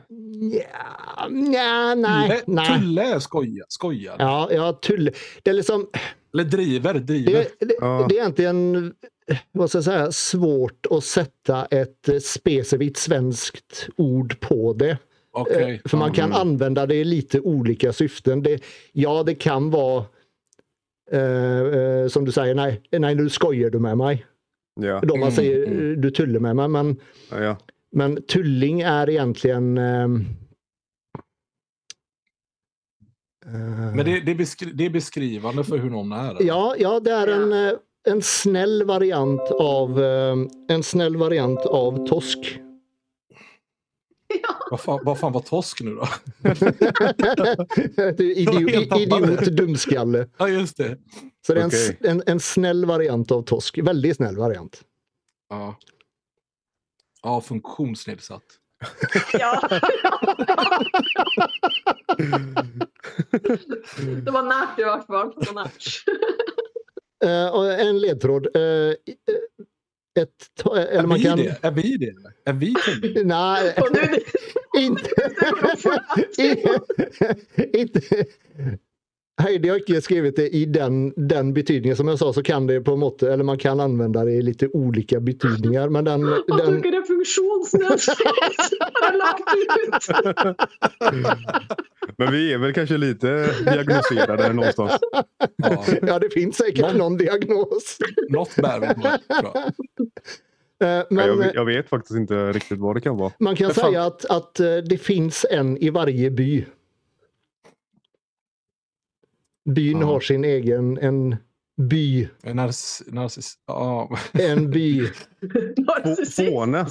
Ja, ja, nej, nej. Tulle är skoja, skojar. Ja, ja, Tulle. Det är liksom... Eller driver, driver. Det, det, ja. det är egentligen vad ska jag säga, svårt att sätta ett specifikt svenskt ord på det. Okay. För man kan mm. använda det i lite olika syften. Det, ja, det kan vara eh, som du säger, nej, nej nu skojar du med mig. Ja. Då man säger mm. du tullar med mig. Men, ja, ja. Men tulling är egentligen eh, Men det, det, är beskri det, är beskrivande för hur någon är? Ja, ja det är en, eh, en snäll variant av eh, en snäll variant av tosk. Ja. Vad, fan, vad fan var tosk nu då? idiot, idiot dumskalle. Ja, just det. Så det är okay. en, en, en snäll variant av tosk. Väldigt snäll variant. Ja. Ja, funktionsnedsatt. ja. det var närt i vart fall. Uh, en ledtråd. Uh, ett, eller är, man vi kan... det? är vi det? Är vi? Nej, inte... inte... Heidi har inte skrivit det i den, den betydningen. Som jag sa så kan det på något eller man kan använda det i lite olika betydningar. Men den, jag den... tycker det är funktionsnedsatt. Men vi är väl kanske lite diagnostiserade någonstans. Ja. ja, det finns säkert någon, någon diagnos. Något bär vi på. Eh, men, jag, jag, vet faktiskt inte riktigt vad det kan vara. Man kan säga att, att eh, det finns en i varje by. Byn ja. har sin egen en by. En narciss... narciss ja. En by. Fåne.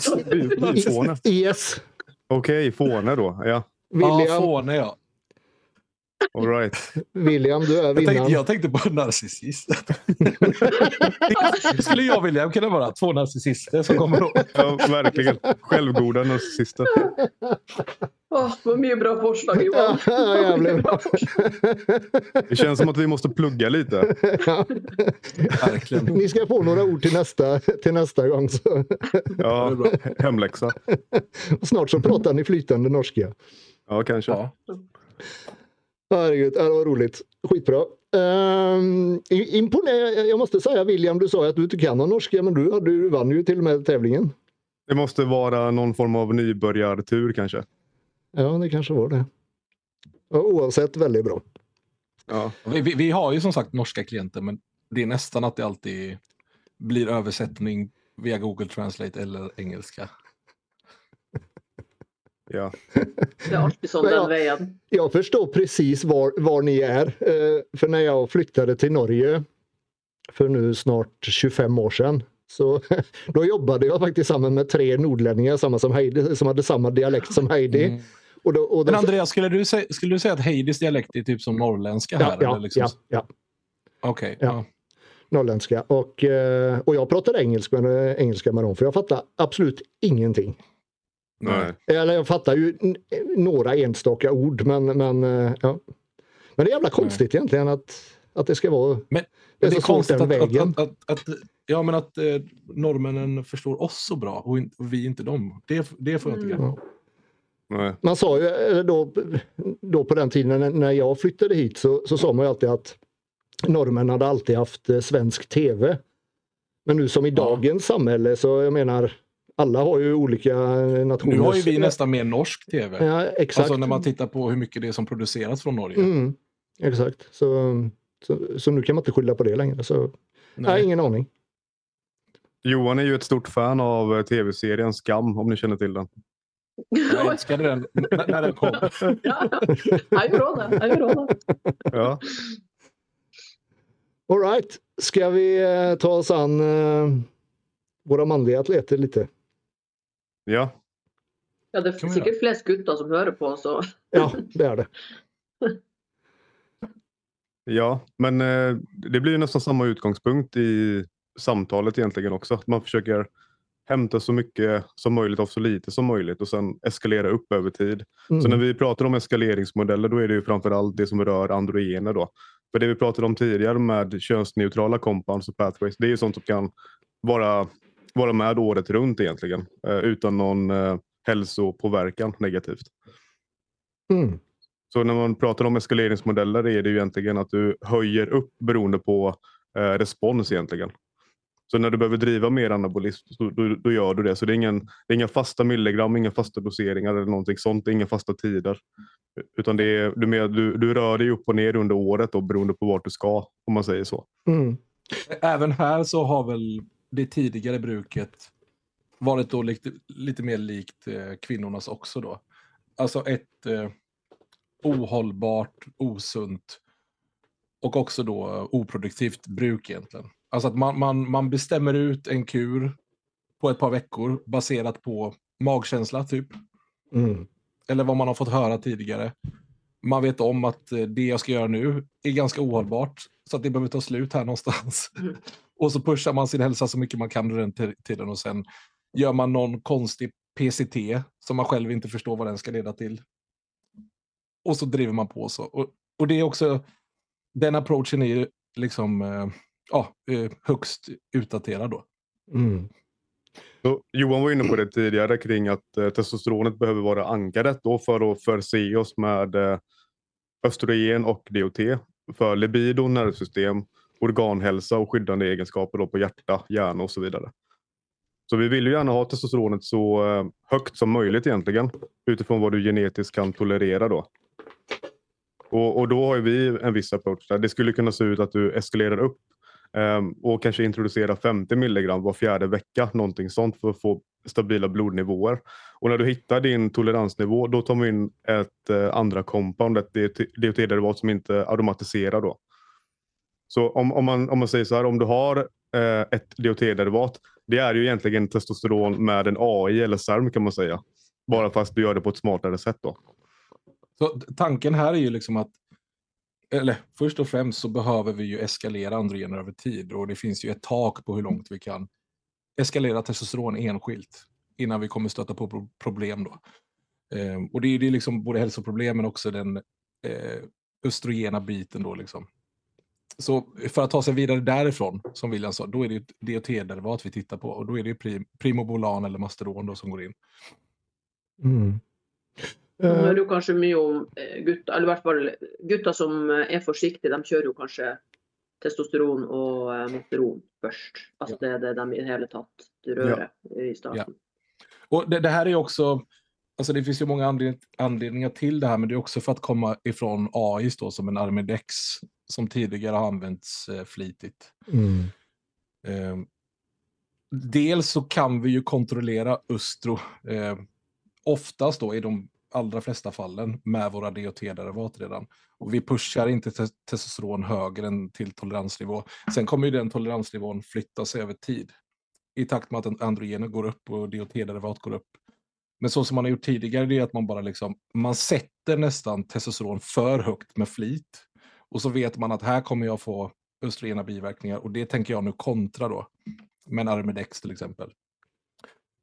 Fåne. Yes. Okej, okay, Fåne då. Ja. William. Ja, Fåne ja. All right. William, du är vinnaren. Jag tänkte, jag tänkte på narcissist. det skulle jag och William kunna vara. Två narcissister som kommer då. Ja, verkligen. Självgoda narcissister. Oh, vad mycket bra förslag Johan. Ja, jävligt bra. Det känns som att vi måste plugga lite. Ja. Verkligen. Ni ska få några ord till nästa, till nästa gång. Så. Ja, hemläxa. Snart så pratar ni flytande norska. Ja, kanske. Ja. Herregud, det var roligt. Skitbra. Um, imponer jag måste säga William, du sa att du inte kan någon norska men du, du vann ju till och med tävlingen. Det måste vara någon form av nybörjartur kanske. Ja, det kanske var det. Oavsett väldigt bra. Ja. Vi, vi, vi, har ju som sagt norska klienter men det är nästan att det alltid blir översättning via Google Translate eller engelska. Ja. Det är alltid som den vägen. Jag förstår precis var, var ni är. Eh, för när jag flyttade till Norge för nu snart 25 år sedan Så då jobbade jag faktiskt samman med tre nordlänningar samma som, Heidi, som hade samma dialekt som Heidi. Mm. Och då, och då... Men Andreas, skulle du, säga, skulle du säga att Heidis dialekt är typ som norrländska här? Ja, eller liksom... ja, ja. Okej. Okay, ja. ja. Norrländska. Och, eh, och jag pratade engelska med, engelska med dem för jag fattade absolut ingenting. Nej. Eller jag fattar ju några enstaka ord men, men, eh, ja. men det är jävla konstigt Nej. egentligen att, att det ska vara men, det är, det är konstigt att, vägen. Att, att, att, ja men att eh, norrmännen förstår oss så bra och, in, och vi inte dem. Det, det får jag inte mm. Nej. Man sa ju då, då på den tiden när jag flyttade hit så, så sa man ju alltid att norrmän hade alltid haft eh, svensk tv. Men nu som i dagens ja. samhälle så jag menar alla har ju olika nationer. Nu har ju vi nästan mer norsk tv. Ja, exakt. Alltså när man tittar på hur mycket det är som produceras från Norge. Mm, exakt, så, så, så, nu kan man inte skylla på det längre. Så, nej. nej, ingen aning. Johan är ju ett stort fan av eh, tv-serien Skam, om ni känner till den. Jag älskade den när den kom. ja, jag gjorde det. Ja. All right. Ska vi eh, ta oss an våra manliga atleter lite? Ja. Ja, det är säkert flest guttar som hör på så. Ja, det är det. ja, men eh, det blir nästan samma utgångspunkt i samtalet egentligen också. Man försöker hämta så mycket som möjligt av så lite som möjligt och sen eskalera upp över tid. Mm. Så när vi pratar om eskaleringsmodeller då är det ju framförallt det som rör androgener då. För det vi pratade om tidigare med könsneutrala compounds och pathways, det är ju sånt som kan vara, vara med året runt egentligen eh, utan någon eh, hälsopåverkan negativt. Mm. Så när man pratar om eskaleringsmodeller är det ju egentligen att du höjer upp beroende på eh, respons egentligen. Så när du behöver driva mer anabolism så, då, då, gör du det. Så det är, ingen, det är inga fasta milligram, inga fasta doseringar eller någonting sånt. Inga fasta tider. Utan det är, du, med, du, du rör dig upp och ner under året då, beroende på vart du ska, om man säger så. Mm. Även här så har väl det tidigare bruket varit då lite, lite mer likt eh, kvinnornas också då. Alltså ett eh, ohållbart, osunt och också då oproduktivt bruk egentligen. Alltså att man, man, man bestämmer ut en kur på ett par veckor baserat på magkänsla typ. Mm. Eller vad man har fått höra tidigare. Man vet om att eh, det jag ska göra nu är ganska ohållbart. Så att det behöver ta slut här någonstans. Mm. och så pushar man sin hälsa så mycket man kan under den tiden och sen gör man någon konstig PCT som man själv inte förstår vad den ska leda till. Och så driver man på så. Och, och det är också, den approachen är ju liksom eh, ja, eh, högst utdaterad då. Mm. Så Johan var inne på det tidigare kring att eh, testosteronet behöver vara ankaret då för att förse oss med eh, östrogen och DOT för libido, nervsystem, organhälsa och skyddande egenskaper då på hjärta, hjärna och så vidare. Så vi vill ju gärna ha testosteronet så eh, högt som möjligt egentligen utifrån vad du genetiskt kan tolerera då. Och, och då har vi en viss approach där. Det skulle kunna se ut att du eskalerar upp Um, och kanske introducera 50 milligram var fjärde vecka, någonting sånt för att få stabila blodnivåer. Och när du hittar din toleransnivå då tar man in ett uh, andra compound, ett DOT-derivat som inte aromatiserar då. Så om, om, man, om man säger så här, om du har eh, ett DOT-derivat. det är ju egentligen testosteron med en AI eller SERM kan man säga. Bara fast du gör det på ett smartare sätt då. Så tanken här är ju liksom att eller först och främst så behöver vi ju eskalera androgener över tid och det finns ju ett tak på hur långt vi kan eskalera testosteron enskilt innan vi kommer stöta på problem då. Eh, och det är ju liksom både hälsoproblem men också den eh, östrogena biten då liksom. Så för att ta sig vidare därifrån, som William sa, då är det ett DHT-derivat vi tittar på och då är det prim primobolan eller masteron då som går in. Mm. Nå hører jo kanskje mye om eh, gutter, eller i hvert fall gutter som eh, er forsiktige, de kjører jo kanskje testosteron og eh, mosteron först. Alltså ja. det är det de i det hele tatt rører ja. i starten. Ja. Och det, det, här är också, alltså det finns ju många anledningar till det här, men det är också för att komma ifrån AIS då som en Armidex som tidigare har använts eh, flitigt. Mm. Eh, dels så kan vi ju kontrollera östro. Eh, oftast då i de allra flesta fallen med våra DHT-derivat redan. Och vi pushar inte testosteron högre än till toleransnivå. Sen kommer ju den toleransnivån flytta sig över tid. i takt med att androgener går upp och DHT-derivat går upp. Men så som man har gjort tidigare, det är att man bara liksom, man sätter nästan testosteron för högt med flit. Och så vet man att här kommer jag få östrogena biverkningar och det tänker jag nu kontra då. Med en armedex till exempel.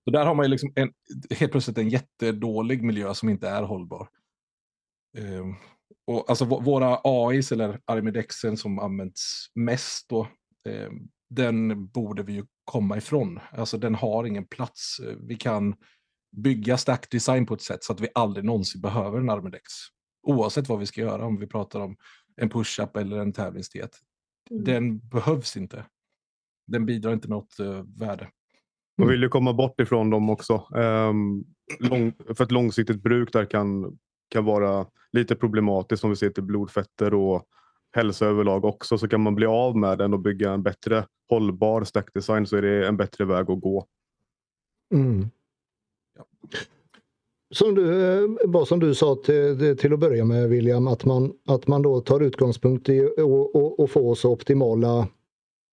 Så där har man ju liksom en, helt plötsligt en jättedålig miljö som inte är hållbar. Um, och alltså våra AIs eller Armidexen som används mest då, um, den borde vi ju komma ifrån. Alltså den har ingen plats. Vi kan bygga stack design på ett sätt så att vi aldrig någonsin behöver en Armidex. Oavsett vad vi ska göra, om vi pratar om en push-up eller en tävlingsdiet. Mm. Den behövs inte. Den bidrar inte med något uh, värde. Man vill ju komma bort ifrån dem också. Um, lång, för ett långsiktigt bruk där kan, kan vara lite problematiskt om vi ser till blodfetter och hälsa överlag också. Så kan man bli av med den och bygga en bättre hållbar stackdesign så är det en bättre väg att gå. Mm. Ja. Som du, bara som du sa till, till att börja med William, att man, att man då tar utgångspunkt i att få så optimala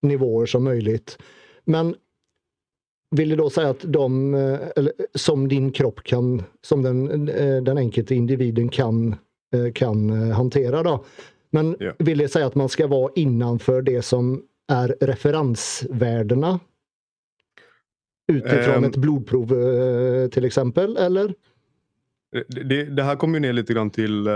nivåer som möjligt. Men vill du då säga att de, eller, som din kropp kan, som den, den enkelte individen kan, kan hantera då. Men yeah. vill det säga att man ska vara innanför det som är referensvärdena? Utifrån um, ett blodprov till exempel, eller? Det, det, här kommer ju ner lite grann till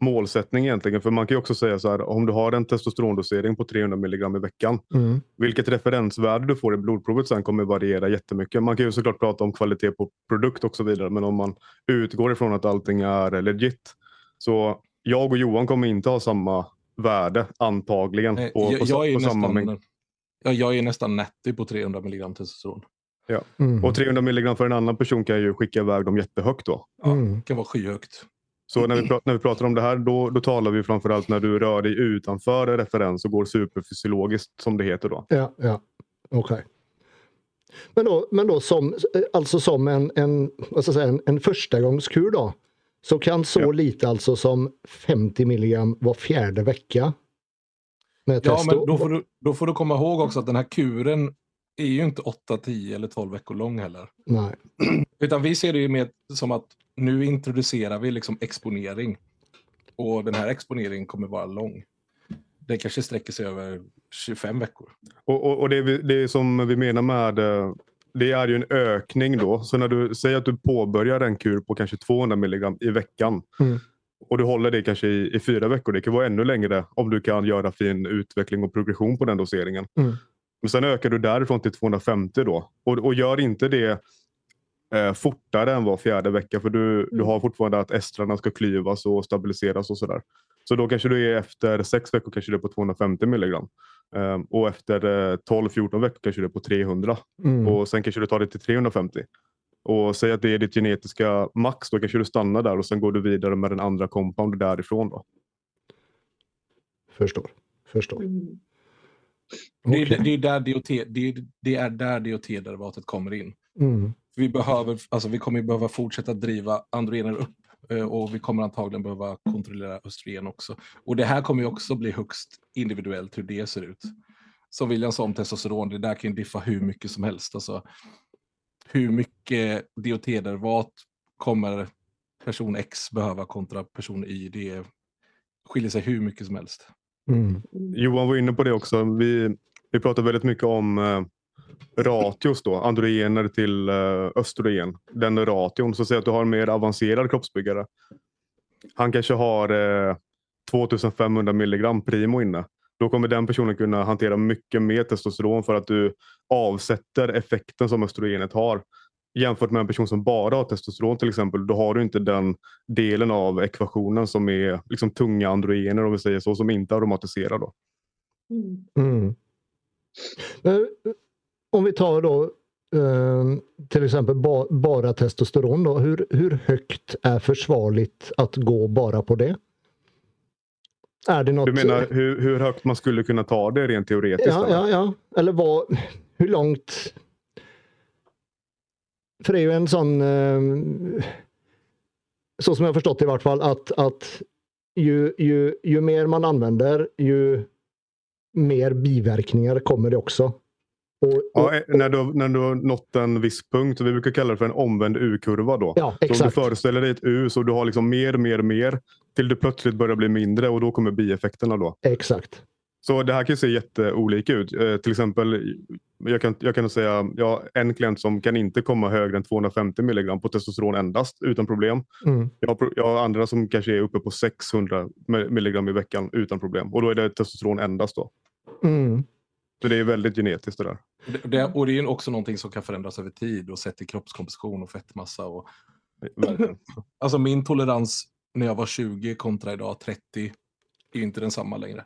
målsättning egentligen. För man kan ju också säga så här, om du har en testosterondosering på 300 mg i veckan. Mm. Vilket referensvärde du får i blodprovet sen kommer variera jättemycket. Man kan ju såklart prata om kvalitet på produkt och så vidare. Men om man utgår ifrån att allting är legit. Så jag och Johan kommer inte ha samma värde antagligen. På, jag, på, jag, är på nästan. Ja, jag är nästan 90 på 300 mg testosteron. Ja. Mm. Och 300 mg för en annan person kan ju skicka iväg dem jättehögt då. Ja, mm. det kan vara skyhögt. Så när vi, pratar, när vi pratar om det här då, då talar vi framförallt när du rör dig utanför referens och går superfysiologiskt som det heter då. Ja, ja. okej. Okay. Men då, men då som, alltså som en, en, vad ska jag säga, en, en förstagångskur då? Så kan så ja. lite alltså som 50 milligram var fjärde vecka? ja, men då får, du, då får du komma ihåg också att den här kuren är ju inte 8, 10 eller 12 veckor lång heller. Nej. Utan vi ser det ju mer som att nu introducerar vi liksom exponering. Och den här exponeringen kommer vara lång. Den kanske sträcker sig över 25 veckor. Och, och, och det, vi, det som vi menar med eh, det är ju en ökning då. Så när du säger att du påbörjar en kur på kanske 200 mg i veckan mm. och du håller det kanske i, i, fyra veckor. Det kan vara ännu längre om du kan göra fin utveckling och progression på den doseringen. Mm. Men sen ökar du därifrån till 250 då och, och gör inte det eh, fortare än var fjärde vecka för du, mm. du har fortfarande att estrarna ska klyvas och stabiliseras och sådär. Så då kanske du är efter sex veckor kanske du är på 250 milligram. Um, och efter uh, 12-14 veckor kanske du är på 300 mm. och sen kanske du tar det till 350. Och säg att det är ditt genetiska max, då kanske du stannar där och sen går du vidare med den andra compound därifrån. Då. Förstår. Förstår. Mm. Okay. Det, det, är där DOT, det, det är där DOT-derivatet kommer in. Mm. Vi, behöver, alltså vi kommer behöva fortsätta driva androgener upp eh, och vi kommer antagligen behöva kontrollera östrogen också. Och det här kommer ju också bli högst individuellt hur det ser ut. Som William sa om testosteron, det där kan ju diffa hur mycket som helst. Alltså, hur mycket DOT-derivat kommer person X behöva kontra person Y? Det skiljer sig hur mycket som helst. Mm. Johan var inne på det också. Vi, vi pratar väldigt mycket om eh, ratios då, androgener till eh, östrogen. Den ration, så säg att du har en mer avancerad kroppsbyggare. Han kanske har eh, 2500 milligram primo inne. Då kommer den personen kunna hantera mycket mer testosteron för att du avsätter effekten som östrogenet har. Jämfört med en person som bara har testosteron till exempel, då har du inte den delen av ekvationen som är liksom tunga androgener om vi säger så, som inte aromatiserar. Då. Mm. Mm om vi tar då eh, till exempel ba, bara testosteron. Då, hur, hur högt är försvarligt att gå bara på det? Är det något... Du menar hur, hur högt man skulle kunna ta det rent teoretiskt? Ja, ja, ja. Eller vad, hur långt... För det är ju en sån... Eh, så som jag förstått i vart fall att, att ju, ju, ju mer man använder ju mer biverkningar kommer det också. Och, ja, eh, när, du, när du har nått en viss punkt, vi brukar kalla det för en omvänd U-kurva. Då. Ja, exakt. Så om du föreställer dig ett U så du har liksom mer, mer, mer till du plötsligt börjar bli mindre och då kommer bieffekterna. då. Exakt. Så det här kan se jätteolika ut. Eh, till exempel, jag kan, jag kan säga ja, en klient som kan inte komma högre än 250 milligram på testosteron endast utan problem. Mm. Jag, har, jag har andra som kanske är uppe på 600 milligram i veckan utan problem och då är det testosteron endast. då. Mm. Så det är väldigt genetiskt det där. Det, det, och det är också någonting som kan förändras över tid och sett till kroppskomposition och fettmassa. Och, alltså min tolerans när jag var 20 kontra idag 30 är inte densamma längre.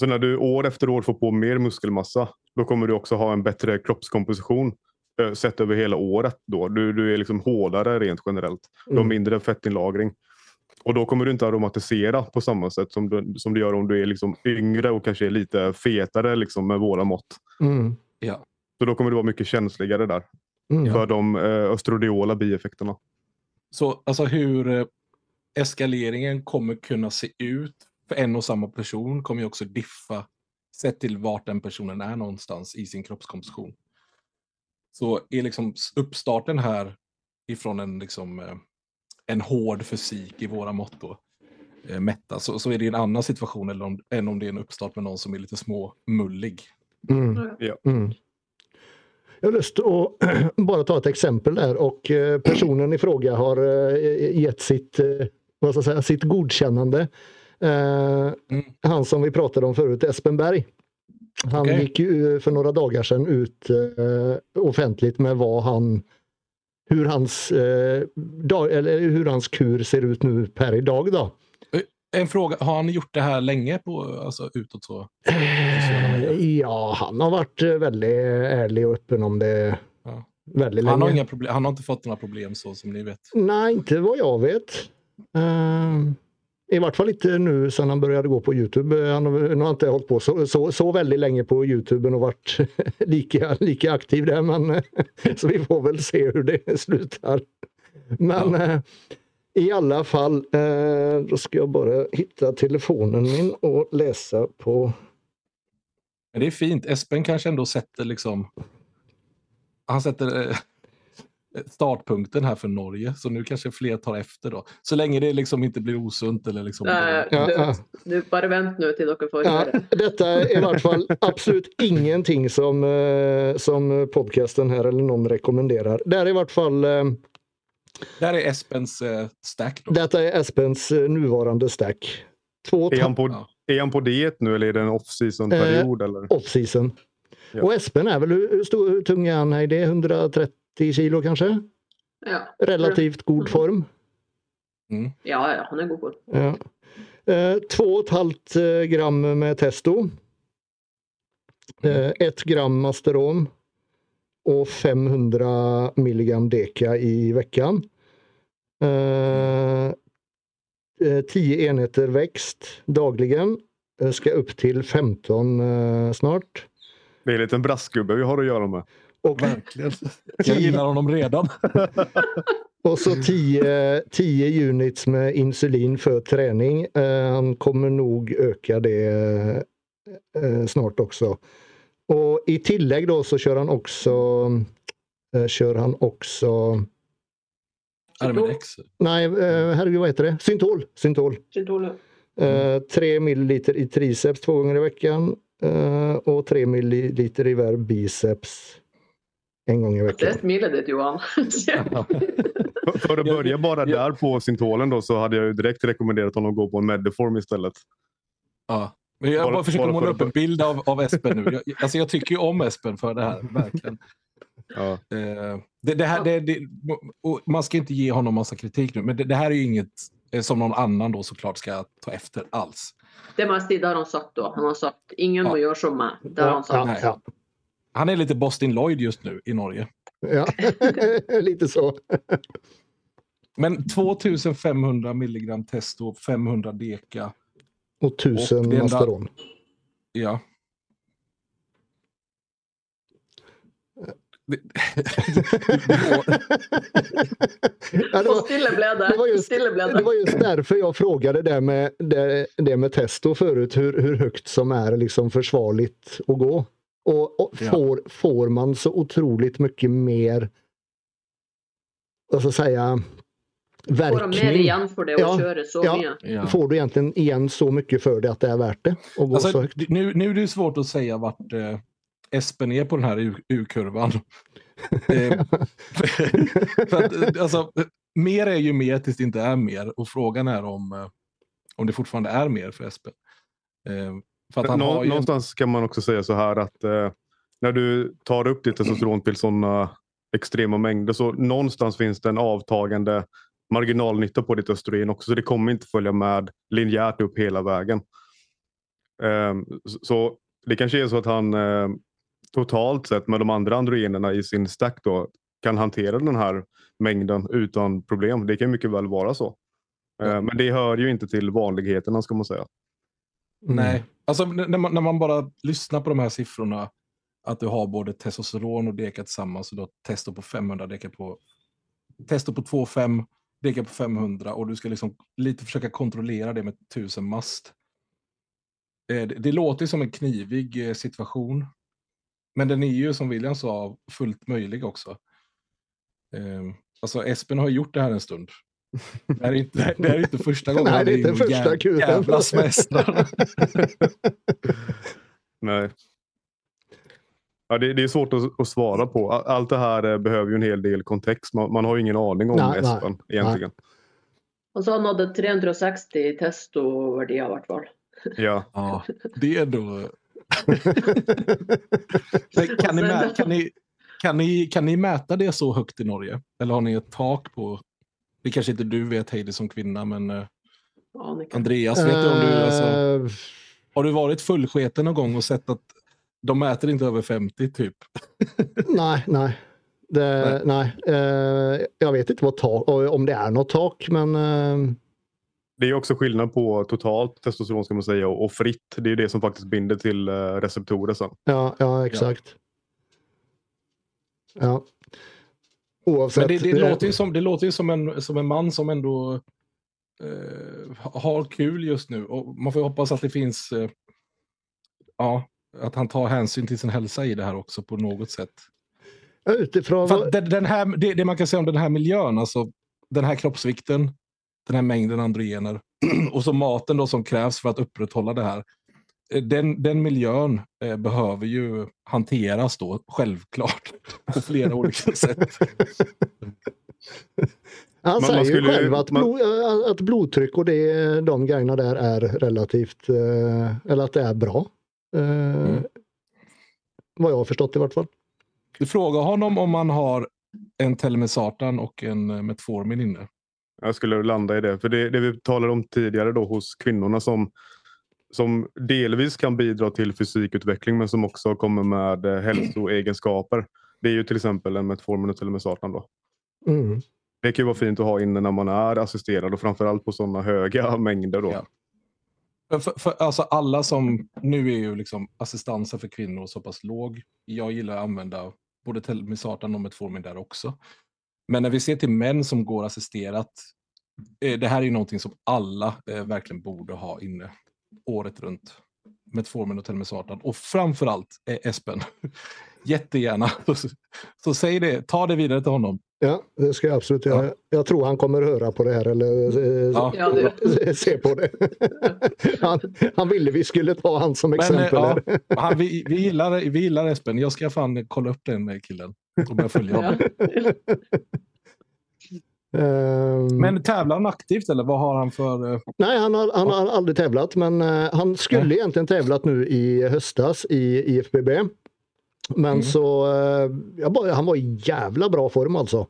Så när du år efter år får på mer muskelmassa, då kommer du också ha en bättre kroppskomposition eh, sett över hela året. Då. Du, du är liksom hårdare rent generellt. Du har mm. mindre fettinlagring. Och då kommer du inte aromatisera på samma sätt som du, som du gör om du är liksom yngre och kanske är lite fetare liksom med våra mått. Mm. Ja. Så då kommer du vara mycket känsligare där. Mm. För de eh, östrodiola bieffekterna. Så alltså hur eh, eskaleringen kommer kunna se ut för en och samma person kommer ju också diffa sett till vart den personen är någonstans i sin kroppskomposition. Så är liksom uppstarten här ifrån en, liksom, eh, en hård fysik i våra mått då, eh, mätta, så, så är det en annan situation eller om, än om det är en uppstart med någon som är lite småmullig. Mm. Ja. Mm. Jag har lust att bara ta ett exempel där och eh, personen i fråga har gett sitt, vad ska jag säga, sitt godkännande mm. Han som vi pratade om förut, Espenberg. Han okay. gick ju för några dagar sedan ut eh, offentligt med vad han hur hans, eh, dag, eller hur hans kur ser ut nu per idag. Då. Eh, en fråga, har han gjort det här länge på, alltså utåt så? Eh, ja, han har varit väldigt ärlig och öppen om det ja. väldigt han länge. Har inga problem, han har inte fått några problem så som ni vet? Nej, inte vad jag vet. Uh, i vart fall inte nu sedan han började gå på Youtube. Han har, inte hållit på så, så, så väldigt länge på Youtube och varit lika, lika aktiv där. Men, så vi får väl se hur det slutar. Men ja. eh, i alla fall, eh, då ska jag bara hitta telefonen min och läsa på. Men det är fint. Espen kanske ändå sätter liksom... Han sätter... Startpunkten här för Norge. Så nu kanske fler tar efter då. Så länge det liksom inte blir osunt eller liksom... Nej, ja, ja. Du, bara vänt nu till dere får ja, Detta är i vart fall absolut ingenting som, eh, som podcasten här eller någon rekommenderar. Det är i vart fall eh, där är Espens eh, stack. Då. Detta är Espens eh, nuvarande stack. Två är, han på, ja. är han på diet nu eller är det en off-season period? Eh, off-season. Ja. Och Espen är väl, hur, stor, hur tung är han? Är det 130 10 kilo kanske? Ja. Relativt god form. Mm. Ja, ja, han är god form. Ja. Eh, 2,5 eh, gram med testo. Eh, 1 gram Masteron. Och 500 milligram deka i veckan. Eh, 10 eh, enheter växt dagligen. Ska upp till 15 eh, snart. Det är en liten brastgubbe vi har att göra med. Och Verkligen. Jag gillar honom redan. och så 10 units med insulin för träning. Eh, han kommer nog öka det eh, snart också. Och i tillägg då så kör han också eh, kör han också Armidex? Nej, herregud vad heter det? Syntol. Syntol. Syntol. Mm. 3 milliliter i triceps två gånger i veckan och 3 milliliter i var biceps en gång i veckan. Det är ett smidigt Johan. För att börja bara där på syntolen då så hade jag direkt rekommenderat honom att gå på en Mediform istället. Ja. Men jag bara, bara försöker måla upp en bild av, av Espen nu. Jag, alltså jag tycker ju om Espen för det här, verkligen. Ja. Uh, det, det, här, det, det, man ska inte ge honom massa kritik nu, men det, det, här är ju inget eh, som någon annan då såklart ska ta efter alls. Det, det har de sagt då. Han har sagt ingen ja. må göra som mig. Det har han sagt. Ja. Han är lite Boston Lloyd just nu i Norge. Ja, lite så. Men 2500 milligram testo, 500 deka. Och 1000 och Masteron. Ja. Det, ja, det, var, det, var just, det var just därför jag frågade det med, det, det med testo förut, hur, hur högt som är liksom försvarligt att gå. Och, och Ja. får, får man så otroligt mycket mer, vad ska jag säga, Får de mer verkning. igen för det och Ja, köra så ja. mycket? Ja. Får du egentligen igen så mycket för det att det är värt det? Och gå så Alltså, högt? d- nu, nu är det svårt att säga vart eh, Espen är på den här U-kurvan. Eh, för att, alltså, mer är ju mer tills det inte är mer. Och frågan är om, eh, om det fortfarande är mer för Espen. Eh, Nå- har ju en, Någonstans kan man också säga så här att eh, när du tar upp ditt testosteron till sådana extrema mängder så någonstans finns det en avtagande marginalnytta på ditt östrogen också. Så det kommer inte följa med linjärt upp hela vägen. Ehm, så- det kanske är så att han eh, totalt sett med de andra androgenerna i sin stack då kan hantera den här mängden utan problem. Det kan mycket väl vara så. Eh, Ja. Men det hör ju inte till vanligheterna ska man säga. Mm. Nej, alltså när man, när man bara lyssnar på de här siffrorna. Att du har både testosteron och deka tillsammans. Och du har testo på 500, deka på testo på 2,5, deka på 500. Och du ska liksom lite försöka kontrollera det med 1000 mast. Eh, det, det låter som en knivig eh, situation. Men den är ju som William sa fullt möjlig också. Eh, alltså Espen har ju gjort det här en stund. Det här är inte, det är inte första gången Nej, det är inte första kuren. jävlas med hästar. Nej. Ja, det, det är svårt att, att svara på. All- Allt det här eh, behöver ju en hel del kontext. Man, man har ju ingen aning om Nej, nej, Espen egentligen. Och så han hade 360 testovärdi i alla fall. Ja. Ja, det är då... Men kan, ni mä- kan, ni, kan, ni, kan ni mäta det så högt i Norge? Eller har ni ett tak på... Det kanske inte du vet Heidi som kvinna, men eh. Andreas, vet du om du... Alltså, Eh, har du varit fullsketen någon gång och sett att de mäter inte över 50 typ? nej, nej. Det, nej. Eh, jag vet inte vad tak, om det är något tak, men eh, Det är också skillnad på totalt testosteron ska man säga och, och fritt. Det är det som faktiskt binder till eh, receptorer sen. ja, ja exakt. Ja. Oavsett. Men det, det, eh, låter ju som, det låter ju som en, som en man som ändå eh, har kul just nu. Och man får hoppas att det finns... Eh, ja, att han tar hänsyn till sin hälsa i det här också på något sätt. Utifrån För det, den här, det, det man kan säga om den här miljön, alltså den här kroppsvikten, den här mängden androgener och så maten då som krävs för att upprätthålla det här. Eh, Den, den miljön eh, behöver ju hanteras då, självklart, på flera olika sätt. han man säger skulle ju själv att, man- blod, eh, att blodtryck och det, de grejerna där är relativt, eh, eller att det är bra. Eh, Mm. Vad jag har förstått i vart fall. Du frågar honom om man har en Telmisartan och en eh, Metformin inne. Jag skulle landa i det. För det, det vi talade om tidigare då hos kvinnorna som, som delvis kan bidra till fysikutveckling men som också kommer med eh, hälsoegenskaper. Det är ju till exempel en Metformin och Telmisartan då. Mm. Det kan ju vara fint att ha inne när man är assisterad och framförallt på sådana höga mängder då. Ja. För, för, för, alltså alla som, nu är ju liksom assistansen för kvinnor så pass låg. Jag gillar att använda både Telmisartan och Metformin där också. Men när vi ser till män som går assisterat, eh, det här är ju någonting som alla eh, verkligen borde ha inne året runt. Metformin och Telmisartan och framförallt eh, Espen. Jättegärna. Så, så säg det, ta det vidare till honom. Ja, det ska jag absolut göra. Jag tror han kommer höra på det här eller eh, Ja. Ja, det, se på det. han, han ville vi skulle ta han som Men, eh, exempel. ja, han, vi, vi, gillar, vi gillar Espen. Jag ska fan kolla upp den med killen. Och börja följa honom. Ja. Ehm, Men tävlar han aktivt eller vad har han för... eh, Nej, han har, han har aldrig tävlat, men eh, han skulle Nej. egentligen tävlat nu i höstas i IFBB. Men Mm. så, eh, bara, han var i jävla bra form alltså.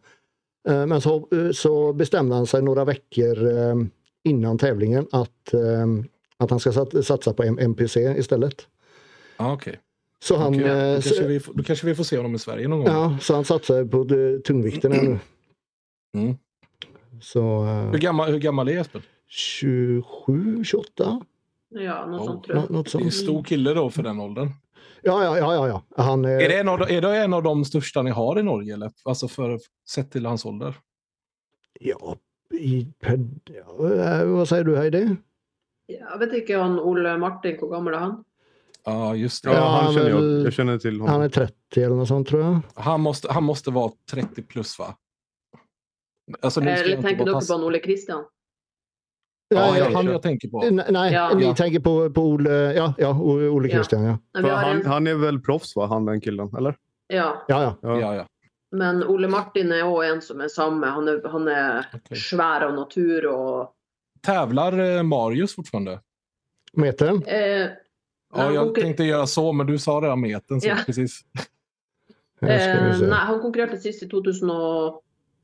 Men så, så bestämde han sig några veckor innan tävlingen att, att han ska sat, satsa på MPC istället. Ja, okej. Så han, eh, då, kanske vi, då kanske vi får se honom i Sverige någon gång. ja, så han satsar på de, tungvikterna nu. Mm. Så eh, Hur, gammal, hur gammal är Espen? 27, 28, ja, något Oh. sånt tror nå- jag. något Det är en sånt. stor kille då för den åldern. Ja, ja, ja, ja, ja. Han, Är det, en av, de- är det en av de största ni har i Norge? Eller? Alltså för, sett till hans ålder? Ja, i, per, ja, eh, vad säger du Heidi? Jag vet inte, han Olle Martin, hur gammal är han? Ja, just det. Ja, Ja, han han känner väl- jag, jag känner till honom. Han är 30 eller något sånt tror jag. Han, måste, han måste vara 30 plus va? Alltså, jag Eller inte tänker du på tass- Olle Christian? Ja, Ja, ja, han jag tänker på. N- Nej, Ja. ni Ja. tänker på, på Ole, ja, ja, Ole Ja. Christian. Ja. Har han, en, han är väl proffs va, han den killen? Eller? ja, Ja, ja. Ja. Ja, ja. men Ole Martin är också en som är samma. Han är, han är Okej. svär av natur och... Tävlar eh, Marius fortfarande? Metern. Eh, Ja, jag konkur- tänkte göra så, men du sa redan metern. Så Ja. precis. Eh, nej, han konkurrerte sist i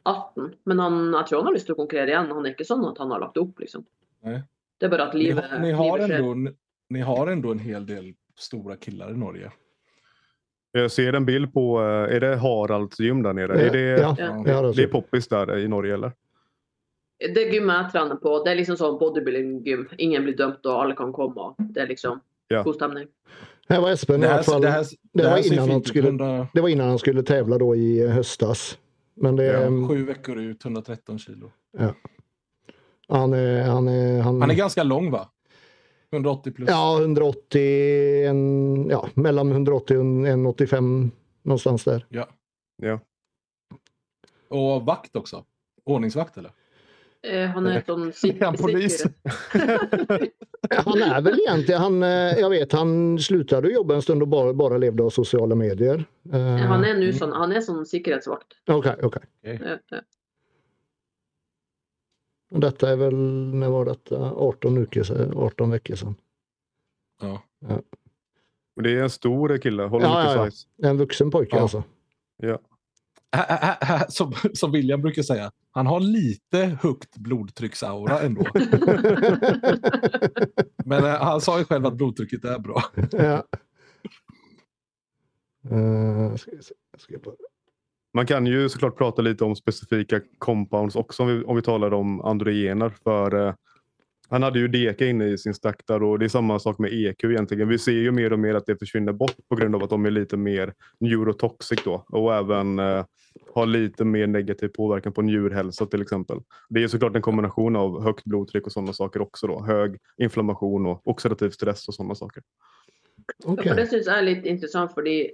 2018. Men han, jag tror han har lust att konkurrera igen. Han är inte sån att han har lagt upp liksom. Nej. Det är bara att Ni, livet, har- ni, har livet ändå, ni, ni har ändå en hel del stora killar i Norge. Jag ser en bild på, eh, är det Haralds gym där nere? Eh, Är det, ja, Ja. ja, det är poppis där i Norge eller? Det gymmet jag tränar på, det är liksom sån bodybuilding-gym. Ingen blir dömd och alla kan komma. Det är liksom Ja. god stämning. Här var Espen i Det alla fall. det här, det det var innan han skulle- 100, Det var innan han skulle tävla då i höstas. Men det, Ja, är Sju veckor ut, 113 kilo. han är, han är, han, Han är ganska lång va? 180 plus. ja, 180, en, ja, mellan 180 och 185 någonstans där. Ja. Ja. Och vakt också. Ordningsvakt eller? Eh, han är sån Är han polis? Han är väl egentligen, han, eh, jag vet han slutade jobba en stund och bara, bara levde av sociala medier. Eh, Han är nu sån, han är sån säkerhetsvakt. Okej, okej. Eh, eh. Och Detta är väl, när var detta? 18 veckor sedan. 18 veckor sedan. Ja. Men det är en stor kille, håller Ja, mycket ja, ja. size. En vuxen pojke Ja. alltså. Ja. Som, som William brukar säga, han har lite högt blodtrycksaura ändå. Men eh, han sa ju själv att blodtrycket är bra. ja. Eh, ska. Jag ska bara... Man kan ju såklart prata lite om specifika compounds också om vi, om vi talar om androgener. För eh, han hade ju DECA inne i sin stack där och det är samma sak med EQ egentligen. Vi ser ju mer och mer att det försvinner bort på grund av att de är lite mer neurotoxic då och även eh, har lite mer negativ påverkan på njurhälsa till exempel. Det är såklart en kombination av högt blodtryck och sådana saker också då. Hög inflammation och oxidativ stress och sådana saker. Ja, for det syns jeg er litt interessant, fordi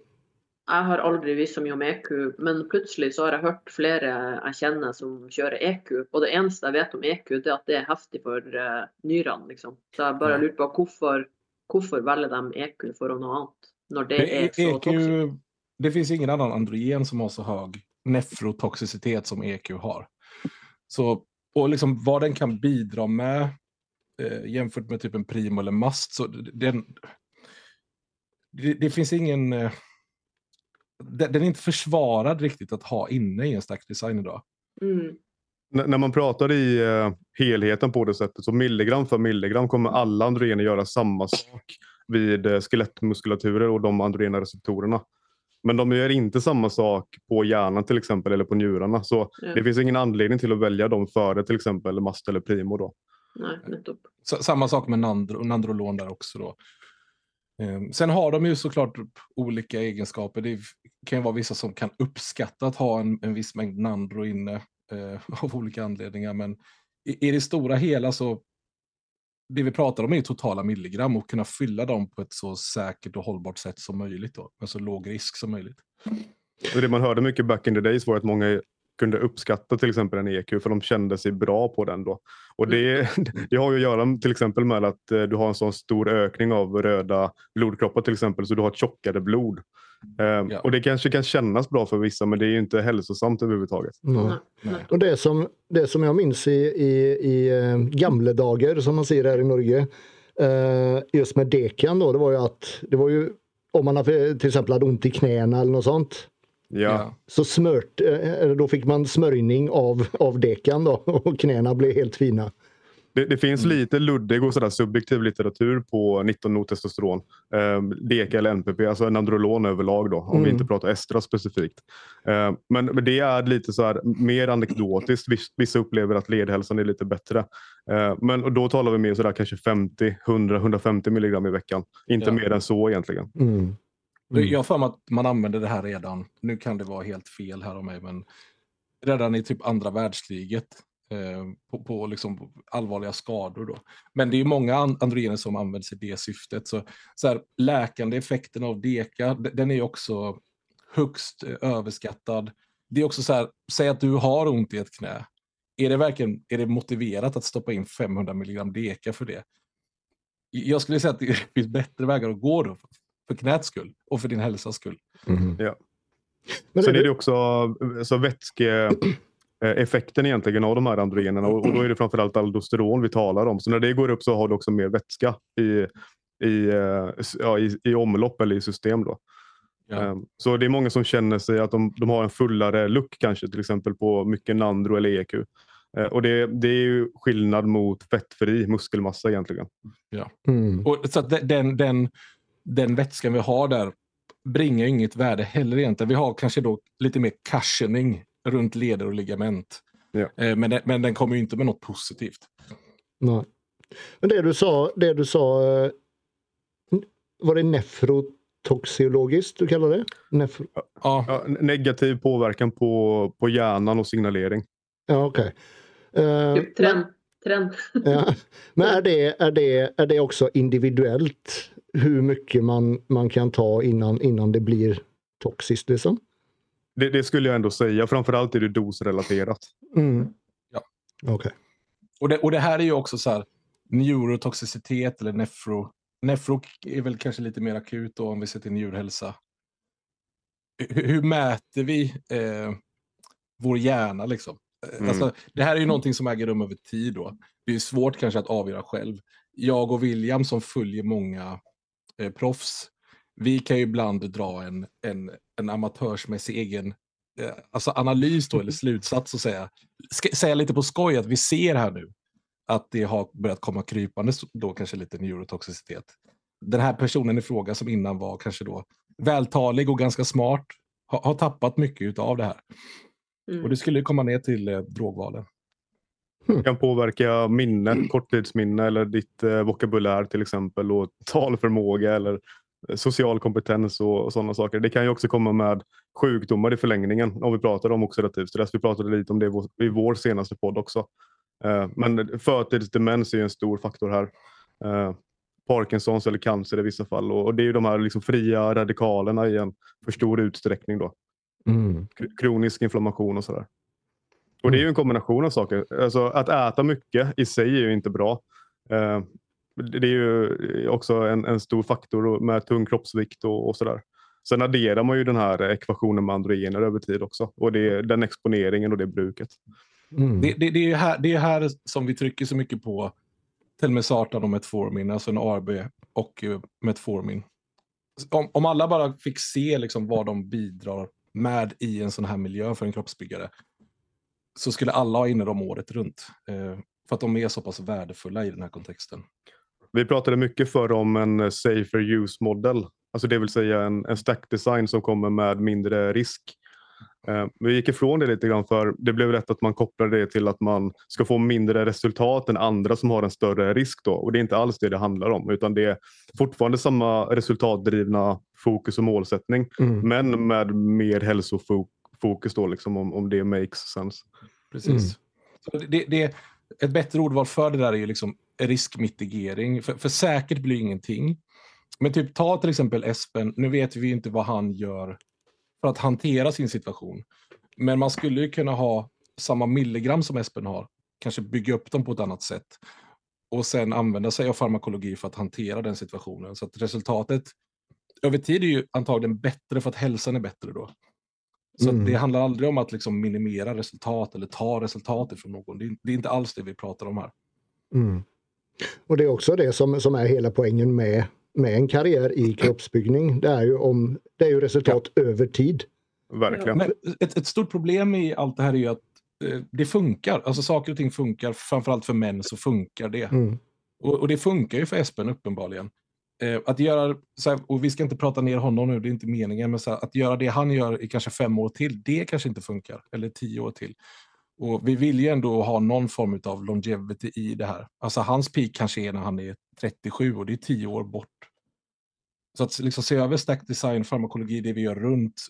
jeg har aldri visst så mye om EQ, men plutselig så har jeg hørt flere jeg kjenner som kjører EQ, og det eneste jeg vet om EQ, det er at det er heftig for uh, nyrene, liksom. Så jeg bare lurte på hvorfor, hvorfor velger de EQ for noe annet, når det er så toxic? EQ, det finns ingen annan androgen som har så hög nefrotoxicitet som EQ har. Så, och liksom vad den kan bidra med eh, jämfört med typ en primo eller mast. Så den, det, det finns ingen... Eh, den, är inte försvarad riktigt att ha inne i en stack design idag. Mm. När man pratar i eh, helheten på det sättet så milligram för milligram kommer alla androgener göra samma sak vid eh, skelettmuskulaturer och de androgena receptorerna. Men de gör inte samma sak på hjärnan till exempel eller på njurarna. Så Ja. det finns ingen anledning till att välja dem före till exempel mast eller primo. Då. Så, samma sak med nandro, nandrolon där också. Då. Ehm, sen har de ju såklart olika egenskaper. Det kan ju vara vissa som kan uppskatta att ha en, en viss mängd nandro inne eh, av olika anledningar. Men i, i det stora hela så det vi pratar om är ju totala milligram och kunna fylla dem på ett så säkert och hållbart sätt som möjligt. Då, med så låg risk som möjligt. Och det man hörde mycket back in the days var att många kunde uppskatta till exempel en EQ för de kände sig bra på den då. Och det, det har ju att göra till exempel med att eh, du har en sån stor ökning av röda blodkroppar till exempel så du har ett tjockare blod. Eh, Ja. Och det kanske kan kännas bra för vissa men det är ju inte hälsosamt överhuvudtaget. Nettopp. Och det som, det som jag minns i, i, i eh, gamla dagar som man säger här i Norge eh, just med dekan då, det var ju att det var ju om man hade, till exempel hade ont i knäna eller något sånt Ja. så smört, eh, då fick man smörjning av, av dekan då och knäna blev helt fina. Det, det finns lite luddig och sådär subjektiv litteratur på 19 testosteron. Eh, DECA eller NPP, alltså nandrolon överlag då, om vi Mm. inte pratar estra specifikt. Eh, men, men det är lite så här mer anekdotiskt. Viss- Vissa upplever att ledhälsan är lite bättre. Eh, men och då talar vi mer sådär kanske 50, 100, 150 milligram i veckan. Inte Ja. mer än så egentligen. Mm. Mm. Jag har för mig att man använder det här redan, nu kan det vara helt fel här av mig, men redan i typ andra världskriget eh, på, på liksom allvarliga skador. Då. Men det är många androgener som används i det syftet. Så, så här, läkande effekten av DECA, den är också högst eh, överskattad. Det är också så här, säg att du har ont i ett knä. Är det verkligen är det motiverat att stoppa in 500 mg DECA för det? Jag skulle säga att det finns bättre vägar att gå då, för knäts skull och för din hälsas skull. Mm. Ja. Men Sen är det också så vätskeeffekten egentligen av de här androgenerna och, då är det framförallt aldosteron vi talar om. Så när det går upp så har du också mer vätska i, i, eh, ja, i, i omlopp eller i system. Då. Ja. Ehm, så det är många som känner sig att de, de har en fullare look kanske till exempel på mycket Nandro eller EQ. Eh, och det, det, är ju skillnad mot fettfri muskelmassa egentligen. Ja. Mm. Och så den, den, den vätskan vi har där bringar inget värde heller egentligen. Vi har kanske då lite mer cushioning runt leder och ligament. Ja. Eh, men, den, men den kommer ju inte med något positivt. Nej. Men det du sa, det du sa eh, var det nefrotoxiologiskt du kallar det? Nefro... Ja. ja. negativ påverkan på, på hjärnan och signalering. Ja, okej. Okay. Uh, typ trend. trend. ja. Men är det, är, det, är det också individuellt hur mycket man, man kan ta innan, innan det blir toxiskt? Liksom? Det, det skulle jag ändå säga. Framförallt är det dosrelaterat. Mm. Ja. Okay. Och, det, och det här är ju också så här neurotoxicitet eller nefro. Nefro är väl kanske lite mer akut då om vi ser till njurhälsa. Hur, hur mäter vi eh, vår hjärna liksom? Mm. Alltså, det här är ju någonting som äger rum över tid. Då. Det är svårt kanske att avgöra själv. Jag och William som följer många eh, proffs, vi kan ju ibland dra en, en, en amatörsmässig egen eh, alltså analys då, eller slutsats och säga, ska, säga lite på skoj att vi ser här nu att det har börjat komma krypande då kanske lite neurotoxicitet. Den här personen i fråga som innan var kanske då vältalig och ganska smart har, har tappat mycket av det här. Mm. Och det skulle komma ner till eh, drogvalen. Det kan påverka minne, korttidsminne eller ditt eh, vokabulär till exempel och talförmåga eller eh, social kompetens och, och sådana saker. Det kan ju också komma med sjukdomar i förlängningen om vi pratar om oxidativ stress. Vi pratade lite om det i vår senaste podd också. Eh, men förtidsdemens är en stor faktor här. Eh, Parkinsons eller cancer i vissa fall och, och det är ju de här liksom fria radikalerna i en för stor utsträckning då. Mm. Kronisk inflammation och sådär. Och det är ju en kombination av saker. Alltså, att äta mycket i sig är ju inte bra. Eh, det är ju också en, en stor faktor med tung kroppsvikt och, och sådär. Sen adderar man ju den här ekvationen med androgener över tid också. Och det är den exponeringen och det bruket. Mm. Det, det, det, är här, det är här som vi trycker så mycket på Telmesartan och Metformin, alltså en ARB och eh, Metformin. Om, om alla bara fick se liksom vad de bidrar med i en sån här miljö för en kroppsbyggare så skulle alla ha inne dem året runt. Eh, för att de är så pass värdefulla i den här kontexten. Vi pratade mycket förr om en safer use-modell. Alltså det vill säga en, en stack design som kommer med mindre risk. Eh, vi gick ifrån det lite grann för det blev rätt att man kopplade det till att man ska få mindre resultat än andra som har en större risk. Då. Och det är inte alls det det handlar om utan det är fortfarande samma resultatdrivna fokus och målsättning mm. men med mer hälsofokus då liksom om, om det makes sense. Precis. Mm. det, det, ett bättre ordval för det där är ju liksom riskmitigering. För, för säkert blir ingenting. Men typ ta till exempel Espen, nu vet vi inte vad han gör för att hantera sin situation. Men man skulle ju kunna ha samma milligram som Espen har, kanske bygga upp dem på ett annat sätt och sen använda sig av farmakologi för att hantera den situationen. Så att resultatet över tid är ju antagligen bättre för att hälsan är bättre då. Så mm. det handlar aldrig om att liksom minimera resultat eller ta resultatet från någon. Det är, det är, inte alls det vi pratar om här. Mm. Och det är också det som, som är hela poängen med med en karriär i kroppsbyggning. Det är ju, om, det är ju resultat ja. över tid. Verkligen. Men ett, ett, stort problem i allt det här är ju att eh, det funkar. Alltså saker och ting funkar. Framförallt för män så funkar det. Mm. Och, och, det funkar ju för Espen uppenbarligen. Eh, att göra, här, och vi ska inte prata ner honom nu, det är inte meningen, men här, att göra det han gör i kanske fem år till, det kanske inte funkar. Eller tio år till. Och vi vill ju ändå ha någon form av longevity i det här. Alltså hans peak kanske är när han är 37 och det är tio år bort. Så att liksom se över stack design, farmakologi, det vi gör runt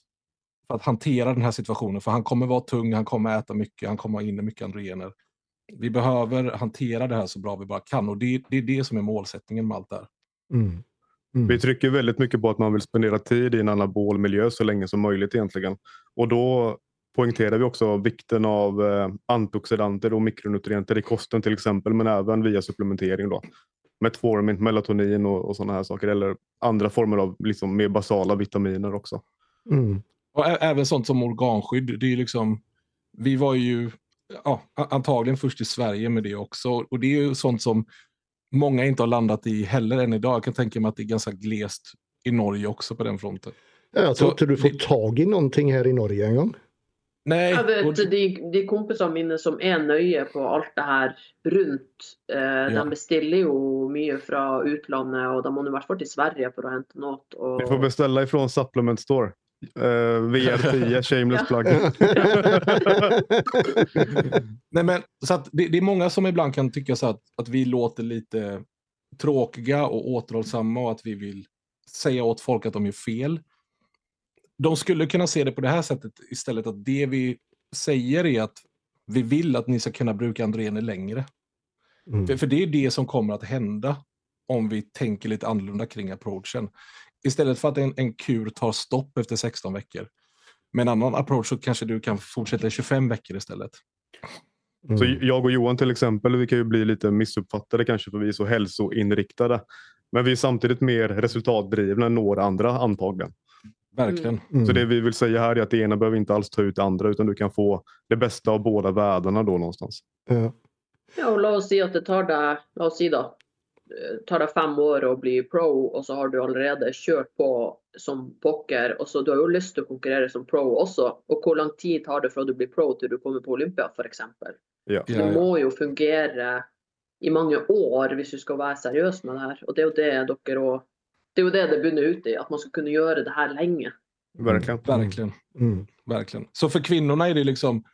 för att hantera den här situationen. För han kommer vara tung, han kommer äta mycket, han kommer ha in mycket androgener. vi behöver hantera det här så bra vi bara kan och det, det är det som är målsättningen med allt det här. Mm. Mm. Vi trycker väldigt mycket på att man vill spendera tid i en anabol miljö så länge som möjligt egentligen. Och då poängterar vi också vikten av eh, antioxidanter och mikronutrienter i kosten till exempel, men även via supplementering. Då. Metformin, melatonin och, och sådana här saker, eller andra former av liksom, mer basala vitaminer också. Mm. Och även sånt som organskydd. Det är liksom, vi var ju ja, antagligen först i Sverige med det också. Och det är ju sånt som många inte har landat i heller än idag. Jag kan tänka mig att det är ganska glest i Norge också på den fronten. Jag tror inte du får tag i någonting här i Norge en gång. Nej. Jag vet, och... de, de kompisene mine som är nøye på allt det här runt, eh, ja. de beställer ju mycket från utlandet och de må i hvert fall till Sverige för att hämta något. Och... Vi får beställa ifrån Supplement Store. Uh, VR10, shameless plug. Nej, men, så att det, det, är många som ibland kan tycka så att, att vi låter lite tråkiga och återhållsamma och att vi vill säga åt folk att de gör fel. De skulle kunna se det på det här sättet istället att det vi säger är att vi vill att ni ska kunna bruka androgener längre. Mm. För, för det är det som kommer att hända om vi tänker lite annorlunda kring approachen. Istället för att en, en kur tar stopp efter 16 veckor. Med en annan approach så kanske du kan fortsätta i 25 veckor istället. Mm. Så jag och Johan till exempel, vi kan ju bli lite missuppfattade kanske för vi är så hälsoinriktade. Men vi är samtidigt mer resultatdrivna än några andra antagligen. Verkligen. Mm. Så det vi vill säga här är att det ena behöver inte alls ta ut det andra utan du kan få det bästa av båda världarna då någonstans. Ja, ja och låt oss säga att det tar dig, låt oss säga då, tar det fem år att bli pro och så har du allerede kört på som poker och så du har ju lust att konkurrera som pro också. Och hur lång tid tar det från du blir pro till du kommer på Olympia för exempel? Ja. Så det må ju fungera i många år om du ska vara seriös med det här. Och det är ju det dere och det är ju det det bunnar ut i, att man ska kunna göra det här länge. Verkligen. Mm. Verkligen. Mm. Verkligen. Så för kvinnorna är det liksom,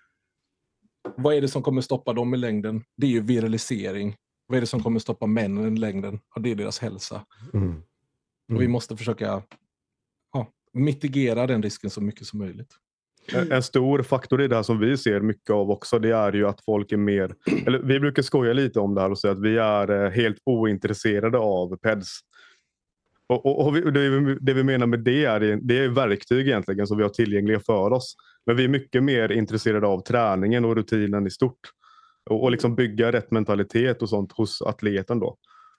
vad är det som kommer stoppa dem i längden? Det är ju viralisering. Vad är det som kommer stoppa männen i längden? Ja, det är deras hälsa. Mm. Mm. Och vi mm. måste försöka ja, mitigera den risken så mycket som möjligt. En stor faktor i det här som vi ser mycket av också, det är ju att folk är mer... Eller vi brukar skoja lite om det här och säga att vi är eh, helt ointresserade av PEDS. Och, och, och vi, det, vi, det, vi, menar med det är, det är verktyg egentligen som vi har tillgängliga för oss. Men vi är mycket mer intresserade av träningen och rutinen i stort. Och, och liksom bygga rätt mentalitet och sånt hos atleten då.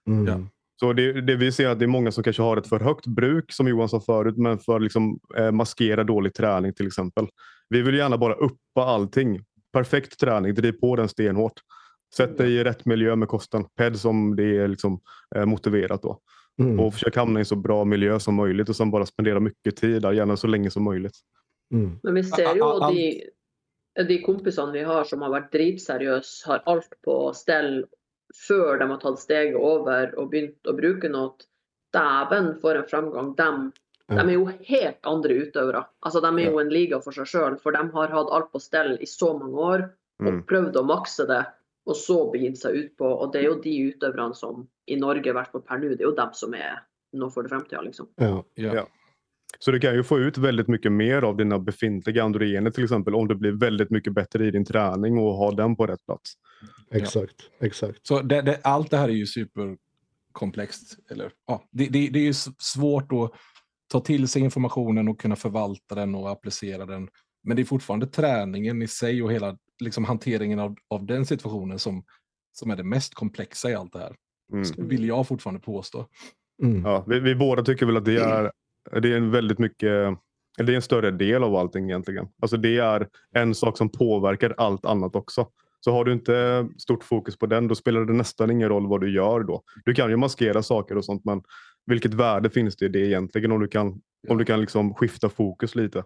Mm. Ja. Så det, det, vi ser att det är många som kanske har ett för högt bruk som Johan sa förut men för att liksom, eh, maskera dålig träning till exempel. Vi vill gärna bara uppa allting. Perfekt träning, driv på den stenhårt. Sätt dig i rätt miljö med kosten. PED som det är liksom, eh, motiverat då. Mm. Och försök hamna i en så bra miljö som möjligt och sen bara spendera mycket tid där, gärna så länge som möjligt. Mm. Men vi ser ju de, de kompisene vi har som har varit dritseriösa har allt på ställ før de har tagit steget över och begynt å bruke noe. Dæven, for en framgång. De, de är ju helt andra utövare. Alltså, de är ju en liga för sig själva, för de har haft allt på ställ i så många år och mm. prøvd å makse det. Och så begitt sig ut på, och det är ju de utövarna som i Norge, i hvert fall per nu, det är ju de som är nå för det framtida. Liksom. Ja. ja. Så du kan ju få ut väldigt mycket mer av dina befintliga androgener till exempel om du blir väldigt mycket bättre i din träning och har den på rätt plats. Exakt, ja. exakt. Så det, det, allt det här är ju superkomplext. Eller, ja, det, det, det är ju svårt att ta till sig informationen och kunna förvalta den och applicera den. Men det är fortfarande träningen i sig och hela liksom, hanteringen av, av den situationen som, som är det mest komplexa i allt det här. Mm. Vill jag fortfarande påstå. Mm. Ja, vi, vi båda tycker väl att det är det är en väldigt mycket det är en större del av allting egentligen. Alltså det är en sak som påverkar allt annat också. Så har du inte stort fokus på den, då spelar det nästan ingen roll vad du gör då. Du kan ju maskera saker och sånt, men vilket värde finns det i det egentligen om du kan, om du kan liksom skifta fokus lite?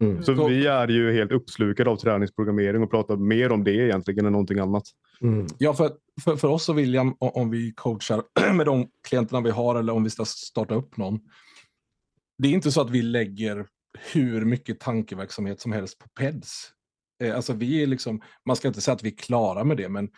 Mm. Så vi är ju helt uppslukade av träningsprogrammering och pratar mer om det egentligen än någonting annat. Mm. Ja, för, för, för oss och William, om vi coachar med de klienterna vi har eller om vi ska starta upp någon, det är inte så att vi lägger hur mycket tankeverksamhet som helst på PEDS. Eh, alltså vi är liksom, man ska inte säga att vi är klara med det, men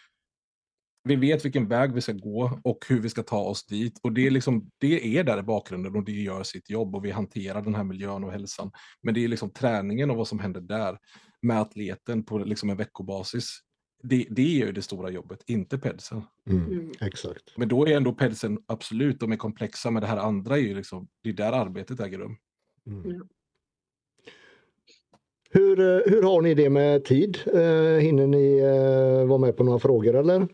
vi vet vilken väg vi ska gå och hur vi ska ta oss dit. Och det är, liksom, det är där i bakgrunden och det gör sitt jobb och vi hanterar den här miljön och hälsan. Men det är liksom träningen och vad som händer där med atleten på liksom en veckobasis det, det är ju det stora jobbet, inte pedsen. Mm. Mm. Exakt. Men då är ändå pedsen absolut, de är komplexa, men det här andra är ju liksom, det är där arbetet äger rum. Mm. Ja. Hur, eh, hur har ni det med tid? Eh, hinner ni eh, vara med på några frågor eller?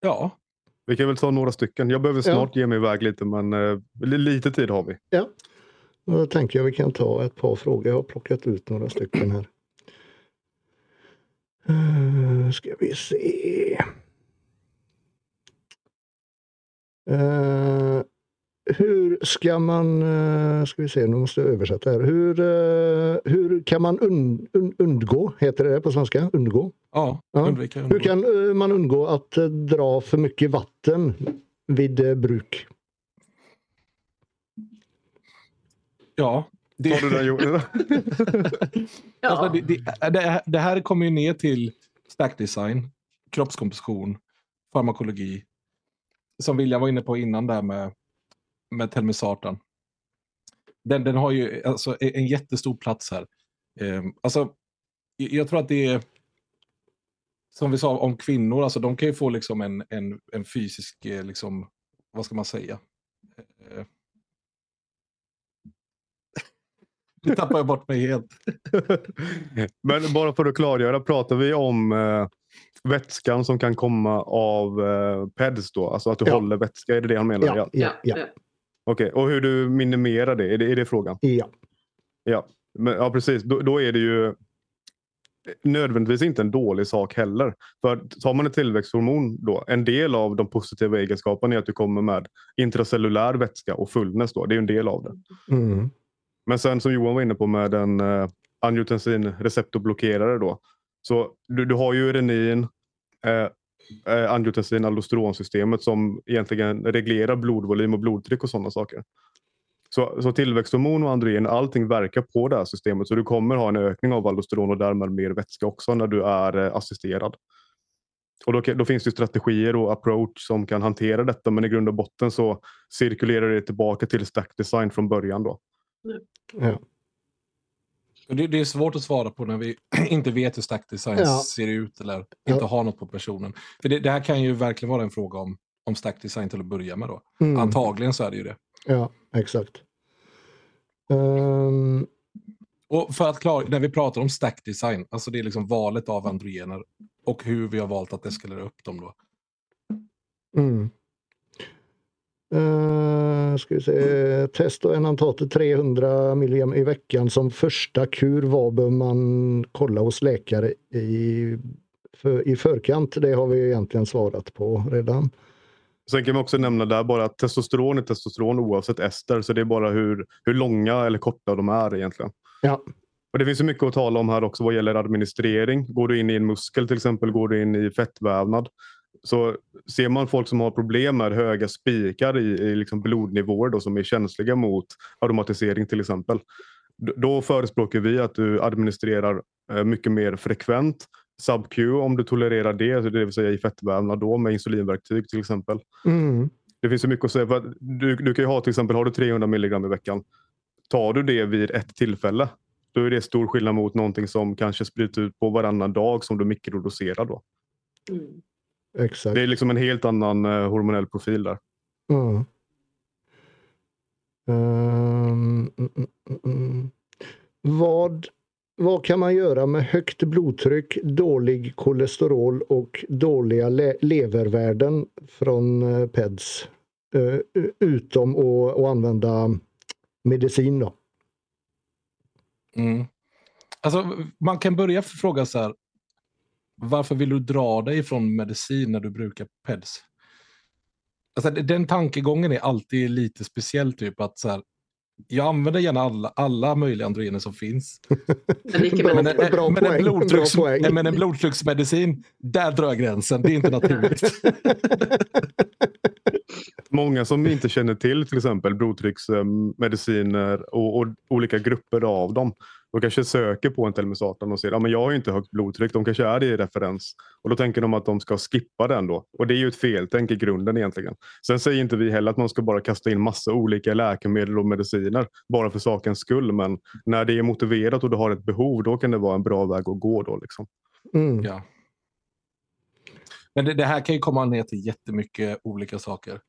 Ja, Vi kan väl ta några stycken. Jag behöver snart ge mig iväg lite men eh, li- lite tid har vi. Ja. Då tänker jag vi kan ta ett par frågor. Jag har plockat ut några stycken här. Uh, ska vi se. Eh, hur ska man, eh, ska vi se, nu måste jag översätta här. Hur, eh, hur kan man und, un, undgå, heter det på svenska? Undgå? ja, undvika. Hur kan man undgå att dra för mycket vatten vid bruk? Ja. Det, Tar du den Jonas? Ja. alltså, det, det, det, här- kommer ju ner till stackdesign, kroppskomposition, farmakologi. Som William var inne på innan där med, med telmisartan. Den, den har ju alltså, en jättestor plats här. Eh, alltså, jag tror att det är som vi sa om kvinnor, alltså de kan ju få liksom en, en, en fysisk, eh, liksom, vad ska man säga? Eh, Nu tappar jag bort mig helt. Men bara för att klargöra, pratar vi om eh, vätskan som kan komma av eh, PEDS då? Alltså att du Ja. håller vätska, är det det han menar? Ja, Ja. ja, ja. ja. Okej, och hur du minimerar det, är det, är det frågan? ja. Ja, Men, ja precis. Då, då är det ju nödvändigtvis inte en dålig sak heller. För tar man ett tillväxthormon då, en del av de positiva egenskaperna är att du kommer med intracellulär vätska och fullness då. Det är ju en del av det. Mm. Men sen som Johan var inne på med en eh, angiotensin-receptorblockerare då. Så du, du har ju renin, eh, eh, angiotensin aldosteronsystemet som egentligen reglerar blodvolym och blodtryck och sådana saker. Så, så tillväxthormon och androgen, allting verkar på det här systemet så du kommer ha en ökning av aldosteron och därmed mer vätska också när du är eh, assisterad. Och då, då finns det strategier och approach som kan hantera detta men i grund och botten så cirkulerar det tillbaka till stack design från början då. Ja. Det, det är svårt att svara på när vi inte vet hur stack design Ja. ser ut eller Ja. inte har något på personen. För det, det här kan ju verkligen vara en fråga om, om stack design till att börja med. Då. Mm. Antagligen så är det ju det. Ja, exakt. Ehm, Och för att klara, när vi pratar om stack design, alltså det är liksom valet av androgener och hur vi har valt att eskalera upp dem då. mm. Uh, ska vi se. Testa enantater 300 milligram i veckan som första kur. Vad bör man kolla hos läkare i, för, i förkant? Det har vi egentligen svarat på redan. Sen kan vi också nämna där bara att testosteron är testosteron oavsett ester. Så det är bara hur, hur långa eller korta de är egentligen. Ja. Och det finns ju mycket att tala om här också vad gäller administrering. Går du in i en muskel till exempel, går du in i fettvävnad. Så ser man folk som har problem med höga spikar i, i liksom blodnivåer då, som är känsliga mot aromatisering till exempel. Då förespråkar vi att du administrerar eh, mycket mer frekvent. SubQ om du tolererar det, så det vill säga i fettvävnad då med insulinverktyg till exempel. Mm. Det finns så mycket att säga. För att du, du kan ju ha till exempel har du 300 milligram i veckan. Tar du det vid ett tillfälle då är det stor skillnad mot någonting som kanske sprids ut på varannan dag som du mikrodoserar då. Mm. Exakt. Det är liksom en helt annan eh, hormonell profil där. Mm. Ehm, mm, mm, mm, mm. Vad, vad kan man göra med högt blodtryck, dålig kolesterol och dåliga le levervärden från eh, PEDS? Eh, u- utom att att använda medicin då. Mm. Alltså, man kan börja fråga så här. Varför vill du dra dig från medicin när du brukar PEDS? Alltså, den tankegången är alltid lite speciell. Typ att så här, jag använder gärna alla, alla möjliga androgener som finns. Men med Men, en- bra men, en blodtrycks, bra men en blodtrycksmedicin, där drar jag gränsen. Det är inte naturligt. Många som inte känner till till exempel blodtrycksmediciner och, och olika grupper av dem. De kanske söker på en telmisartan och ser att ja, jag har ju inte högt blodtryck. De kanske är det i referens. Och då tänker de att de ska skippa den då. Och det är ju ett feltänk i grunden egentligen. Sen säger inte vi heller att man ska bara kasta in massa olika läkemedel och mediciner bara för sakens skull. Men när det är motiverat och du har ett behov då kan det vara en bra väg att gå då. Liksom. Mm. Ja. Men det, det, här kan ju komma ner till jättemycket olika saker.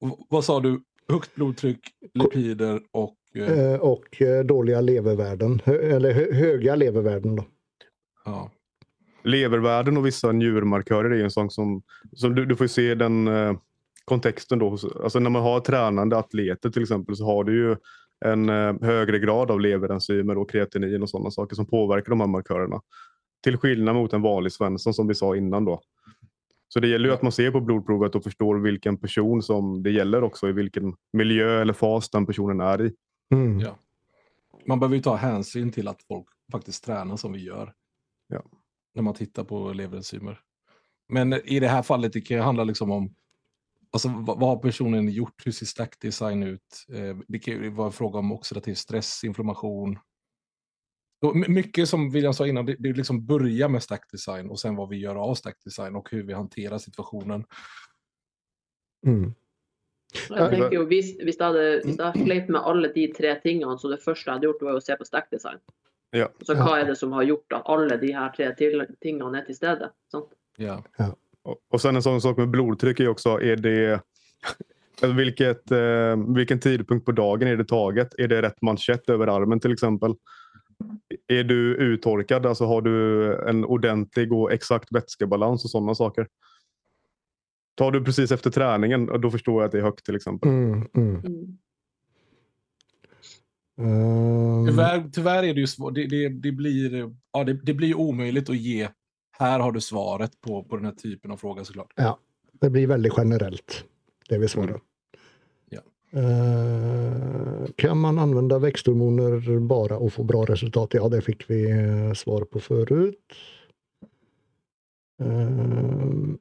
Och, vad sa du? Högt blodtryck, lipider och... Eh... Och eh, dåliga levervärden, eller höga levervärden. Då. Ja. Levervärden och vissa njurmarkörer är en sån som, som du, du får se den eh, kontexten då. Alltså när man har tränande atleter till exempel så har du ju en eh, högre grad av leverenzymer och kreatinin och sådana saker som påverkar de här markörerna. Till skillnad mot en vanlig svensson som vi sa innan då. Så det gäller ju att man ser på blodprovet och förstår vilken person som det gäller också, i vilken miljö eller fas den personen är i. Mm. Ja. Man behöver ju ta hänsyn till att folk faktiskt tränar som vi gör. Ja. När man tittar på leverenzymer. Men i det här fallet det kan det handla liksom om Alltså, vad, vad, har personen gjort? Hur ser stack design ut? Eh, det kan vara fråga om oxidativ stress, inflammation. Och mycket som William sa innan, det, det liksom börjar med stack design och sen vad vi gör av stack design och hur vi hanterar situationen. Mm. Jeg tenker jo, Hvis, hvis jeg hadde, hvis jeg slet med alle de tre tingene, så det første jeg hadde gjort, var å se på stack design. Ja. Så hva er det som har gjort at alle de her tre tingene er til stede? Sant? Ja. ja. Och sen en sån sak med blodtryck är också, är det vilket, eh, vilken tidpunkt på dagen är det taget? Är det rätt manschett över armen till exempel? Är du uttorkad? Alltså har du en ordentlig och exakt vätskebalans och sådana saker? Tar du precis efter träningen, då förstår jag att det är högt till exempel. Mm, mm. Mm. Tyvärr, tyvärr, är det ju svårt. Det, det, det, blir, ja, det, det blir omöjligt att ge här har du svaret på, på den här typen av fråga såklart. Ja, det blir väldigt generellt. Det vi svarar. Mm. Ja. Uh, kan man använda växthormoner bara och få bra resultat? Ja, det fick vi uh, svar på förut. Uh,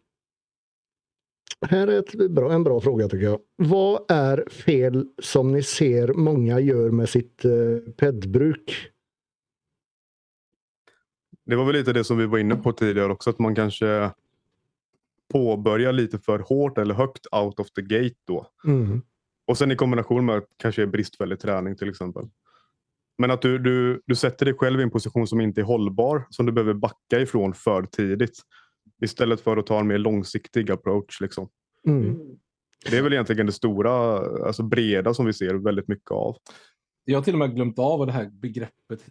här är ett bra, en bra fråga tycker jag. Vad är fel som ni ser många gör med sitt uh, pedbruk? Det var väl lite det som vi var inne på tidigare också, att man kanske påbörjar lite för hårt eller högt out of the gate då. Mm. Och sen i kombination med kanske bristfällig träning till exempel. Men att du, du, du sätter dig själv i en position som inte är hållbar, som du behöver backa ifrån för tidigt. Istället för att ta en mer långsiktig approach. Liksom. Mm. Det är väl egentligen det stora, alltså breda som vi ser väldigt mycket av. Jag har till och med glömt av vad det här begreppet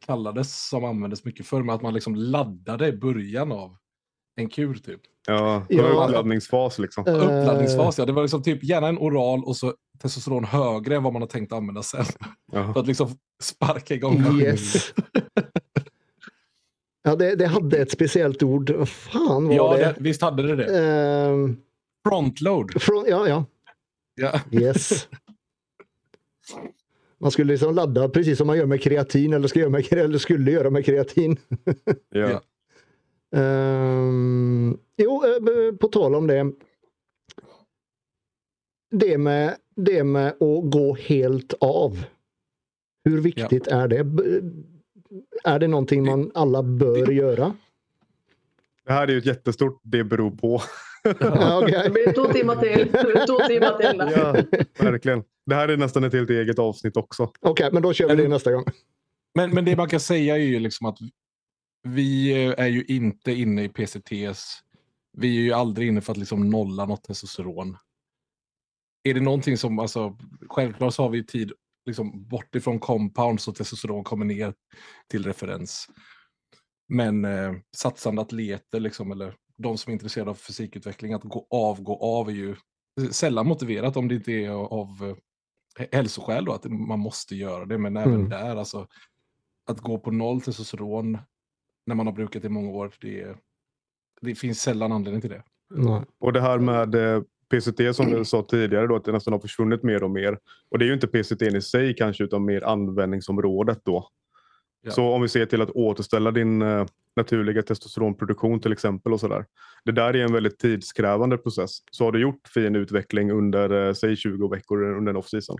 kallades som användes mycket förr med att man liksom laddade i början av en kur typ. Ja, ja. uppladdningsfas liksom. Uh... Uppladdningsfas, ja. Det var liksom typ gärna en oral och så testosteron högre än vad man har tänkt använda sen. Ja. För att liksom sparka igång yes. Ja, det, det, hade ett speciellt ord. Vad fan var ja, det? det? Visst hade det det. Uh... Frontload. Front, ja, ja. ja. Yes. Man skulle liksom ladda precis som man gör med kreatin eller, ska göra med, eller skulle göra med kreatin. ja. um, jo, eh, på tal om det. Det med, det med att gå helt av. Hur viktigt ja. är det? Är det någonting man alla bör göra? Det här är ju ett jättestort det beror på. Ja, okay. Det blir två timmar till. Två timmar till. Ja, verkligen. Det här är nästan ett helt eget avsnitt också. Okej, okay, men då kör vi det nästa gång. Men, men det man kan säga är ju liksom att vi är ju inte inne i PCTs. Vi är ju aldrig inne för att liksom nolla något testosteron. Är det någonting som, alltså, självklart så har vi tid liksom bort ifrån compound så testosteron kommer ner till referens. Men eh, satsande atleter, liksom, eller de som är intresserade av fysikutveckling, att gå av, gå av är ju sällan motiverat om det inte är av eh, hälsoskäl då, att man måste göra det. Men även mm. där, alltså att gå på noll testosteron när man har brukat i många år, det, det finns sällan anledning till det. Mm. Och det här med eh, PCT som du sa tidigare då, att det nästan har försvunnit mer och mer. Och det är ju inte PCT i sig kanske, utan mer användningsområdet då. Ja. Så om vi ser till att återställa din uh, naturliga testosteronproduktion till exempel och sådär. Det där är en väldigt tidskrävande process. Så har du gjort fin utveckling under uh, säg 20 veckor under en off-season.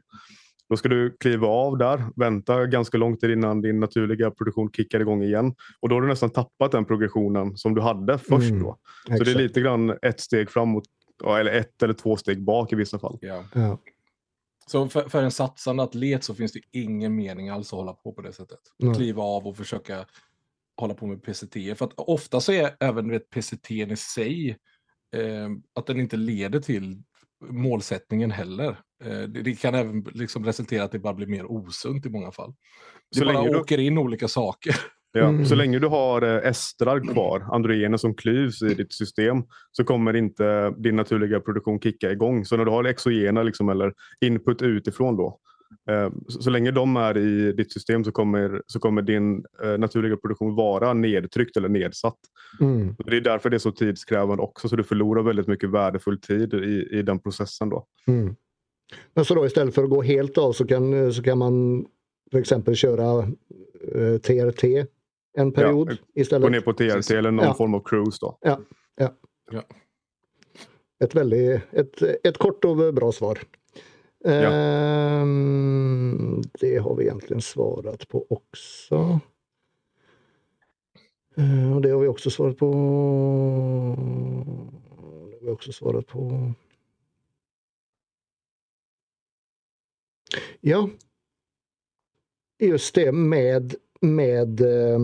Då ska du kliva av där, vänta ganska lång tid innan din naturliga produktion kickar igång igen. Och då har du nästan tappat den progressionen som du hade först. Mm, då. Så det är lite grann ett steg framåt, eller ett eller två steg bak i vissa fall. Ja. Ja. Så för, för, en satsande atlet så finns det ingen mening alls att hålla på på det sättet. Mm. Kliva av och försöka hålla på med PCT. För att ofta så är även vet, PCT i sig eh, att den inte leder till målsättningen heller. Eh, det, det, kan även liksom resultera att det bara blir mer osunt i många fall. Det så bara åker du... in olika saker. Ja, mm. Så länge du har eh, estrar kvar, androgener som klyvs i ditt system, så kommer inte din naturliga produktion kicka igång. Så när du har exogena liksom, eller input utifrån då, eh, så, så, länge de är i ditt system så kommer, så kommer din eh, naturliga produktion vara nedtryckt eller nedsatt. Mm. Det är därför det är så tidskrävande också, så du förlorar väldigt mycket värdefull tid i, i den processen. Då. Mm. Men så då istället för att gå helt av så kan, så kan man för exempel köra eh, TRT en period ja, istället. Gå ner på TRT eller någon ja. form av cruise då. Ja, ja. ja. Ett, väldigt, ett, ett kort och bra svar. Ja. Ehm, det har vi egentligen svarat på också. Ehm, och det har vi också svarat på. Det har vi också svarat på. Ja. Just det med med eh,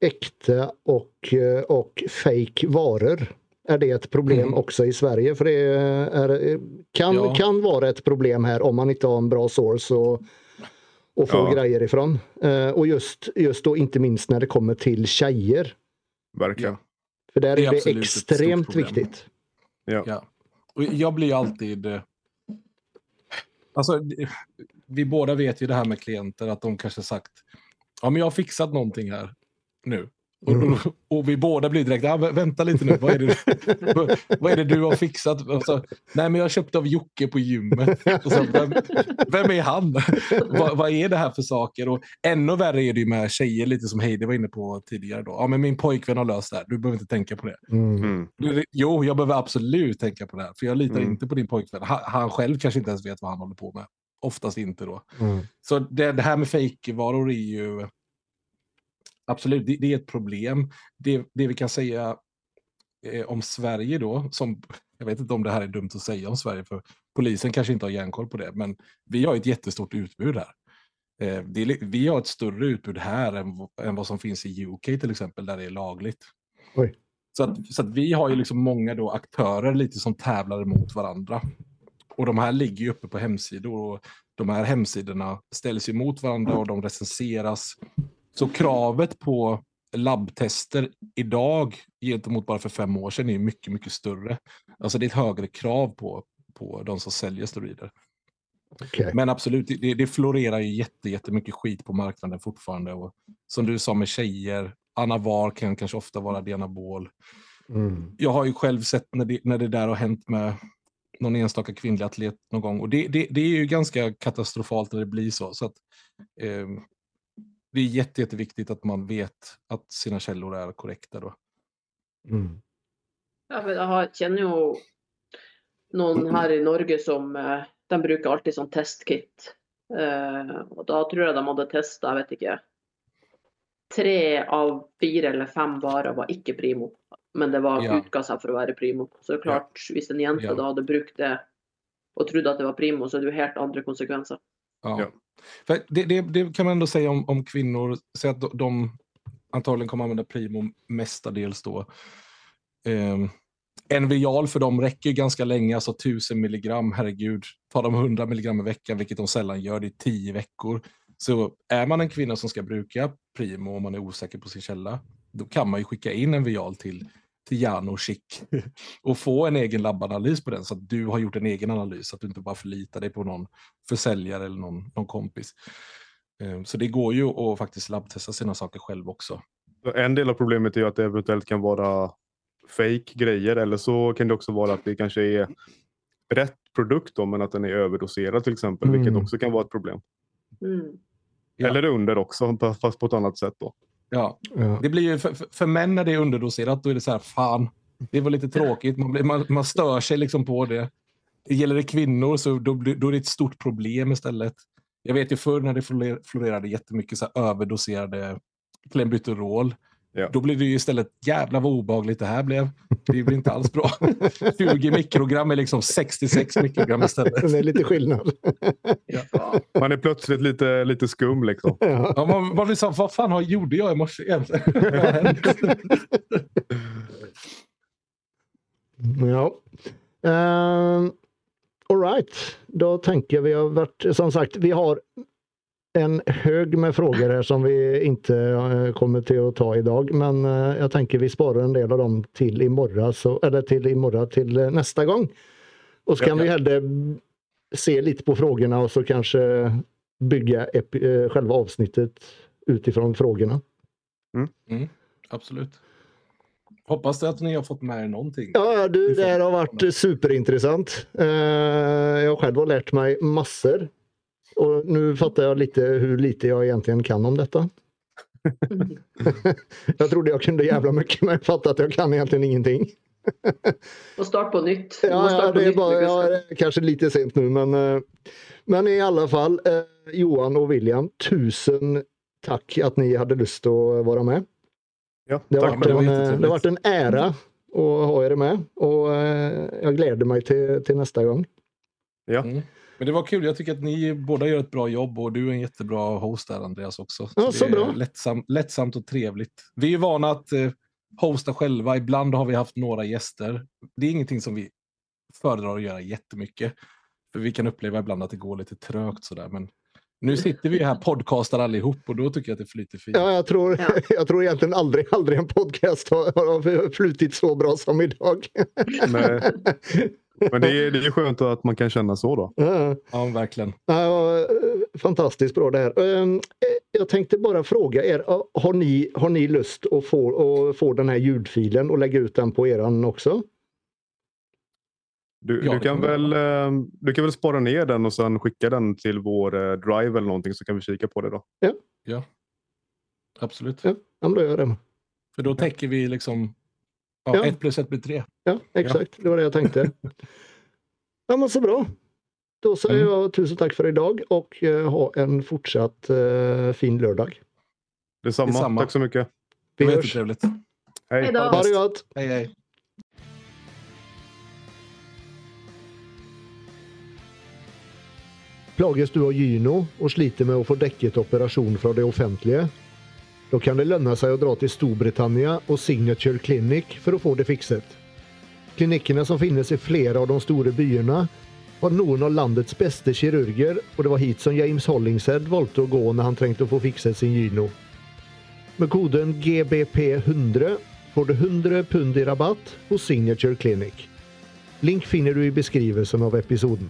äkta och, eh, och fake varor. Är det ett problem mm. också i Sverige? För det är, kan, ja. kan vara ett problem här om man inte har en bra source och, och få ja. grejer ifrån. Eh, och just, just då inte minst när det kommer till tjejer. Verkligen. För där det är, är det extremt viktigt. Ja. ja. Och jag blir alltid... Alltså, vi båda vet ju det här med klienter, att de kanske sagt ja men jag har fixat någonting här nu. Mm. Och, och, vi båda blir direkt, ah, vänta lite nu, vad är det, vad är det du har fixat? Så, Nej men jag köpte av Jocke på gymmet. Så, vem, vem, är han? vad, vad, är det här för saker? Och ännu värre är det ju med tjejer, lite som Heidi var inne på tidigare. Då. Ja men min pojkvän har löst det här, du behöver inte tänka på det. Mm. Jo, jag behöver absolut tänka på det här, för jag litar mm. inte på din pojkvän. Han, han själv kanske inte ens vet vad han håller på med. Oftast inte då. Mm. Så det, det, här med fejkvaror är ju absolut, det, det, är ett problem. Det, det vi kan säga eh, om Sverige då, som jag vet inte om det här är dumt att säga om Sverige, för polisen kanske inte har järnkoll på det, men vi har ett jättestort utbud här. Eh, det, vi har ett större utbud här än, än, vad som finns i UK till exempel, där det är lagligt. Oj. Så, att, så att vi har ju liksom många då aktörer lite som tävlar mot varandra. Och de här ligger ju uppe på hemsidor och de här hemsidorna ställs emot varandra och de recenseras. Så kravet på labbtester idag gentemot bara för fem år sedan är mycket, mycket större. Alltså det är ett högre krav på, på de som säljer steroider. Okay. Men absolut, det, det florerar ju jätte, jättemycket skit på marknaden fortfarande. Och som du sa med tjejer, Anavar kan kanske ofta vara Dianabol. Mm. Jag har ju själv sett när det, när det där har hänt med någon enstaka kvinnlig atlet någon gång. Och det, det, det är ju ganska katastrofalt när det blir så. så att, eh, det är jätte, jätteviktigt att man vet att sina källor är korrekta. Då. Mm. Jag känner ju någon här i Norge som eh, de brukar alltid som testkit. Eh, och då tror jag de hade testat, jag vet inte, tre av fyra eller fem bara var icke primo. Men det var ja. utgav för att vara primo. Så det är klart, ja. om en jente ja. då hade brukt det och trodde att det var primo så är det ju helt andra konsekvenser. Ja. ja. För det, det, det, kan man ändå säga om, om kvinnor, säg att de antagligen kommer använda primo mestadels då. Eh, en vial för dem räcker ganska länge, alltså 1000 milligram, herregud. Tar de 100 milligram i veckan, vilket de sällan gör, det är 10 veckor. Så är man en kvinna som ska bruka primo och man är osäker på sin källa, då kan man ju skicka in en vial till till Jan och få en egen labbanalys på den så att du har gjort en egen analys, så att du inte bara förlitar dig på någon försäljare eller någon, någon kompis. Ehm, så det går ju att faktiskt labbtesta sina saker själv också. En del av problemet är att det eventuellt kan vara fake grejer eller så kan det också vara att det kanske är rätt produkt då, men att den är överdoserad till exempel, mm. vilket också kan vara ett problem. Mm. Eller under också, fast på ett annat sätt. då. Ja. ja. Det blir ju för, för män när det är underdoserat, då är det så här, fan, det var lite tråkigt. Man, blir, man, man stör sig liksom på det. Gäller det kvinnor så då, då är det ett stort problem istället. Jag vet ju förr när det florerade jättemycket så här överdoserade klenbuterol. Ja. Då blev det ju istället jävla vad obagligt det här blev. Det blir inte alls bra. 20 mikrogram är liksom 66 mikrogram istället. Det är lite skillnad. Ja. Man är plötsligt lite, lite skum liksom. Ja. Ja, man, man blir så, vad fan gjorde jag i morse egentligen? Ja. Uh, Alright, då tänker vi har varit, som sagt, vi har en hög med frågor här som vi inte uh, kommer till att ta idag. Men uh, jag tänker vi sparar en del av dem till imorgon, så, eller till imorgon till uh, nästa gång. Och så kan ja, ja. vi hellre se lite på frågorna och så kanske bygga själva avsnittet utifrån frågorna. Mm. Mm, absolut. Hoppas att ni har fått med er någonting. Ja, du, det här har varit superintressant. Jag själv har lärt mig massor. Och nu fattar jag lite hur lite jag egentligen kan om detta. jag trodde jag kunde jävla mycket men jag fattar att jag kan egentligen ingenting. Och start på nytt. Ja, ja det är bara, ja, kanske lite sent nu men, uh, men i alla fall uh, Johan och William, tusen tack att ni hade lust att vara med. Ja, det, har varit en, det, har varit en ära att ha er med och eh, jag gläder mig till, till nästa gång. Ja. Mm. Men det var kul, jag tycker att ni båda gör ett bra jobb och du är en jättebra host där Andreas också. Så ja, så bra. Lättsam, lättsamt och trevligt. Vi är vana att eh, hosta själva, ibland har vi haft några gäster. Det är ingenting som vi föredrar att göra jättemycket. För vi kan uppleva ibland att det går lite trögt sådär. Men nu sitter vi här podcastar allihop och då tycker jag att det flyter fint. Ja, jag tror, ja. jag tror egentligen aldrig, aldrig en podcast har, har flutit så bra som idag. Nej. Men det är, det är skönt att man kan känna så då. Ja, ja verkligen. Ja, fantastiskt bra det här. Ehm, jag tänkte bara fråga er, har ni, har ni lust att få, att få den här ljudfilen och lägga ut den på eran också? Du, ja, du, kan väl, eh, du kan väl spara ner den och sen skicka den till vår eh, drive eller någonting så kan vi kika på det då. Ja, ja. absolut. Ja, då gör jag det. För då täcker vi liksom ja, ja. ett plus ett blir tre. Ja, exakt. Det var det jag tänkte. ja, men så bra. Då säger mm. jag tusen tack för idag och uh, ha en fortsatt uh, fin lördag. Detsamma. Detsamma. Tack så mycket. Vi hörs. Hej. Ha det gott. Hej, hej. Plages du av gyno och sliter med att få däcket operation från det offentliga? Då kan det löna sig att dra till Storbritannien och Signature Clinic för att få det fixat. Klinikerna som finns i flera av de stora byarna har någon av landets bästa kirurger och det var hit som James Hollingshead valde att gå när han tänkte få fixat sin gyno. Med koden GBP100 får du 100 pund i rabatt hos Signature Clinic. Link finner du i beskrivelsen av episoden.